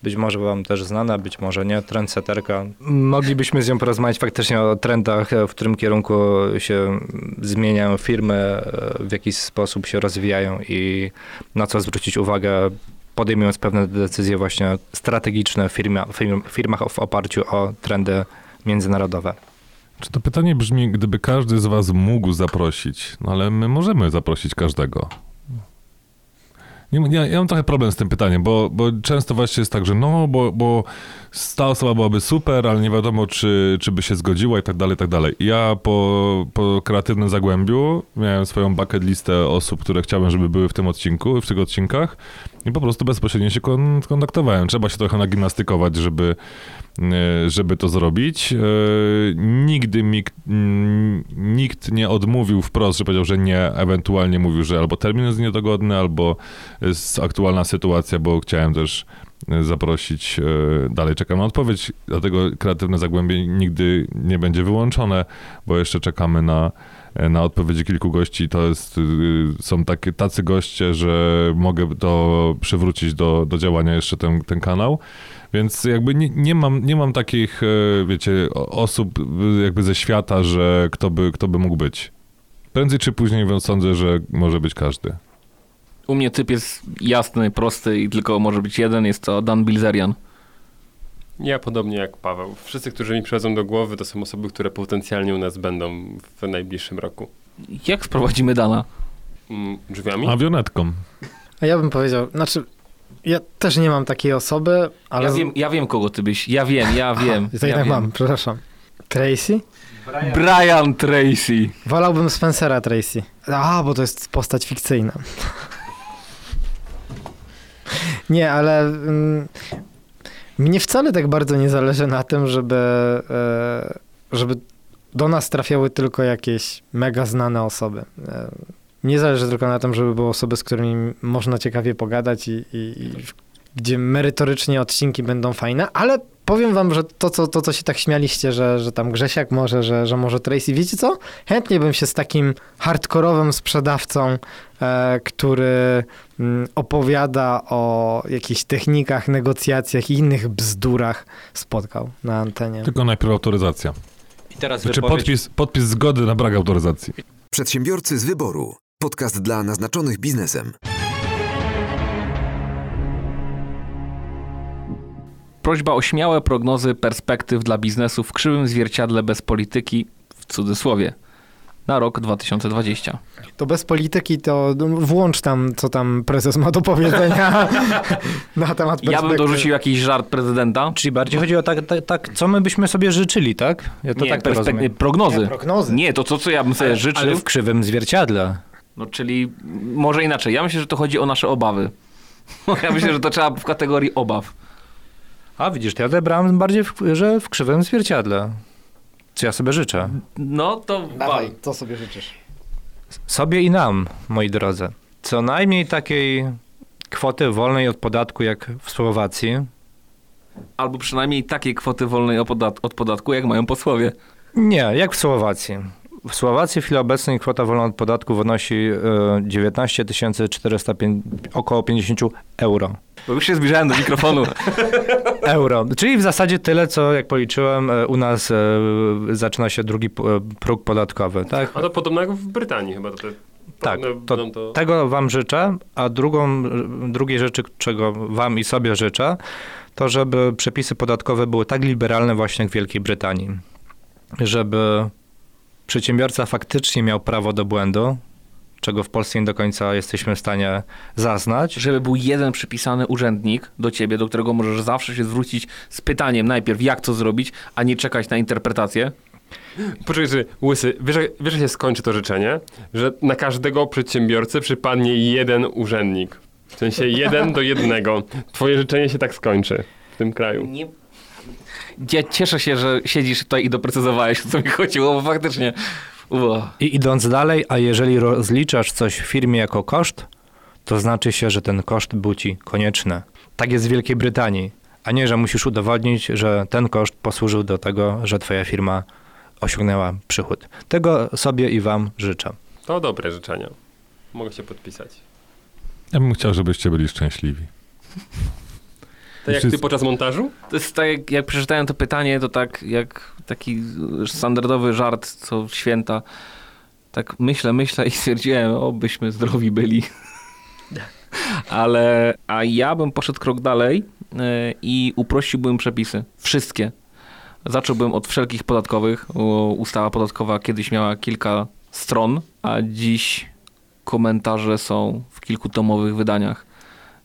Być może wam też znana, być może nie, trendseterka. Moglibyśmy z nią porozmawiać faktycznie o trendach, w którym kierunku się zmieniają firmy, w jaki sposób się rozwijają i na co zwrócić uwagę, podejmując pewne decyzje właśnie strategiczne w firma, firm, firmach w oparciu o trendy międzynarodowe. Czy to pytanie brzmi, gdyby każdy z was mógł zaprosić? No ale my możemy zaprosić każdego. Nie, ja, ja mam trochę problem z tym pytaniem, bo, bo często właśnie jest tak, że no, bo, bo ta osoba byłaby super, ale nie wiadomo, czy, czy by się zgodziła i tak dalej, i tak dalej. Ja po, po kreatywnym zagłębiu miałem swoją bucket listę osób, które chciałem, żeby były w tym odcinku, w tych odcinkach i po prostu bezpośrednio się kon, kontaktowałem. Trzeba się trochę nagimnastykować, żeby, żeby to zrobić. E, Nigdy mi, nikt nie odmówił wprost, że powiedział, że nie, ewentualnie mówił, że albo termin jest niedogodny, albo jest aktualna sytuacja, bo chciałem też e, zaprosić, e, dalej czekam na odpowiedź, dlatego kreatywne zagłębie nigdy nie będzie wyłączone, bo jeszcze czekamy na, e, na odpowiedzi kilku gości. To jest, y, są takie, tacy goście, że mogę to przywrócić do, do działania jeszcze ten, ten kanał. Więc jakby nie, nie, mam, nie mam takich, e, wiecie, osób y, jakby ze świata, że kto by, kto by mógł być. Prędzej czy później sądzę, że może być każdy. U mnie typ jest jasny, prosty i tylko może być jeden, jest to Dan Bilzerian. Ja podobnie jak Paweł. Wszyscy, którzy mi przychodzą do głowy, to są osoby, które potencjalnie u nas będą w najbliższym roku. Jak sprowadzimy Dana? Mm, Drzwiami? Awionetką. A ja bym powiedział, znaczy, ja też nie mam takiej osoby, ale... Ja wiem, ja wiem, kogo ty byś. Ja wiem, ja wiem. To ja jednak wiem. mam, przepraszam. Tracy? Brian Tracy. Wolałbym Spencera Tracy. A, bo to jest postać fikcyjna. Nie, ale mm, mnie wcale tak bardzo nie zależy na tym, żeby, e, żeby do nas trafiały tylko jakieś mega znane osoby. E, Nie zależy tylko na tym, żeby były osoby, z którymi można ciekawie pogadać i, i, i gdzie merytorycznie odcinki będą fajne, ale powiem wam, że to, co, to, co się tak śmialiście, że, że tam Grzesiak może, że, że może Tracy, wiecie co? Chętnie bym się z takim hardkorowym sprzedawcą, e, który mm, opowiada o jakichś technikach, negocjacjach i innych bzdurach spotkał na antenie. Tylko najpierw autoryzacja. I teraz Znaczy wypowiedź- podpis, podpis zgody na brak autoryzacji. Przedsiębiorcy z wyboru. Podcast dla naznaczonych biznesem. Prośba o śmiałe prognozy perspektyw dla biznesu w krzywym zwierciadle bez polityki, w cudzysłowie, na rok 2020. To bez polityki to no, włącz tam, co tam prezes ma do powiedzenia na temat Ja bym dorzucił jakiś żart prezydenta. Czyli bardziej chodzi o tak, tak, tak, co my byśmy sobie życzyli, tak? Ja to Nie, tak to perspek- prognozy. Nie, prognozy. Nie, to co, co ja bym sobie życzył. Ale w krzywym zwierciadle. No czyli może inaczej. Ja myślę, że to chodzi o nasze obawy. Ja myślę, że to trzeba w kategorii obaw. A widzisz, to ja odebrałem bardziej, w, że w krzywym zwierciadle. Co ja sobie życzę. No to Dawaj, co sobie życzysz? Sobie i nam, moi drodzy. Co najmniej takiej kwoty wolnej od podatku jak w Słowacji. Albo przynajmniej takiej kwoty wolnej od podat- od podatku, jak mają posłowie. Nie, jak w Słowacji. W Słowacji w chwili obecnej kwota wolna od podatku wynosi e, 19 405, około 50 euro. Bo już się zbliżałem do mikrofonu. Euro. Czyli w zasadzie tyle, co jak policzyłem, e, u nas e, zaczyna się drugi p- e, próg podatkowy, tak? A to podobno jak w Brytanii chyba. To te, Tak, to, to... tego wam życzę, a drugą, drugiej rzeczy, czego wam i sobie życzę, to żeby przepisy podatkowe były tak liberalne właśnie jak w Wielkiej Brytanii. Żeby przedsiębiorca faktycznie miał prawo do błędu, czego w Polsce nie do końca jesteśmy w stanie zaznać. Żeby był jeden przypisany urzędnik do ciebie, do którego możesz zawsze się zwrócić z pytaniem najpierw, jak to zrobić, a nie czekać na interpretację. Poczekaj, że Łysy, wiesz, wiesz jak się skończy to życzenie? Że na każdego przedsiębiorcę przypadnie jeden urzędnik. W sensie jeden do jednego. Twoje życzenie się tak skończy w tym kraju. Nie. Ja cieszę się, że siedzisz tutaj i doprecyzowałeś, o co mi chodziło, bo faktycznie... I idąc dalej, a jeżeli rozliczasz coś w firmie jako koszt, to znaczy się, że ten koszt był ci konieczny. Tak jest w Wielkiej Brytanii, a nie, że musisz udowodnić, że ten koszt posłużył do tego, że twoja firma osiągnęła przychód. Tego sobie i wam życzę. To dobre życzenia. Mogę się podpisać. Ja bym chciał, żebyście byli szczęśliwi. Tak jak ty podczas montażu? To jest tak, jak, jak przeczytałem to pytanie, to tak jak taki standardowy żart co święta. Tak myślę, myślę i stwierdziłem, o byśmy zdrowi byli. Ale, a ja bym poszedł krok dalej e, i uprościłbym przepisy. Wszystkie. Zacząłbym od wszelkich podatkowych. Ustawa podatkowa kiedyś miała kilka stron, a dziś komentarze są w kilkutomowych wydaniach.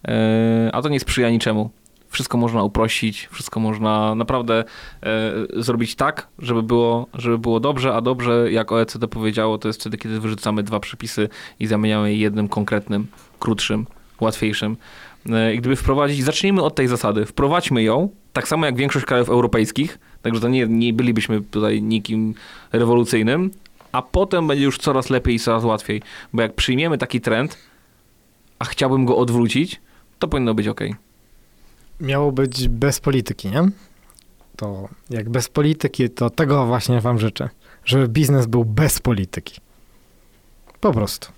E, A to nie sprzyja niczemu. Wszystko można uprościć, wszystko można naprawdę e, zrobić tak, żeby było, żeby było dobrze, a dobrze, jak OECD powiedziało, to jest wtedy, kiedy wyrzucamy dwa przepisy i zamieniamy je jednym konkretnym, krótszym, łatwiejszym. E, I gdyby wprowadzić, zacznijmy od tej zasady, wprowadźmy ją, tak samo jak większość krajów europejskich, także to nie, nie bylibyśmy tutaj nikim rewolucyjnym, a potem będzie już coraz lepiej i coraz łatwiej, bo jak przyjmiemy taki trend, a chciałbym go odwrócić, to powinno być ok. Miało być bez polityki, nie? To jak bez polityki, to tego właśnie wam życzę. Żeby biznes był bez polityki. Po prostu.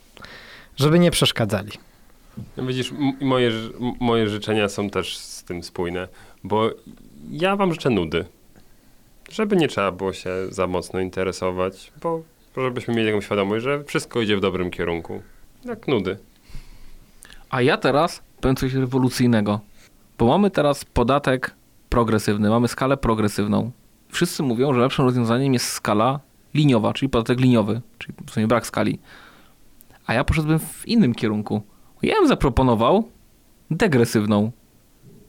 Żeby nie przeszkadzali. No widzisz, moje, moje życzenia są też z tym spójne, bo ja wam życzę nudy. Żeby nie trzeba było się za mocno interesować, bo żebyśmy mieli taką świadomość, że wszystko idzie w dobrym kierunku. Jak nudy. A ja teraz powiem coś rewolucyjnego, bo mamy teraz podatek progresywny, mamy skalę progresywną. Wszyscy mówią, że lepszym rozwiązaniem jest skala liniowa, czyli podatek liniowy, czyli w sumie brak skali. A ja poszedłbym w innym kierunku. Ja bym zaproponował degresywną.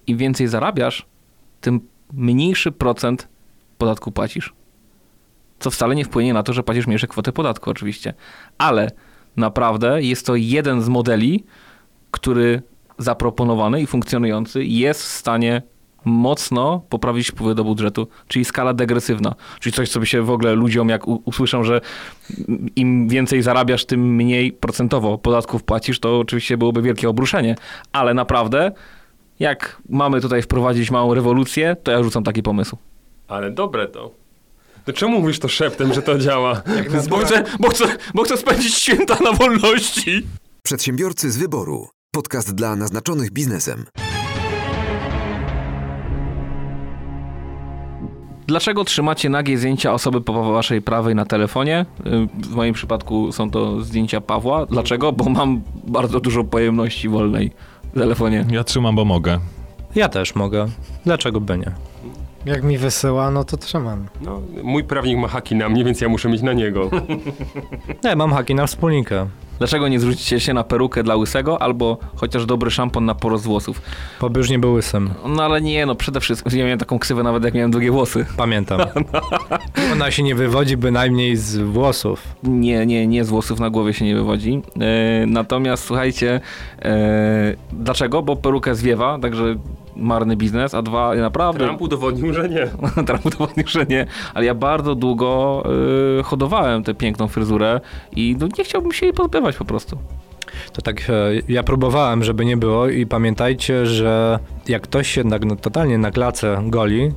Im więcej zarabiasz, tym mniejszy procent podatku płacisz. Co wcale nie wpłynie na to, że płacisz mniejsze kwoty podatku oczywiście. Ale naprawdę jest to jeden z modeli, który zaproponowany i funkcjonujący jest w stanie mocno poprawić wpływy do budżetu, czyli skala degresywna. Czyli coś, co by się w ogóle ludziom, jak usłyszą, że im więcej zarabiasz, tym mniej procentowo podatków płacisz, to oczywiście byłoby wielkie obruszenie. Ale naprawdę, jak mamy tutaj wprowadzić małą rewolucję, to ja rzucam taki pomysł. Ale dobre to. To czemu mówisz to szeptem, że to działa? Bo chcę, bo, chcę, bo chcę spędzić święta na wolności. Przedsiębiorcy z wyboru. Podcast dla naznaczonych biznesem. Dlaczego trzymacie nagie zdjęcia osoby po waszej prawej na telefonie? Y, W moim przypadku są to zdjęcia Pawła. Dlaczego? Bo mam bardzo dużo pojemności wolnej w telefonie. Ja trzymam, bo mogę. Ja też mogę. Dlaczego by nie? Jak mi wysyła, no to trzymam. No, mój prawnik ma haki na mnie, więc ja muszę mieć na niego. Nie, mam haki na wspólnika. Dlaczego nie zwrócicie się na perukę dla łysego albo chociaż dobry szampon na porost włosów? Bo już nie był łysym. No ale nie, no przede wszystkim. Ja miałem taką ksywę nawet jak miałem długie włosy. Pamiętam. Ona się nie wywodzi bynajmniej z włosów. Nie, nie, nie z włosów na głowie się nie wywodzi. E, natomiast słuchajcie, e, dlaczego? Bo perukę zwiewa, także marny biznes, a dwa naprawdę... Trump udowodnił, że nie. Trump udowodnił, że nie, ale ja bardzo długo y, hodowałem tę piękną fryzurę i no, nie chciałbym się jej pozbywać po prostu. To tak, e, ja próbowałem, żeby nie było i pamiętajcie, że jak ktoś się na, no, totalnie na klacę goli,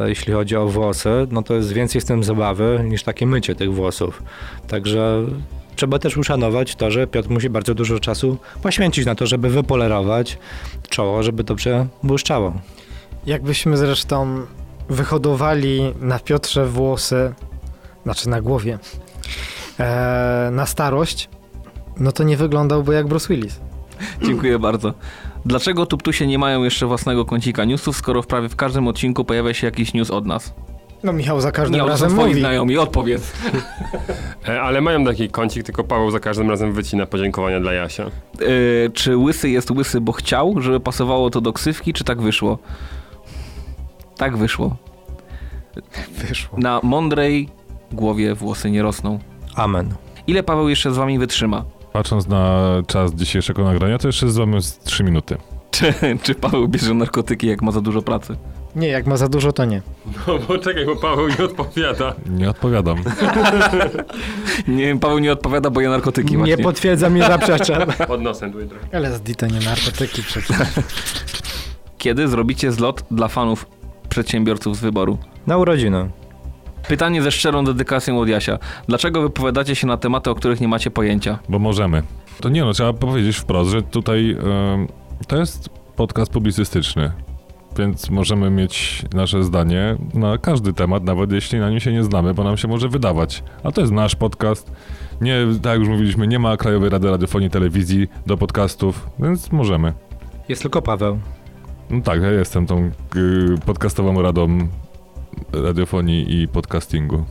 e, jeśli chodzi o włosy, no to jest więcej z tym zabawy niż takie mycie tych włosów. Także trzeba też uszanować to, że Piotr musi bardzo dużo czasu poświęcić na to, żeby wypolerować czoło, żeby dobrze błyszczało. Jakbyśmy zresztą wyhodowali na Piotrze włosy, znaczy na głowie, e, na starość, no to nie wyglądałby jak Bruce Willis. Dziękuję bardzo. Dlaczego tuptusie nie mają jeszcze własnego kącika newsów, skoro w prawie w każdym odcinku pojawia się jakiś news od nas? No Michał za każdym są razem mówi. znajomi, odpowiedz. E, ale mają taki kącik, tylko Paweł za każdym razem wycina podziękowania dla Jasia. Yy, czy łysy jest łysy, bo chciał, żeby pasowało to do ksywki, czy tak wyszło? Tak wyszło. Wyszło. Na mądrej głowie włosy nie rosną. Amen. Ile Paweł jeszcze z wami wytrzyma? Patrząc na czas dzisiejszego nagrania, to jeszcze z wami jest 3 minuty. Czy, czy Paweł bierze narkotyki, jak ma za dużo pracy? Nie, jak ma za dużo, to nie. No bo czekaj, bo Paweł nie odpowiada. Nie odpowiadam. Nie, Paweł nie odpowiada, bo je narkotyki Nie właśnie. potwierdzam, nie zaprzeczam. Pod nosem tutaj trochę. LSD to nie narkotyki przecież. Kiedy zrobicie zlot dla fanów przedsiębiorców z wyboru? Na urodziny. Pytanie ze szczerą dedykacją od Jasia. Dlaczego wypowiadacie się na tematy, o których nie macie pojęcia? Bo możemy. To nie no, trzeba powiedzieć wprost, że tutaj em, to jest podcast publicystyczny, więc możemy mieć nasze zdanie na każdy temat, nawet jeśli na nim się nie znamy, bo nam się może wydawać. A to jest nasz podcast. Nie, tak jak już mówiliśmy, nie ma Krajowej Rady Radiofonii i Telewizji do podcastów, więc możemy. Jest tylko Paweł. No tak, ja jestem tą y, podcastową radą radiofonii i podcastingu.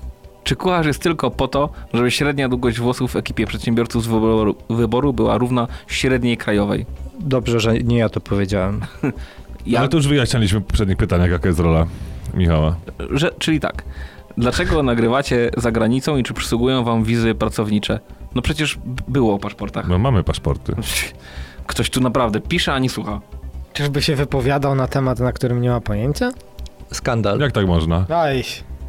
Czy kucharz jest tylko po to, żeby średnia długość włosów w ekipie przedsiębiorców z wyboru, wyboru była równa średniej krajowej? Dobrze, że nie ja to powiedziałem. Ja, Ale to już wyjaśnialiśmy w poprzednich pytaniach, jaka jest rola Michała. że, czyli tak. Dlaczego nagrywacie za granicą i czy przysługują wam wizy pracownicze? No przecież było o paszportach. No mamy paszporty. Ktoś tu naprawdę pisze, a nie słucha. Czyżby się wypowiadał na temat, na którym nie ma pojęcia? Skandal. Jak tak można? Aj,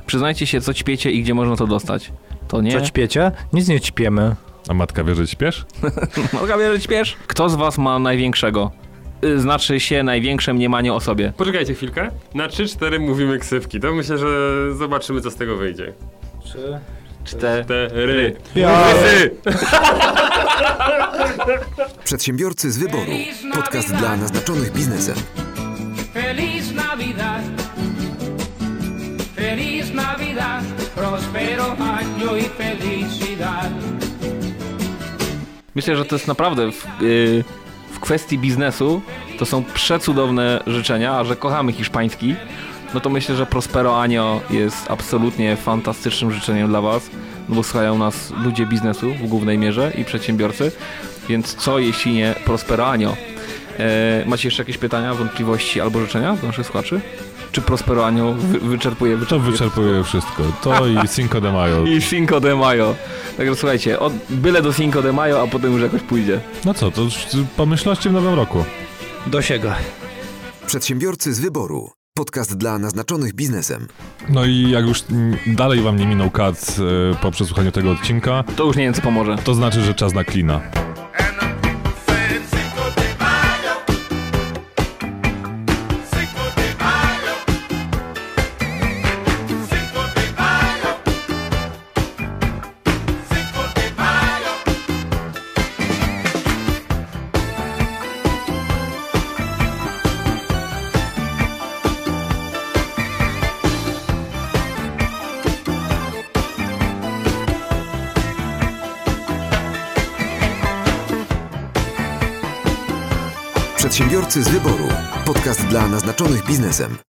Przyznajcie się, co ćpiecie i gdzie można to dostać. To nie? Co ćpiecie? Nic nie ćpiemy. A matka wie, że śpiesz? Mogę wierzyć, śpiesz? Kto z was ma największego? Y, Znaczy się największe mniemanie o sobie. Poczekajcie chwilkę. Na 3-4 mówimy ksywki. To myślę, że zobaczymy, co z tego wyjdzie. Cztery. Cztery. Ja. Łysy! Przedsiębiorcy z wyboru. Podcast dla naznaczonych biznesem. Feliz Navidad, feliz Navidad, próspero año y felicidad. Myślę, że to jest naprawdę w, y, w kwestii biznesu to są przecudowne życzenia, a że kochamy hiszpański, no to myślę, że Prospero Anio jest absolutnie fantastycznym życzeniem dla Was, no bo słuchają nas ludzie biznesu w głównej mierze i przedsiębiorcy, więc co jeśli nie Prospero Anio? E, macie jeszcze jakieś pytania, wątpliwości albo życzenia do naszych słuchaczy? Czy Prospero Anio wy, wyczerpuje, To wyczerpuje? wyczerpuje wszystko. To i Cinco de Mayo. I Cinco de Mayo. Także słuchajcie, od, byle do Cinco de Mayo, a potem już jakoś pójdzie. No co, to już pomyślności w nowym roku. Do siego. Przedsiębiorcy z wyboru. Podcast dla naznaczonych biznesem. No i jak już dalej wam nie minął kat e, po przesłuchaniu tego odcinka, To już nie wiem, co pomoże. to znaczy, że czas na klina. Przedsiębiorcy z wyboru. Podcast dla naznaczonych biznesem.